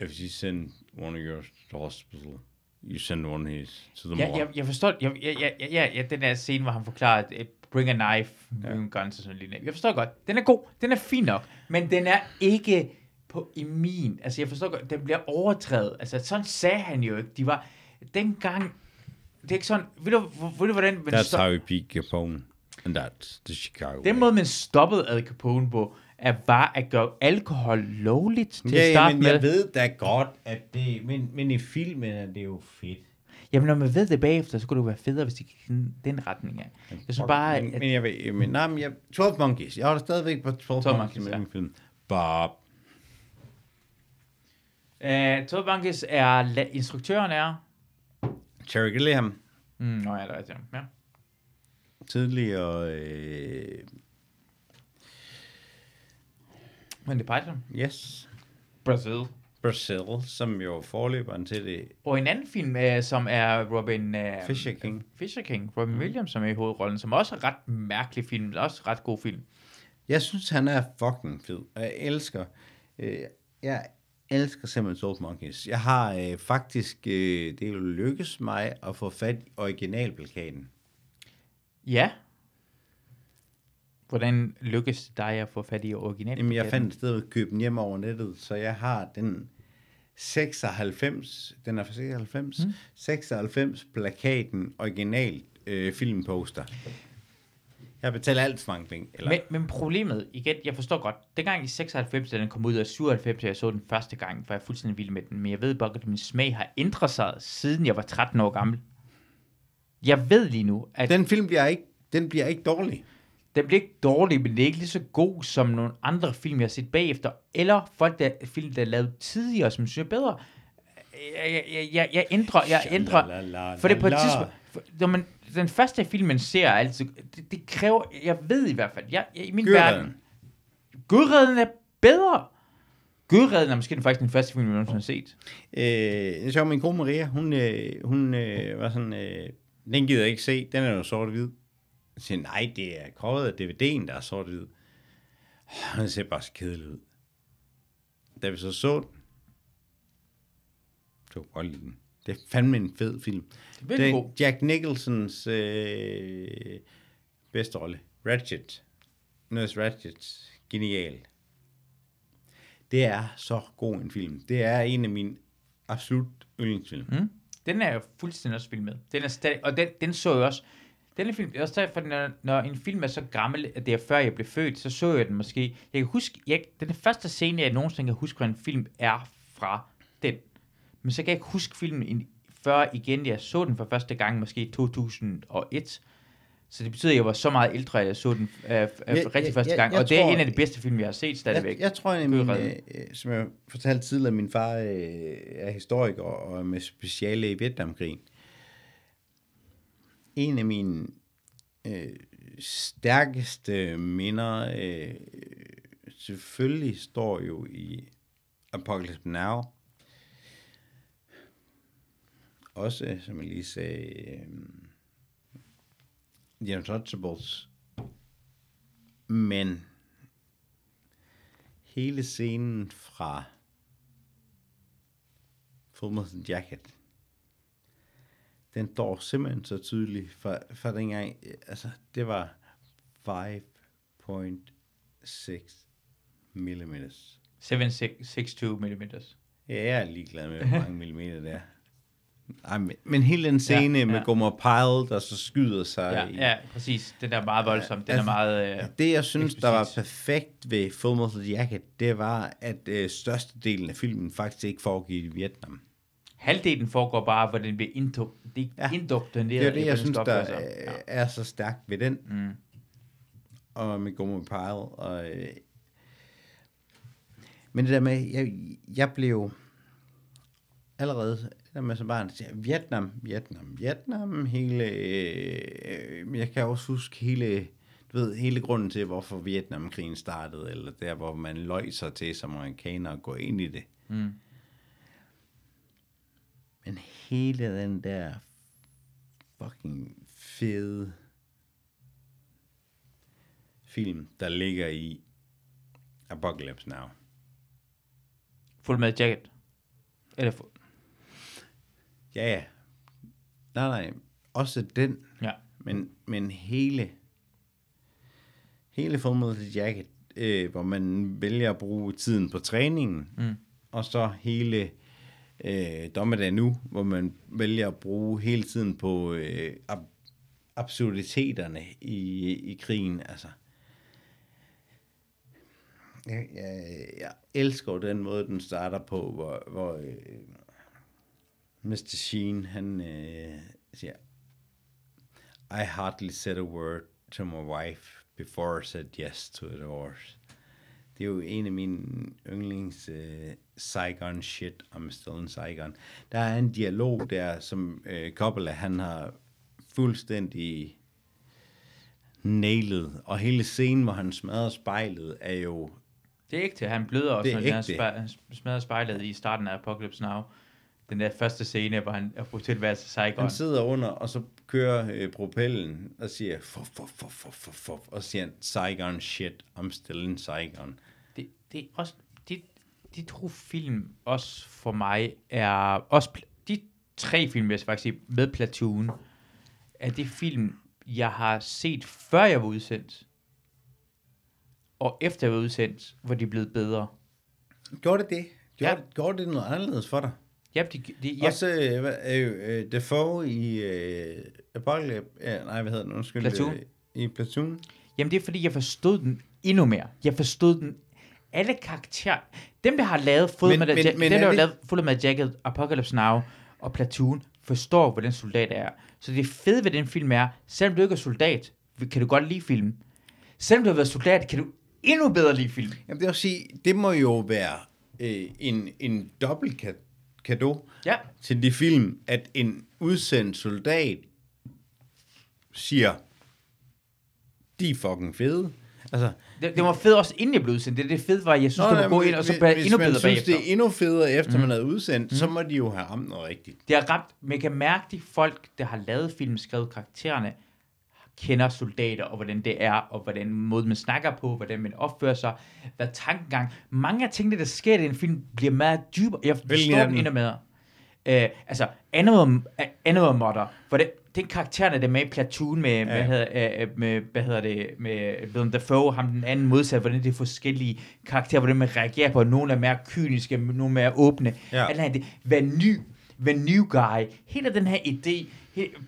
If you send one of yours to hospital, you send one of his to the Ja, morgue. jeg, jeg forstår, jeg, ja, ja, ja, ja, ja, den der scene, hvor han forklarer, at bring a knife, Ja. bring a gun, og sådan lidt. Jeg forstår godt, den er god, den er fin nok, men den er ikke på i min, altså jeg forstår godt, den bliver overtrædet, altså sådan sagde han jo ikke, de var, dengang, det er ikke sådan, ved du, ved du hvordan, man That's stop- how you beat Capone. And that's the Chicago den way. måde, man stoppede Al Capone på, er bare at gøre alkohol lovligt til Ja, at ja, starte men med. jeg ved da godt, at det... Men, men i filmen er det jo fedt. Jamen, når man ved det bagefter, så kunne det jo være federe, hvis de gik den, den retning af. Jeg synes bare, men, at, men jeg ved, men, nej, men jeg, 12 Monkeys. Jeg holder stadigvæk på 12, 12 Monkeys, Monkeys, med ja. min film. Bob. uh, Todd Bankes er, la- instruktøren er, Terry Gilliam. mm, nå ja, der er det, ja. Tidligere... Øh, er Python. yes. Brazil. Brazil, som jo er forløberen til det. Og en anden film, uh, som er Robin... Uh, Fisher King. Fisher King. Robin Williams, som er i hovedrollen, som også er ret mærkelig film, også ret god film. Jeg synes, han er fucking fed. Og jeg elsker... Øh, jeg elsker simpelthen 12 Monkeys. Jeg har øh, faktisk... Øh, det er jo lykkes mig at få fat i originalplakaten. Ja. Hvordan lykkes det dig at få fat i original? Jamen, jeg fandt et sted at købe den hjem over nettet, så jeg har den 96, den er fra 96, mm. 96 plakaten original øh, filmposter. Jeg betaler alt for mange penge. Eller, Men, men problemet, igen, jeg forstår godt, dengang i 96, da den kom ud af 97, da jeg så den første gang, var jeg fuldstændig vild med den, men jeg ved bare, at min smag har ændret sig, siden jeg var 13 år gammel. Jeg ved lige nu, at den, film bliver ikke, den bliver ikke dårlig. den bliver ikke dårlig, men det er ikke lige så god som nogle andre film, jeg har set bagefter, eller folk, der, film, der er lavet tidligere, som synes er bedre. Jeg, jeg, jeg, jeg, ændrer, jeg ændrer, For det på et tidspunkt... For, når man, den første film, man ser, er altid... Det, det kræver... Jeg ved i hvert fald... Jeg, jeg, I min Gøreden. verden... Gudredden er bedre. Gudredden er måske den, faktisk den første film, jeg nogensinde har set. Øh, er sjovt, min kone Maria, hun, øh, hun øh, var sådan, øh, den gider jeg ikke se, den er jo sort-hvid. Jeg siger, nej, det er kroget af DVD'en, der er sort-hvid. Den ser bare så kedelig ud. Da vi så så den, så godt lide den. Det er fandme en fed film. Det er god. er Jack Nicholsons øh, bedste rolle. Ratchet. Nurse Ratchet. Genial. Det er så god en film. Det er en af mine absolut yndlingsfilm. Mm. Den er jeg fuldstændig også vild med. Den er stadig, og den, den så jeg også. Den er film, også derfor, når, når en film er så gammel, at det er før jeg blev født, så så jeg den måske. Jeg kan huske, jeg, den første scene, jeg nogensinde kan huske, hvor en film er fra den. Men så kan jeg ikke huske filmen før igen, jeg så den for første gang, måske i 2001. Så det betyder, at jeg var så meget ældre, at jeg så den øh, øh, rigtig jeg- første jeg- gang. jeg og det er tror- en af de bedste film, jeg har set stadigvæk. Jeg, jeg tror, at min, øh, øh, som jeg fortalte tidligere, min far øh, er historiker og med speciale i Vietnamkrigen. En af mine øh, stærkeste minder øh, selvfølgelig står jo i Apocalypse Now. Også, som jeg lige sagde, øh, The Untouchables. Men hele scenen fra Full Metal Jacket, den står simpelthen så tydeligt for, for dengang, altså det var 5.6 millimeters. 762 mm. Ja, jeg er ligeglad med, hvor mange millimeter det er. Ej, men, men hele den scene Ja, ja, med ja. Gomer Pyle, der så skyder sig Ja, i, ja, præcis. Den er meget voldsom. Den er Altså, meget... Øh, Det, jeg synes, der var eksplicit. perfekt ved Full Metal Jacket, det var, at øh, størstedelen af filmen faktisk ikke foregik i Vietnam. halvdelen foregår bare, hvor den bliver indok- de- Ja. indoktrineret. Det er det, jeg synes, der øh, er så stærkt ved den, Mm. og med Gomer Pyle. Og, øh, men det der med, jeg, jeg blev allerede, det der med som barn, siger, Vietnam, Vietnam, Vietnam, hele, øh, jeg kan også huske hele, du ved, hele grunden til, hvorfor Vietnamkrigen startede, eller der, hvor man løj sig til som amerikaner at gå ind i det. Mm. Men hele den der fucking fede film, der ligger i Apocalypse Now. Full Metal Jacket. Eller fu- Ja, ja. Nej, nej. Også den. ja. Men, men hele, hele Full Metal Jacket, øh, hvor man vælger at bruge tiden på træningen, Mm. og så hele øh, Dommedag Nu, hvor man vælger at bruge hele tiden på øh, ab- absurditeterne i, i krigen. Altså, Jeg, jeg, jeg elsker den måde, den starter på, hvor, hvor øh, Mr. Sheen, han øh, siger, I hardly said a word to my wife before I said yes to a divorce. Det er jo en af mine yndlings uh, Saigon shit, I'm still in Saigon. Der er en dialog der, som uh, Coppola, han har fuldstændig nailet. Og hele scenen, hvor han smadrer spejlet, er jo... Det er ægte. Han bløder også, når han er smadret spejlet i starten af Apocalypse Now. Den der første scene, hvor han er på tilværelse til Saigon. Han sidder under, og så kører øh, propellen og siger, fuff, fuff, fuff, fuff, fuff, fuff, og siger han, Saigon shit, I'm still in Saigon. det, det er også, de, de to film også for mig er, også de tre film, jeg faktisk sige, med Platoon, er det film, jeg har set, før jeg var udsendt, og efter jeg var udsendt, hvor de er blevet bedre. Gjorde det det? Gjorde, ja. gjorde det noget anderledes for dig? Ja, de, de, Ja. ja, Også øh, øh, øh, Defoe i øh, Apocalypse, øh, nej, hvad hedder den, undskyld. Platoon. Øh, I Platoon. Jamen det er fordi, jeg forstod den endnu mere. Jeg forstod den alle karakterer. Dem, der har lavet Men- Metal, men- men dem, er der har det- lavet Full Metal Jacket, Apocalypse Now og Platoon, forstår, hvordan soldat er. Så det fede ved den film er, selvom du ikke er soldat, kan du godt lide film. Selvom du har været soldat, kan du endnu bedre lide film. Jamen det vil sige, det må jo være øh, en, en dobbelt kado Ja. til de film, at en udsendt soldat siger, de er fucking fede. Altså, Det, det var fedt også, inden jeg blev udsendt. Det, det fede var, at jeg synes, Nå, det var gå ind, og så hvis- blev hvis endnu man bedre synes, bagefter. det er endnu federe, efter mm. man er udsendt, mm. så må de jo have ramt noget rigtigt. Det har ramt, man kan mærke, de folk, der har lavet film, skrevet karaktererne, kender soldater, og hvordan det er, og hvordan måde man snakker på, hvordan man opfører sig, hvad tankegang. Mange af tingene, der sker i den film, bliver meget dybere. Jeg forstår den endnu mere. Uh, altså, Animal, Animal Mother, hvor det, den karaktererne, der er med i Platoon med, ja. hvad, Ja. hedder, uh, med, hvad hedder det, med Willem Dafoe, ham den anden modsat, hvordan det er forskellige karakterer, hvordan man reagerer på, nogle er mere kyniske, nogle er mere åbne, Ja. alt det, hvad ny, hvad new guy, hele den her idé,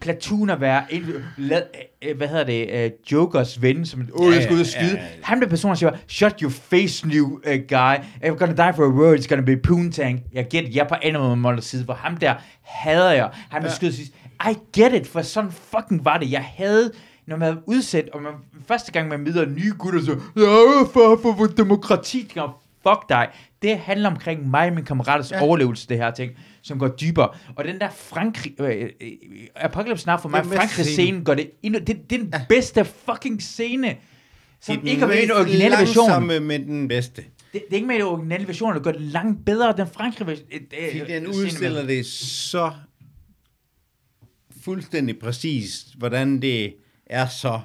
Platoon at være, en, lad, øh, hvad hedder det, uh, Jokers ven, som, åh, Ja, jeg skal ud og ja, skyde. ja, ja. Han der person, der siger, shut your face, new uh, guy, I'm gonna die for a word, it's gonna be Poontang. Jeg get it, jeg på Animal Motors side, hvor ham der hader jeg. Han vil Ja. skyde sidst. I get it, for sådan fucking var det. Jeg havde når man er udsendt, og man, første gang man møder nye gutter, så, ja, for, for, for demokrati, fuck dig. Det handler omkring mig og min kammeraters ja. Overlevelse, det her ting, som går dybere. Og den der Frankrig, øh, øh, Apocalypse Now for mig, Frankrig-scenen gør det endnu, det, det er den ja. bedste fucking scene, som Det ikke er med i den originale version. langsomme med den bedste. Det, det er ikke med i den originale version, det gør det langt bedre, den Frankrig version. Fordi den udstiller det så fuldstændig præcist, hvordan det er så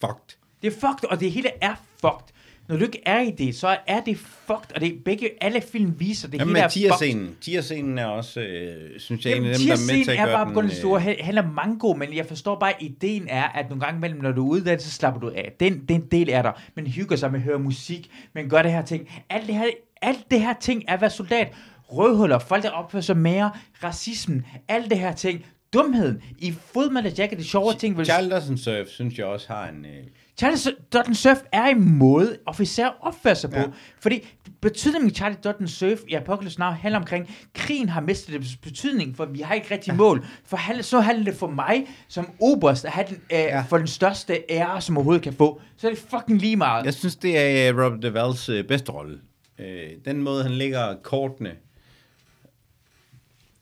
fucked. Det er fucked, og det hele er fucked. Når du ikke er i det, så er det fucked, og det er begge, alle film viser, det Jamen, hele er fucked. tierscenen, er også, øh, synes jeg, en Jamen, af dem, der er med til at er gøre bare den... den store, øh, han er mango, men jeg forstår bare, at ideen er, at nogle gange imellem, når du er ude så slapper du af. Den, den del er der. Man hygger sig med at høre musik, man gør det her ting. Alt det her, alt det her ting er at være soldat. Rødhuller, folk der opfører sig mere, racismen, alt det her ting. Dumheden. I Full Jacket, det sjove ting, vil Charles Dawson Surf, synes jeg også har en... Øh, Charlie Dutton Surf er en måde, officer opfører sig på. Ja. Fordi betydningen af Charlie Dutton Surf i Apocalypse Now handler omkring, krigen har mistet dets betydning, for vi har ikke rigtig mål. For så handler det for mig, som oberst, at have den, øh, Ja. for den største ære, som overhovedet kan få. Så er det fucking lige meget. jeg synes, det er øh, Robert Duvals øh, bedste rolle. Øh, den måde, han lægger kortene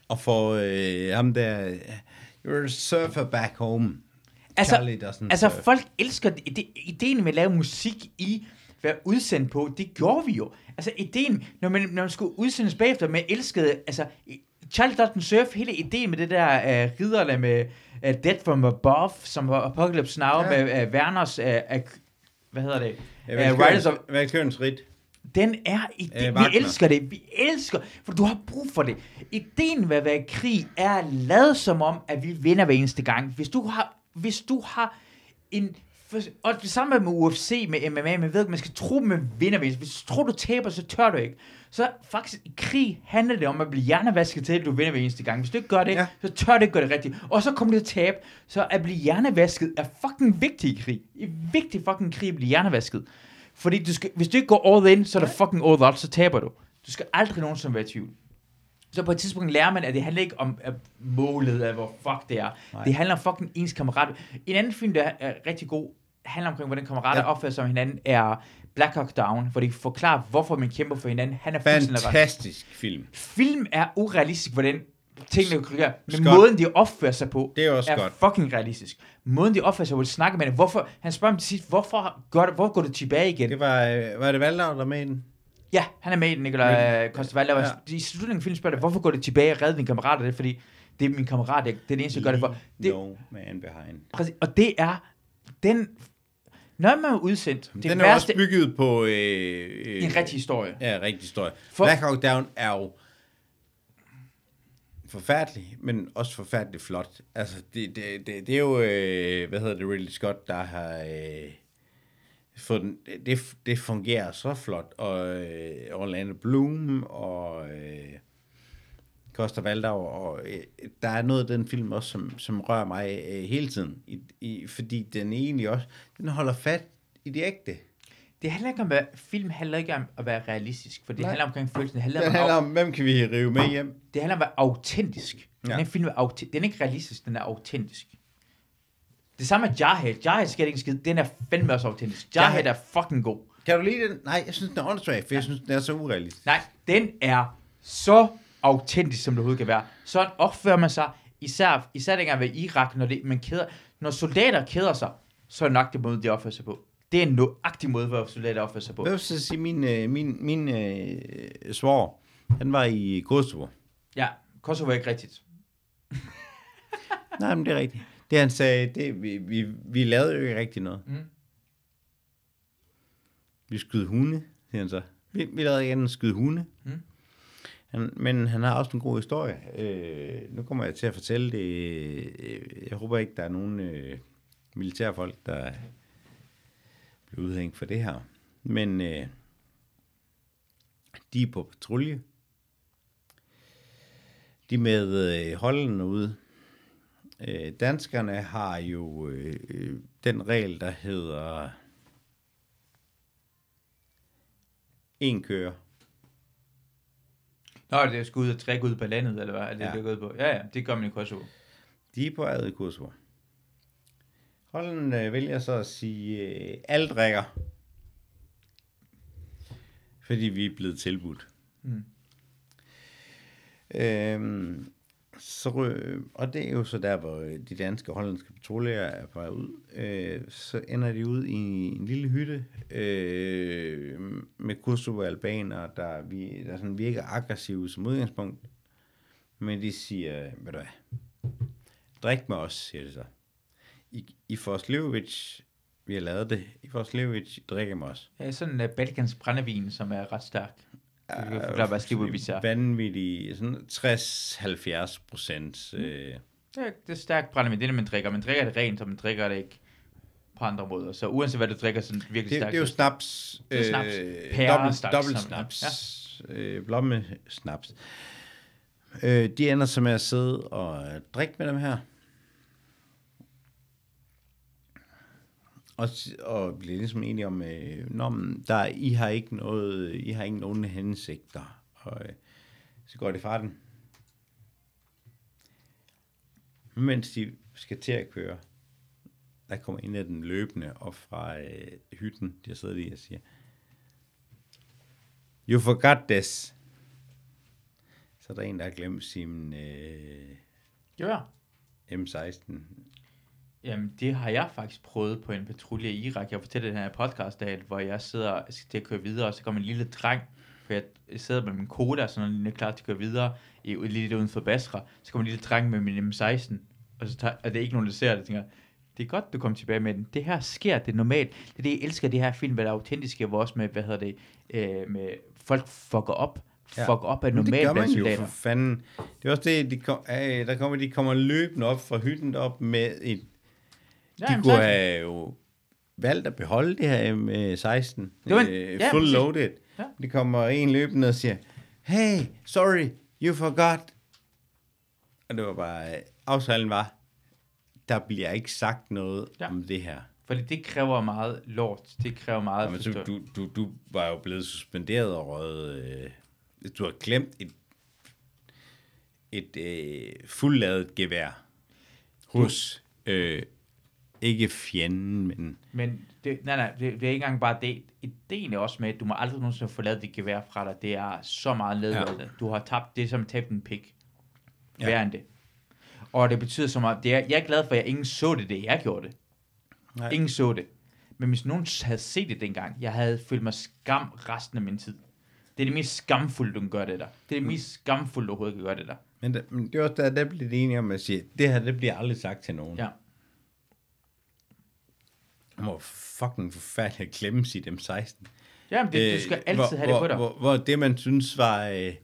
og får øh, ham der... You're a surfer back home. Altså, Charlie doesn't altså surf. folk elsker det, ideen med at lave musik i være udsendt på, det gjorde vi jo. Altså ideen, når man, når man skulle udsendes bagefter, man elskede, altså Charlie Dutton Surf, hele ideen med det der uh, ridderne med uh, Dead from Above, som var Apocalypse Now, Ja. med uh, Werners, uh, uh, hvad hedder det? Ja, Uh, Riders of, Valkørens rit. den er, i Øh, vi elsker det, vi elsker, for du har brug for det. Ideen ved at være i krig er lade som om, at vi vinder hver eneste gang. Hvis du har, hvis du har en, og det samme med UFC, med MMA, man ved, at man skal tro, man vinder. Hvis du tror, du taber, så tør du ikke. Så faktisk i krig handler det om at blive hjernevasket til, at du vinder hver eneste gang. Hvis du ikke gør det, Ja. så tør du ikke gøre det rigtigt. Og så kommer du til at tabe. Så at blive hjernevasket er fucking vigtigt i krig. Det er vigtigt fucking krig at blive hjernevasket. Fordi du skal, hvis du ikke går all in, så er det fucking all out, så taber du. Du skal aldrig nogensinde være i tvivl. Så på et tidspunkt lærer man, at det handler ikke om at målet af, hvor fuck det er. Nej. Det handler om fucking ens kammerat. En anden film, der er rigtig god, handler omkring, hvordan kammerater Ja. opfører sig med hinanden, er Black Hawk Down, hvor de forklarer, hvorfor man kæmper for hinanden. Han er. Fantastisk film. Film er urealistisk, hvordan tingene kryger, men Scott. måden, de opfører sig på, Det er også er godt. fucking realistisk. Måden, de opfører sig på, de snakker med hinanden. Hvorfor, han spørger dem til sidst, hvorfor går, det, hvor går du tilbage igen? Det var, øh, var det Valdau, der med den? Ja, han er med i den, Nikolaj Kostervalder. Ja. I slutningen af filmen spørger det, hvorfor går det tilbage og redder din kammerat? Og det er fordi, det er min kammerat, det er det eneste, jeg gør det for. Det, No man behind. præcis, og det er den... Når man er udsendt, det den er værste også bygget på... Øh, øh, en rigtig historie. Ja, rigtig historie. For... Black Hawk Down er jo forfærdelig, men også forfærdeligt flot. Altså, det, det, det, det er jo, øh, hvad hedder det, Ridley Scott, der har øh, den, det, det fungerer så flot, og øh, Orlando Bloom, og øh, Costa Valdau, og øh, der er noget af den film også, som, som rører mig øh, hele tiden, i, i, fordi den egentlig også, den holder fat i det ægte. Det handler ikke om, at film handler ikke om at være realistisk, for det Nej. handler omkring følelsen. Det handler, om, handler om, hvem kan vi rive med hjem? det handler om at være autentisk. Ja. Den film er, autentisk. den er ikke realistisk, den er autentisk. Det samme med Jarhead. Jarhead skal ikke en skid. Den er fandme også autentisk. Jarhead er fucking god. Kan du lide den? Nej, jeg synes, den er åndssvag, for jeg synes, den er så urealistisk. Nej, den er så autentisk, som det overhovedet kan være. Sådan opfører man sig, især, især dengang ved Irak, når, det, man keder, når soldater keder sig, så er det nok det måde, de opfører sig på. Det er en nøjagtig måde, hvor soldater opfører sig på. Hvad vil jeg sige, min, øh, min, min øh, svår, han var i Kosovo. Ja, Kosovo er ikke rigtigt. Nej, men det er rigtigt. Det han sagde, det, vi, vi, vi lavede jo ikke rigtig noget. Mm. Vi skød hunde, siger han så. Vi, vi lavede igen skyde hunde. Mm. Han, men han har også en god historie. Øh, nu kommer jeg til at fortælle det. Øh, Jeg håber ikke, der er nogen øh, militærfolk, der bliver udhængt for det her. Men øh, de er på patrulje. De er med øh, holdene ude. Øh, danskerne har jo øh, den regel, der hedder en kører. Nå, det er sgu ud og trække ud på landet, eller hvad? Er det, Ja. ja. det er gået på? Ja, ja, det gør man i Kosovo. De er på ad i Kosovo. Holden øh, vælger så at sige, øh, alle drikker. Fordi vi er blevet tilbudt. Mm. Øhm, så, og det er jo så der, hvor øh, de danske og hollandske patruljer er på ud. Øh, så ender de ud i en lille hytte øh, med Kosovo-albaner, der, vi, der sådan virker aggressive som udgangspunkt. Men de siger, ved du hvad, drik med os, siger de så. I, I får vi har lavet det, I får drikker med os. Ja, sådan øh, en uh, Balkans brændevin, som er ret stærk. Forklare, hvad Slivovic er. Vanvittig, sådan 60-70 procent. Øh, Det er, det er stærkt brændevin, det er det, man drikker. Man drikker det rent, og man drikker det ikke på andre måder. Så uanset hvad du drikker, så det virkelig det, stærkt. det er jo snaps. Det er snaps. Øh, Pære dobbelt, snaps, dobbelt som- snaps. Ja. Øh, blomme snaps. Øh, de ender så med at sidde og øh, drikke med dem her. Og, og bliver ligesom enige om, øh, Nå, men der, I har ikke noget, I har ikke nogen hensigter. Og øh, så går det fra den. Mens de skal til at køre, der kommer en af dem løbende op fra øh, hytten, de har siddet i og siger, You forgot this. Så er der en, der har glemt sin øh, Ja. M16. Jamen, det har jeg faktisk prøvet på en patrulje i Irak. Jeg fortæller den her podcast af, hvor jeg sidder og skal til at køre videre, og så kommer en lille dreng, for jeg sidder med min koda, så når den er klar til at køre videre, i, lige uden for Basra, så kommer en lille dreng med min M16, og så tager, og det er ikke nogen, der ser det, tænker, det er godt, du kom tilbage med den. Det her sker, det er normalt. Det er det, jeg elsker, det her film, hvad der er autentiske, hvor også med, hvad hedder det, øh, med folk fucker op. Ja. Fuck op af Men det normalt gør man jo for fanden. Det er også det, de, kom, øh, der kommer, de kommer løbende op fra hytten op med et... Ja, de kunne så- have jo valgt at beholde det her M16. Det var en- øh, ja, full loaded. Ja. De kommer en løbende og siger, hey, sorry, you forgot. Og det var bare, øh, aftalen var, der bliver ikke sagt noget Ja. om det her. Fordi det kræver meget lort. Det kræver meget Jamen, så, du, du, du var jo blevet suspenderet og røget, øh, du har glemt et, et øh, fuldladet gevær hos, øh, ikke fjenden, men Men det, nej, nej, det, det er ikke engang bare det. Ideen er også med, at du må aldrig nogensinde få lavet dit gevær fra dig. Det er så meget nedladende. Ja. Du har tabt det, som tabt en pik. Ja. Værre end det. Og det betyder så meget, det er, jeg er glad for, at jeg ingen så det, det jeg gjorde det. Nej. Ingen så det. Men hvis nogen havde set det dengang, jeg havde følt mig skam resten af min tid. Det er det mest skamfulde, du kan gøre det der. Det er det mest skamfulde, du overhovedet kan gøre det der. Men, der, men det er også der, der bliver det enige om at sige, det her, det bliver aldrig sagt til nogen. Ja. Det må fucking forfærdeligt at klemme sit M16. Jamen, det, du skal altid hvor, have det hvor, på dig. Hvor, hvor det, man synes var, øh,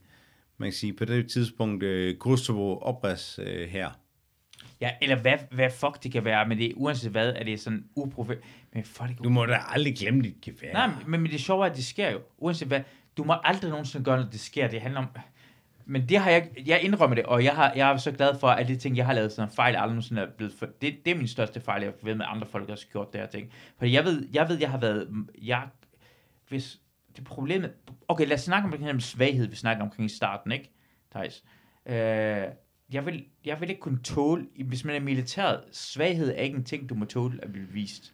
man kan sige, på det tidspunkt, øh, Kosovo opreds øh, her. Ja, eller hvad, hvad fuck det kan være, men det er uanset hvad, er det sådan uprofe... Men folk, Du må da aldrig glemme dit gevær. Nej, men, men det sjove er, at det sker jo. Uanset hvad. Du må aldrig nogensinde gøre, når det sker. Det handler om... Men det har jeg... Jeg indrømmer det, og jeg, har, jeg er så glad for, at de ting, jeg har lavet, sådan en fejl, aldrig nogensinde er blevet... For, det, det er min største fejl, jeg ved med andre folk, der har gjort det her ting. Fordi jeg ved, jeg ved, jeg har været... Jeg, hvis det problemet... Okay, lad os snakke om den svaghed, vi snakker omkring i starten, ikke, Thijs? Øh, jeg, vil, jeg vil ikke kunne tåle... Hvis man er militæret, svaghed er ikke en ting, du må tåle at blive vist.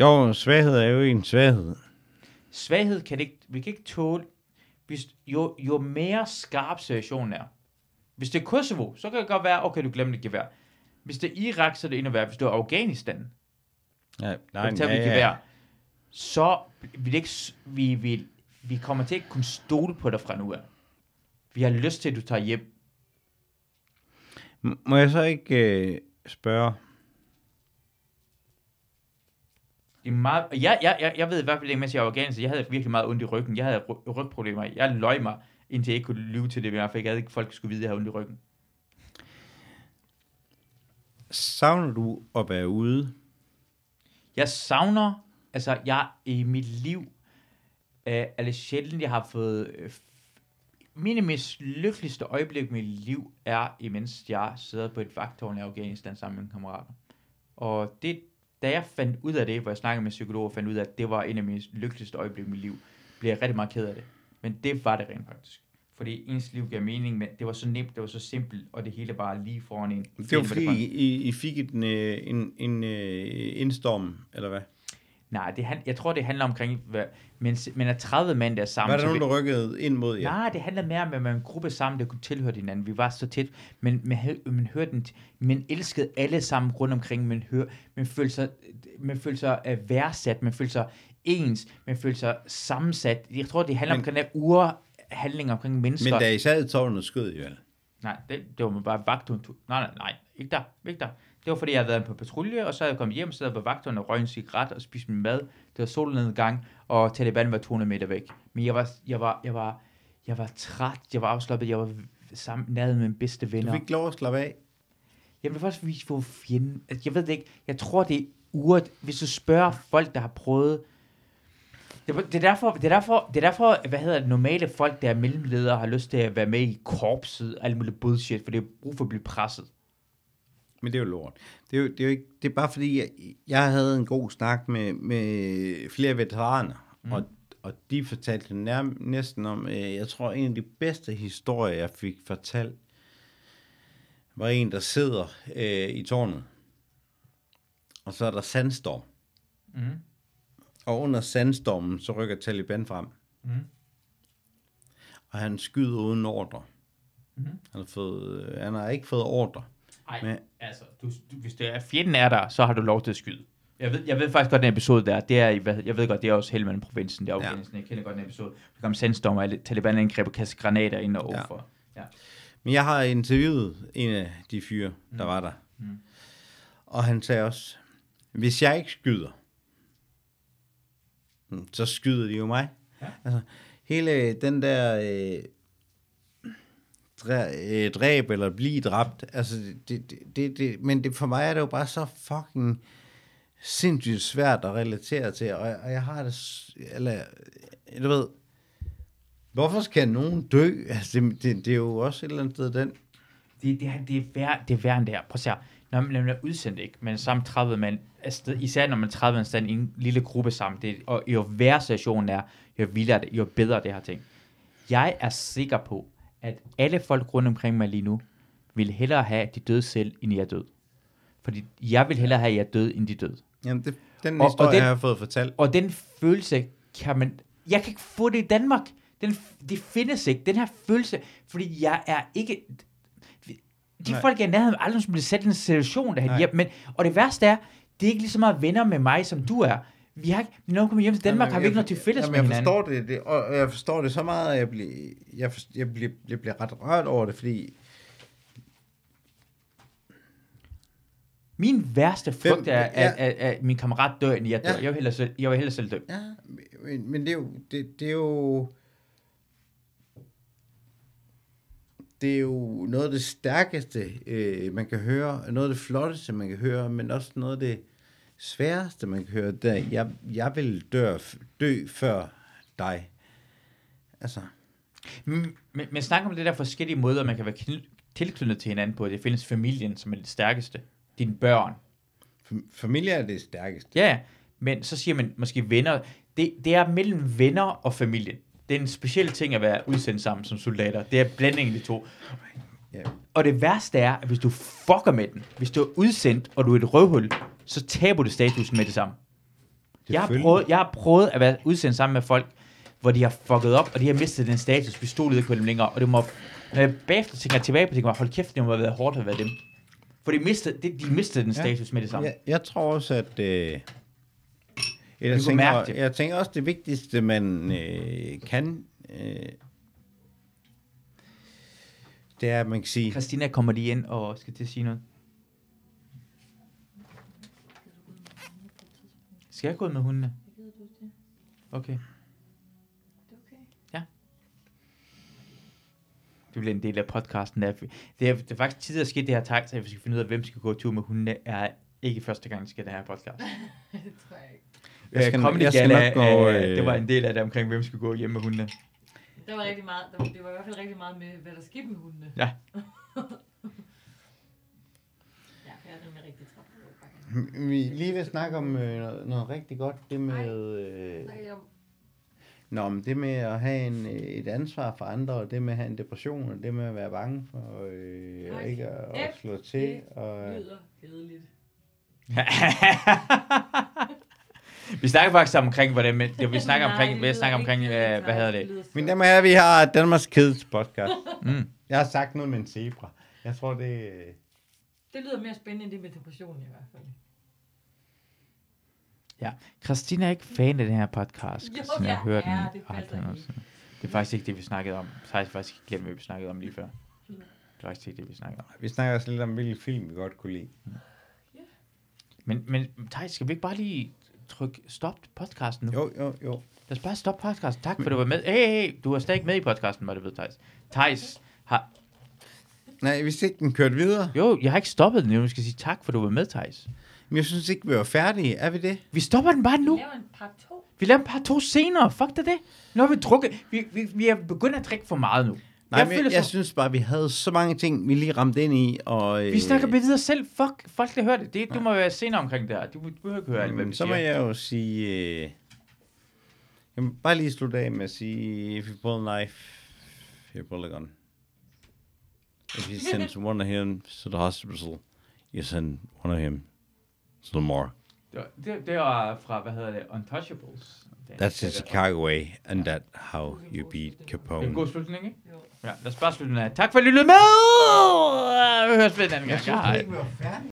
Jo, svaghed er jo en svaghed. Svaghed kan det ikke, vi kan ikke tåle, hvis, jo, jo mere skarp situationen er. Hvis det er Kosovo, så kan det godt være, okay, du glemte et gevær. Hvis det er Irak, så er det endnu værre. Hvis det er Afghanistan, Ja, nej, tager vi et gevær, så vil det ikke, vi, vi, vi kommer til at kunne stole på dig fra nu af. Vi har lyst til, at du tager hjem. Må jeg så ikke øh, spørge? Det er meget, jeg, jeg, jeg, jeg ved i hvert fald ikke, mens jeg var Afghanistan, jeg havde virkelig meget ondt i ryggen. Jeg havde ry- rygproblemer. Jeg løj mig, indtil jeg ikke kunne lyve til det, men jeg fik ikke, folk skulle vide, at jeg havde ondt i ryggen. Savner du at være ude? Jeg savner, altså jeg i mit liv, øh, er det sjældent, jeg har fået, øh, mine mest lykkeligste øjeblik i mit liv er, imens jeg sidder på et vagtårn i Afghanistan sammen med mine kammerater. Og det, da jeg fandt ud af det, hvor jeg snakkede med psykologer, fandt ud af, at det var en af mine lykkeligste øjeblikke i mit liv, blev jeg rigtig meget ked af det. Men det var det rent faktisk. Fordi ens liv gav mening, men det var så nemt, det var så simpelt, og det hele bare lige foran en. Det var Fordi I, I fik en, øh, en, en øh, indstorm, eller hvad? Nej, det, han- jeg tror, det handler omkring, hvad, men, men er 30 mænd der er sammen. Var der nogen, der rykkede ind mod jer? Nej, det handler mere om, at man en gruppe sammen, der kunne tilhøre hinanden. Vi var så tæt, men man, man hørte den, man elskede alle sammen rundt omkring, man, hør, man følte sig, man følte sig uh, værdsat, man følte sig ens, man følte sig sammensat. Jeg tror, det handler Men- om den urhandling omkring mennesker. Men da I sad i tårnet, skød I vel? Nej, det, det var bare vagthund. Nej, nej, nej, ikke der, ikke der. Det var fordi, jeg havde været på patrulje, og så havde jeg kommet hjem, så havde jeg på vagthund og røg en cigaret og spist min mad. Det var solnedgang, og Taliban var 200 meter væk. Men jeg var, jeg var, jeg var, jeg var træt, jeg var afslappet, jeg var sammen nede med mine bedste Du venner. fik lov at slappe af. Jeg vil faktisk vise, hvor fjenden... Altså, Jeg ved det ikke. Jeg tror, det er uret. Hvis du spørger folk, der har prøvet... Det er, det er, derfor, det, er derfor, det er derfor, hvad hedder det, normale folk, der er mellemledere, har lyst til at være med i korpset, og alt muligt bullshit, for det er brug for at blive presset. Men det er jo lort. Det er, jo, det er, jo ikke, det er bare fordi, jeg, jeg havde en god snak med, med flere veteraner, mm. og, og de fortalte nær, næsten om, øh, jeg tror, en af de bedste historier, jeg fik fortalt, var en, der sidder øh, i tårnet, og så er der sandstorm. Mm. Og under sandstormen, så rykker Taliban frem. Mm. Og han skyder uden ordre. Mhm. Han, har fået, øh, han har ikke fået ordre. Ej, Men- altså, du, du, hvis det er fjenden er der, så har du lov til at skyde. Jeg ved, jeg ved faktisk godt, den episode der, det er, hvad- jeg ved godt, det er også Helmand-provinsen, det er Ja. Jeg kender godt den episode. Der kom sandstorm, og Taliban angreb og kastede granater ind og Ja. overfor. Ja. Men jeg har interviewet en af de fyre, der var der. Mm. Og han sagde også, hvis jeg ikke skyder, mm, så skyder de jo mig. Ja. Altså, hele den der øh, dræb eller blive dræbt, altså, det, det, det, det, men det, for mig er det jo bare så fucking sindssygt svært at relatere til, og, og jeg har det, eller, du ved, hvorfor skal nogen dø? Altså, det, det, det er jo også et eller andet sted den, det, det, det, er værre, det er værre end det her. Prøv at se her. Når man, er udsendt, ikke? Men sammen 30 mand afsted, især når man 30 mand i en lille gruppe sammen. Det, og jo værre situationen er, jo vildere det, jo bedre det her ting. Jeg er sikker på, at alle folk rundt omkring mig lige nu, vil hellere have, at de døde selv, end jeg død. Fordi jeg vil hellere have, at jeg død, end de døde. Jamen, det, den Og- og historie den- har jeg fået fortalt. Og den følelse kan man... Jeg kan ikke få det i Danmark. Den, det findes ikke. Den her følelse, fordi jeg er ikke... De Nej. Folk, jeg er nærheden, aldrig nogensinde blevet sat i en situation, der har. Men, og det værste er, det er ikke lige så meget venner med mig, som du er. Vi har ikke, når vi kommer hjem til Danmark, Jamen, har vi jeg- ikke noget til fælles jamen, med jeg hinanden. forstår det, det, og jeg forstår det så meget, at jeg bliver, jeg, for, jeg bliver, jeg bliver ret rørt over det, fordi Min værste Hvem- frygt er, ja. at, at, at, min kammerat dør, end jeg dør. Ja. Jeg, vil hellere selv, jeg vil hellere selv dø. Ja, men, men det er jo, det, det er jo, det er jo noget af det stærkeste, øh, man kan høre, noget af det flotteste, man kan høre, men også noget af det sværeste, man kan høre, det er, jeg, jeg vil dø, dø før dig. Altså, Men, men, men snak om det der forskellige måder, man kan være kny- tilknyttet til hinanden på. Det findes familien, som er det stærkeste. Dine børn, fam- familie er det stærkeste. Ja, men så siger man måske venner. Det, det er mellem venner og familie. Det er en speciel ting at være udsendt sammen som soldater. Det er blandingen af de to. Ja. Og det værste er, at hvis du fucker med den, hvis du er udsendt, og du er et røvhul, så taber du statusen med det samme. Jeg har, prøvet, jeg har prøvet at være udsendt sammen med folk, hvor de har fucket op, og de har mistet den status. Vi stod ikke på dem længere, og det må, når jeg bagefter tænker tilbage på, tænker jeg, hold kæft, det må have været hårdt at være dem. For de mistede, de, de mistede den Ja. status med det samme. Jeg, jeg tror også, at... Øh, jeg, tænker, jeg tænker også, det vigtigste, man øh, kan, øh, det er, at man kan sige... Christina kommer lige ind og skal til at sige noget. Skal jeg gå ud med hundene? Okay. Ja. Det bliver en del af podcasten. Der. Det, er, det er faktisk tid at ske det her takt, så vi skal finde ud af, hvem skal gå tur med hundene, er ikke første gang, vi skal det her podcast. det tror jeg ikke. Jeg skal- Øh, jeg skal Gala, nok gå, øh, øh, det var en del af det omkring, hvem skal gå hjem med hundene. Der var rigtig meget, der var, det var i hvert fald rigtig meget med, hvad der skete med hundene. Ja. ja, jeg er nemlig rigtig træt. Vi lige vil snakke om øh, noget, noget rigtig godt, det med... Øh, jeg om- Nå, men det med at have en, øh, et ansvar for andre, og det med at have en depression, og det med at være bange for øh, Hold ikke at, at slå til. det Og, lyder kedeligt. vi snakker faktisk omkring, hvordan men, det, vi snakker Nej, omkring, vi snakker ikke omkring, øh, hvad hedder det? damer og herrer, vi har Danmarks Kids podcast. Mm. Jeg har sagt noget med en zebra. Jeg tror, det... Det lyder mere spændende end det med depression i hvert fald. Ja, Christina er ikke fan af den her podcast. Jo, Christina, jeg jeg hører den det aldrig nogensinde. Det er faktisk ikke det, vi snakkede om. Så har jeg faktisk glemt, hvad vi snakkede om lige før. Det er faktisk ikke det, vi snakkede om. Vi snakker også lidt om, hvilken film vi godt kunne lide. Men, men Thijs, skal vi ikke bare lige trykke stop podcasten nu? Jo, jo, jo. Lad os bare stoppe podcasten. Tak for, du var med. Hey, hey, du er stadig med i podcasten, var det ved, Thijs. Thijs har... Nej, hvis ikke den kørte videre. Jo, jeg har ikke stoppet den. Jeg skal sige tak, for du var med, Thijs. Men jeg synes ikke, vi var færdige. Er vi det? Vi stopper den bare nu. Vi laver en part 2. Vi laver en par to senere. Fuck det det. Nu har vi drukket. Vi, vi, vi er begyndt at drikke for meget nu. Nej, jeg, men jeg, jeg så- synes bare, vi havde så mange ting, vi lige ramte ind i. Og, Vi snakker bare videre selv. Fuck, folk der hører det. det du må være senere omkring det her. Du, du behøver ikke høre alt, hvad Men vi så må siger. jeg jo sige... Øh, jeg må bare lige slutte af med at sige, if you pull a knife, you pull a gun. If you send one of him to the hospital, you send one of him to the morgue. Det, det, var fra, hvad hedder det, Untouchables. Det er- That's the Chicago way, and that how you beat Det er en Capone. god slutning, ikke? Jo. Ja, lad os bare slutte den af. Tak for at I lyttede med! Vi høres ved den anden gang. Var færdige.